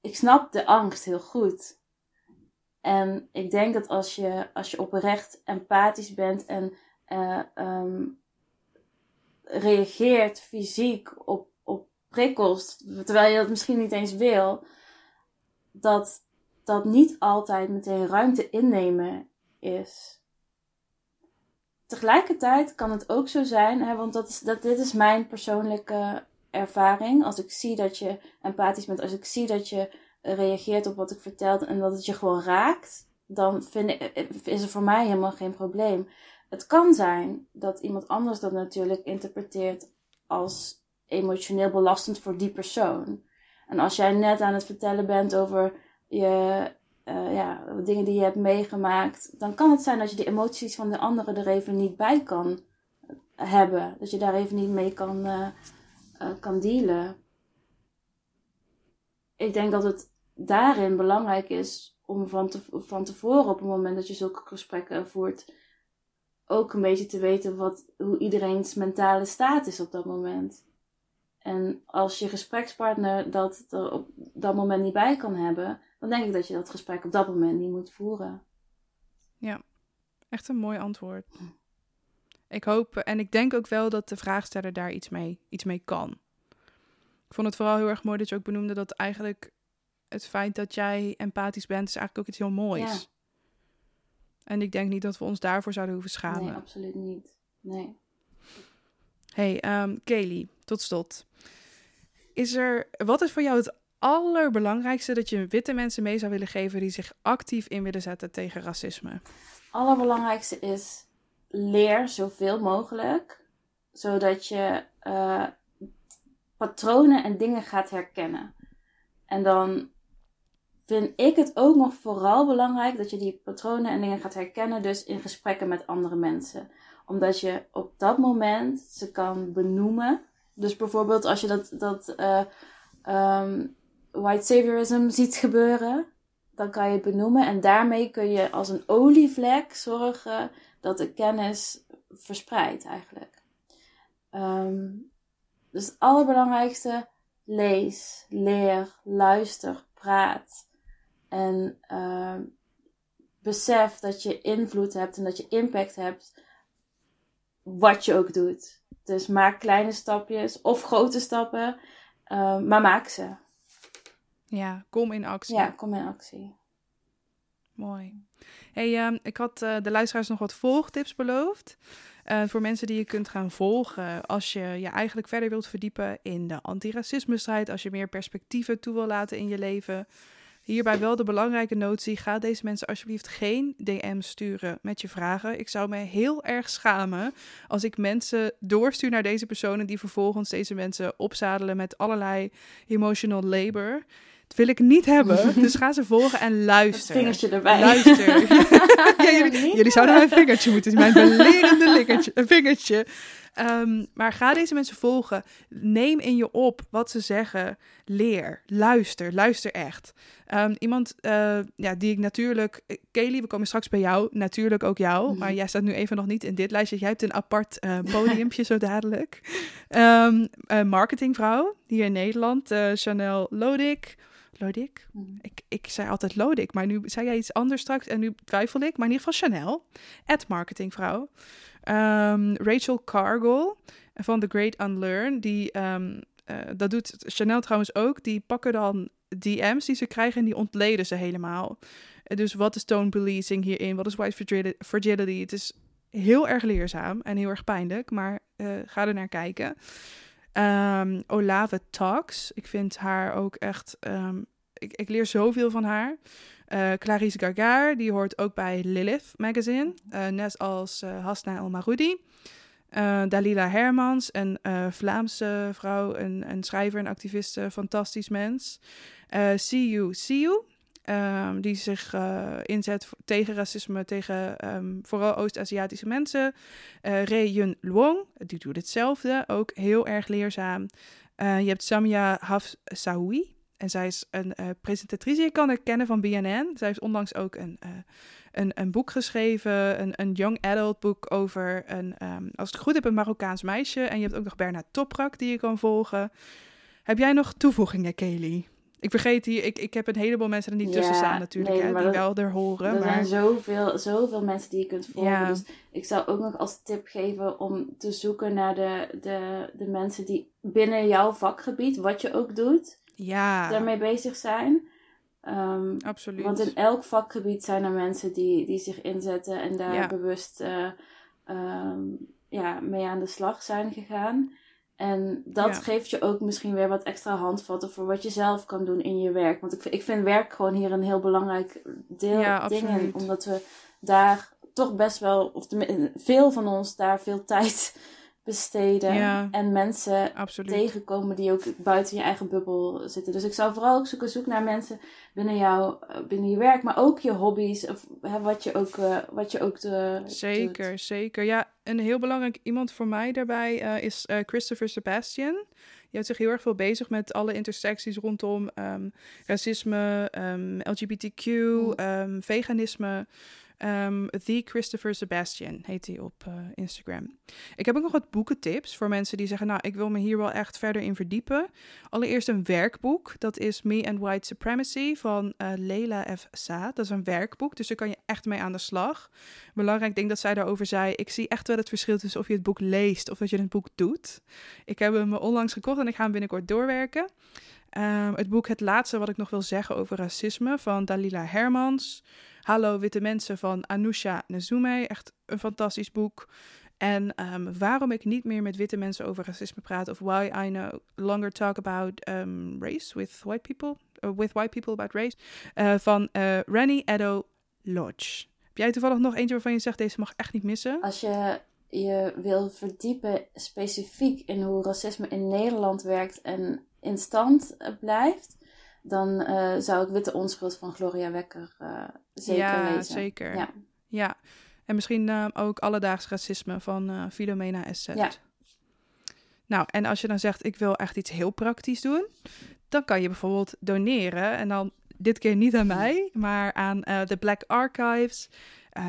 ik snap de angst heel goed. En ik denk dat als je, als je oprecht empathisch bent en uh, um, reageert fysiek op prikkels, terwijl je dat misschien niet eens wil, dat dat niet altijd meteen ruimte innemen is. Tegelijkertijd kan het ook zo zijn, hè, want dat is, dat, dit is mijn persoonlijke ervaring. Als ik zie dat je empathisch bent, als ik zie dat je reageert op wat ik vertel en dat het je gewoon raakt, dan vind ik, is er voor mij helemaal geen probleem. Het kan zijn dat iemand anders dat natuurlijk interpreteert als emotioneel belastend voor die persoon. En als jij net aan het vertellen bent over je, uh, ja, dingen die je hebt meegemaakt, dan kan het zijn dat je de emoties van de anderen er even niet bij kan hebben. Dat je daar even niet mee kan, uh, uh, kan dealen. Ik denk dat het daarin belangrijk is om van, te, van tevoren, op het moment dat je zulke gesprekken voert, ook een beetje te weten wat, hoe iedereen's mentale staat is op dat moment. En als je gesprekspartner dat er op dat moment niet bij kan hebben, dan denk ik dat je dat gesprek op dat moment niet moet voeren. Ja, echt een mooi antwoord. Ik hoop en ik denk ook wel dat de vraagsteller daar iets mee, iets mee kan. Ik vond het vooral heel erg mooi dat je ook benoemde dat eigenlijk het feit dat jij empathisch bent, is eigenlijk ook iets heel moois. Ja. En ik denk niet dat we ons daarvoor zouden hoeven schamen. Nee, absoluut niet. Nee. Hey, um, Kelly, tot slot. Is er, wat is voor jou het allerbelangrijkste dat je witte mensen mee zou willen geven die zich actief in willen zetten tegen racisme? Allerbelangrijkste is leer zoveel mogelijk, zodat je uh, patronen en dingen gaat herkennen. En dan vind ik het ook nog vooral belangrijk dat je die patronen en dingen gaat herkennen, dus in gesprekken met andere mensen. Omdat je op dat moment ze kan benoemen dus bijvoorbeeld als je dat, dat uh, um, white saviorism ziet gebeuren, dan kan je het benoemen. En daarmee kun je als een olievlek zorgen dat de kennis verspreidt eigenlijk. Um, dus het allerbelangrijkste, lees, leer, luister, praat. En uh, besef dat je invloed hebt en dat je impact hebt, wat je ook doet. Dus maak kleine stapjes of grote stappen, uh, maar maak ze. Ja, kom in actie. Ja, kom in actie. Mooi. Hey, ehm, ik had uh, de luisteraars nog wat volgtips beloofd. Uh, voor mensen die je kunt gaan volgen als je je eigenlijk verder wilt verdiepen in de antiracisme-strijd, als je meer perspectieven toe wil laten in je leven. Hierbij wel de belangrijke notie: ga deze mensen alsjeblieft geen DM sturen met je vragen. Ik zou me heel erg schamen als ik mensen doorstuur naar deze personen die vervolgens deze mensen opzadelen met allerlei emotional labor. Wil ik niet hebben. Dus ga ze volgen en luister. Een vingertje erbij. Luister. ja, jullie, jullie, zouden mijn vingertje moeten zien. Mijn belerende likkertje, vingertje. Um, maar ga deze mensen volgen. Neem in je op wat ze zeggen. Leer. Luister. Luister echt. Um, iemand uh, ja, die ik natuurlijk. Kelly, we komen straks bij jou. Natuurlijk ook jou. Mm. Maar jij staat nu even nog niet in dit lijstje. Jij hebt een apart uh, podiumpje zo dadelijk. Um, uh, marketingvrouw hier in Nederland. Chanel Lodik. Lodik? Mm. Ik, ik zei altijd Lodik, maar nu zei jij iets anders straks en nu twijfel ik. Maar in ieder geval Chanel, at marketingvrouw. Um, Rachel Cargill van The Great Unlearn, die, um, uh, dat doet Chanel trouwens ook, die pakken dan DM's die ze krijgen en die ontleden ze helemaal. Dus wat is tone policing hierin? Wat is white fragility? Het is heel erg leerzaam en heel erg pijnlijk, maar uh, ga er naar kijken. Um, Olave Talks. Ik vind haar ook echt. Um, ik, ik, leer zoveel van haar. Uh, Clarice Gargar, die hoort ook bij Lilith Magazine. Uh, net als uh, Hasna El Maroudi. Dalila Hermans, een Vlaamse vrouw, een, een schrijver, een activiste, fantastisch mens. See You, See You. Um, die zich inzet tegen racisme, tegen um, vooral Oost-Aziatische mensen. Uh, Yun Luong, die doet hetzelfde, ook heel erg leerzaam. Uh, je hebt Samia Hafsaoui, en zij is een presentatrice. Je kan haar kennen van BNN. Zij heeft onlangs ook een, een, een boek geschreven. Een, een young adult boek over een, um, als ik het goed heb, een Marokkaans meisje. En je hebt ook nog Bernard Toprak die je kan volgen. Heb jij nog toevoegingen, Kelly? Ik vergeet hier, ik, ik heb een heleboel mensen er niet ja, tussen staan natuurlijk, nee, hè, die dat, wel er horen. Er maar... zijn zoveel, zoveel mensen die je kunt volgen. Ja. Dus ik zou ook nog als tip geven om te zoeken naar de, de, de mensen die binnen jouw vakgebied, wat je ook doet, ja. daarmee bezig zijn. Um, Absoluut. Want in elk vakgebied zijn er mensen die, die zich inzetten en daar bewust uh, um, ja, mee aan de slag zijn gegaan. En dat Ja. geeft je ook misschien weer wat extra handvatten voor wat je zelf kan doen in je werk. Want ik, vind- ik vind werk gewoon hier een heel belangrijk deel, Ja, ding in. Omdat we daar toch best wel, of veel van ons daar veel tijd besteden. Ja. En mensen Absoluut. tegenkomen die ook buiten je eigen bubbel zitten. Dus ik zou vooral ook zoeken, zoek naar mensen binnen, jou, eh, binnen je werk, maar ook je hobby's. Of hè, wat je ook, eh, wat je ook de, Zeker, zeker. Ja, een heel belangrijk iemand voor mij daarbij eh, is eh, Christopher Sebastian. Die houdt zich heel erg veel bezig met alle intersecties rondom ehm, racisme, ehm, LGBTQ, Mm. ehm, veganisme. Ehm, The Christopher Sebastian heet hij op eh, Instagram. Ik heb ook nog wat boekentips voor mensen die zeggen: Nou, ik wil me hier wel echt verder in verdiepen. Allereerst een werkboek. Dat is Me and White Supremacy van eh, Leila F. Saad. Dat is een werkboek, dus daar kan je echt mee aan de slag. Belangrijk ding dat zij daarover zei: Ik zie echt wel het verschil tussen of je het boek leest of dat je het boek doet. Ik heb hem onlangs gekocht en ik ga hem binnenkort doorwerken. Ehm, het boek Het Laatste wat ik nog wil zeggen over racisme van Dalila Hermans. Hallo Witte Mensen van Anousha Nezume. Echt een fantastisch boek. En ehm, waarom ik niet meer met witte mensen over racisme praat. Of why I no longer talk about um, race with white people. Uh, with white people about race. Uh, van uh, Rani Edo Lodge. Heb jij toevallig nog eentje waarvan je zegt deze mag echt niet missen? Als je je wil verdiepen specifiek in hoe racisme in Nederland werkt en in stand eh, blijft, dan uh, zou ik Witte Onschuld van Gloria Wekker uh, zeker ja, lezen. Zeker. Ja, ja. En misschien uh, ook Alledaags Racisme van Filomena S. Ja. Nou, en als je dan zegt, ik wil echt iets heel praktisch doen, dan kan je bijvoorbeeld doneren. En dan dit keer niet aan mij, maar aan de Black Archives,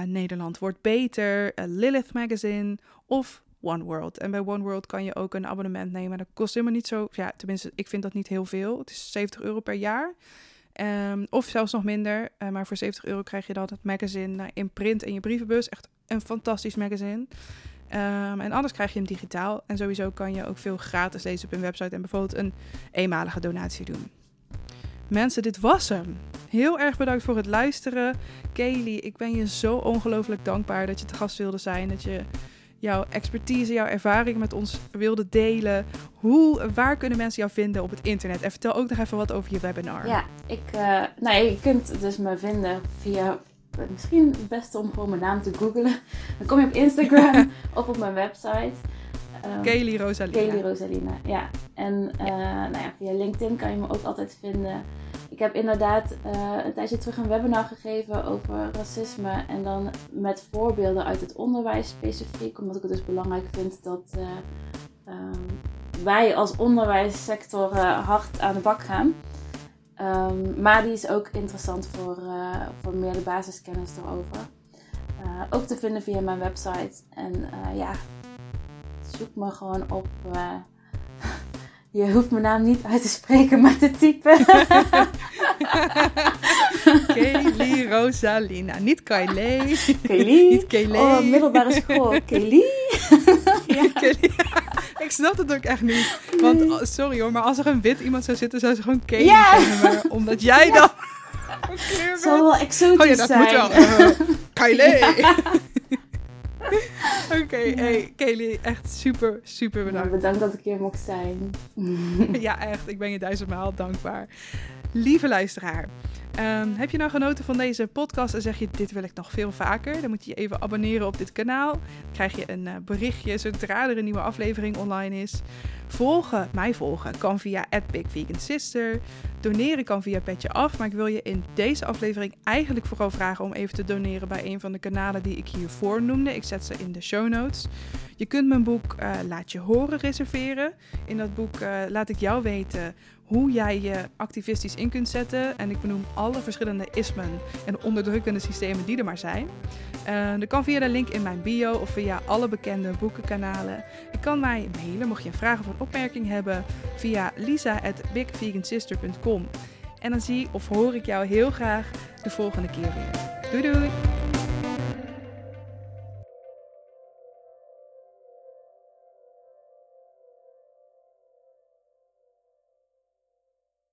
Nederland Wordt Beter, Lilith Magazine of One World. En bij One World kan je ook een abonnement nemen. Dat kost helemaal niet zo, ja, tenminste, ik vind dat niet heel veel. Het is 70 euro per jaar. Um, of zelfs nog minder. Uh, maar voor 70 euro krijg je dan het magazine uh, in print in je brievenbus. Echt een fantastisch magazine. Um, en anders krijg je hem digitaal. En sowieso kan je ook veel gratis lezen op hun website. En bijvoorbeeld een eenmalige donatie doen. Mensen, dit was hem. Heel erg bedankt voor het luisteren. Kaylee, ik ben je zo ongelooflijk dankbaar dat je te gast wilde zijn. Dat je jouw expertise, jouw ervaring met ons wilde delen. Hoe, waar kunnen mensen jou vinden op het internet? En vertel ook nog even wat over je webinar. Ja, ik, uh, nou, je kunt dus me vinden via misschien het beste om gewoon mijn naam te googlen. Dan kom je op Instagram of op mijn website. Um, Kaylee Rosalina. Kaylee Rosalina, ja. En uh, Nou ja, via LinkedIn kan je me ook altijd vinden. Ik heb inderdaad uh, een tijdje terug een webinar gegeven over racisme. En dan met voorbeelden uit het onderwijs specifiek. Omdat ik het dus belangrijk vind dat uh, um, wij als onderwijssector hard aan de bak gaan. Um, maar die is ook interessant voor, uh, voor meer de basiskennis erover. Uh, ook te vinden via mijn website. En uh, ja, zoek me gewoon op. je hoeft mijn naam niet uit te spreken, maar te typen. Kaylee Rosalina. Niet Kylie. Niet Kaylee. Oh, middelbare school. Kaylee. ja. Ik snap het ook echt niet. Want, oh, sorry hoor, maar als er een wit iemand zou zitten, zou ze gewoon ja. zeggen. Omdat jij dan... Het zal wel exotisch oh, ja, dat zijn. moet wel. Uh, Kylie. Oké, okay, hey Kelly, echt super, super bedankt. Ja, bedankt dat ik hier mocht zijn. ja, echt. Ik ben je duizendmaal dankbaar. Lieve luisteraar, um, heb je nou genoten van deze podcast en zeg je dit wil ik nog veel vaker? Dan moet je je even abonneren op dit kanaal. Dan krijg je een uh, berichtje zodra er een nieuwe aflevering online is. Volgen, mij volgen, kan via @bigvegansister. Doneren kan via Petje Af, maar ik wil je in deze aflevering eigenlijk vooral vragen om even te doneren bij een van de kanalen die ik hiervoor noemde. Ik zet ze in de show notes. Je kunt mijn boek uh, Laat je horen reserveren. In dat boek uh, laat ik jou weten hoe jij je activistisch in kunt zetten. En ik benoem alle verschillende ismen en onderdrukkende systemen die er maar zijn. Uh, dat kan via de link in mijn bio of via alle bekende boekenkanalen. Je kan mij mailen mocht je een vraag of een opmerking hebben via lisa.bigvegansister.com. En dan zie of hoor ik jou heel graag de volgende keer weer. Doei doei!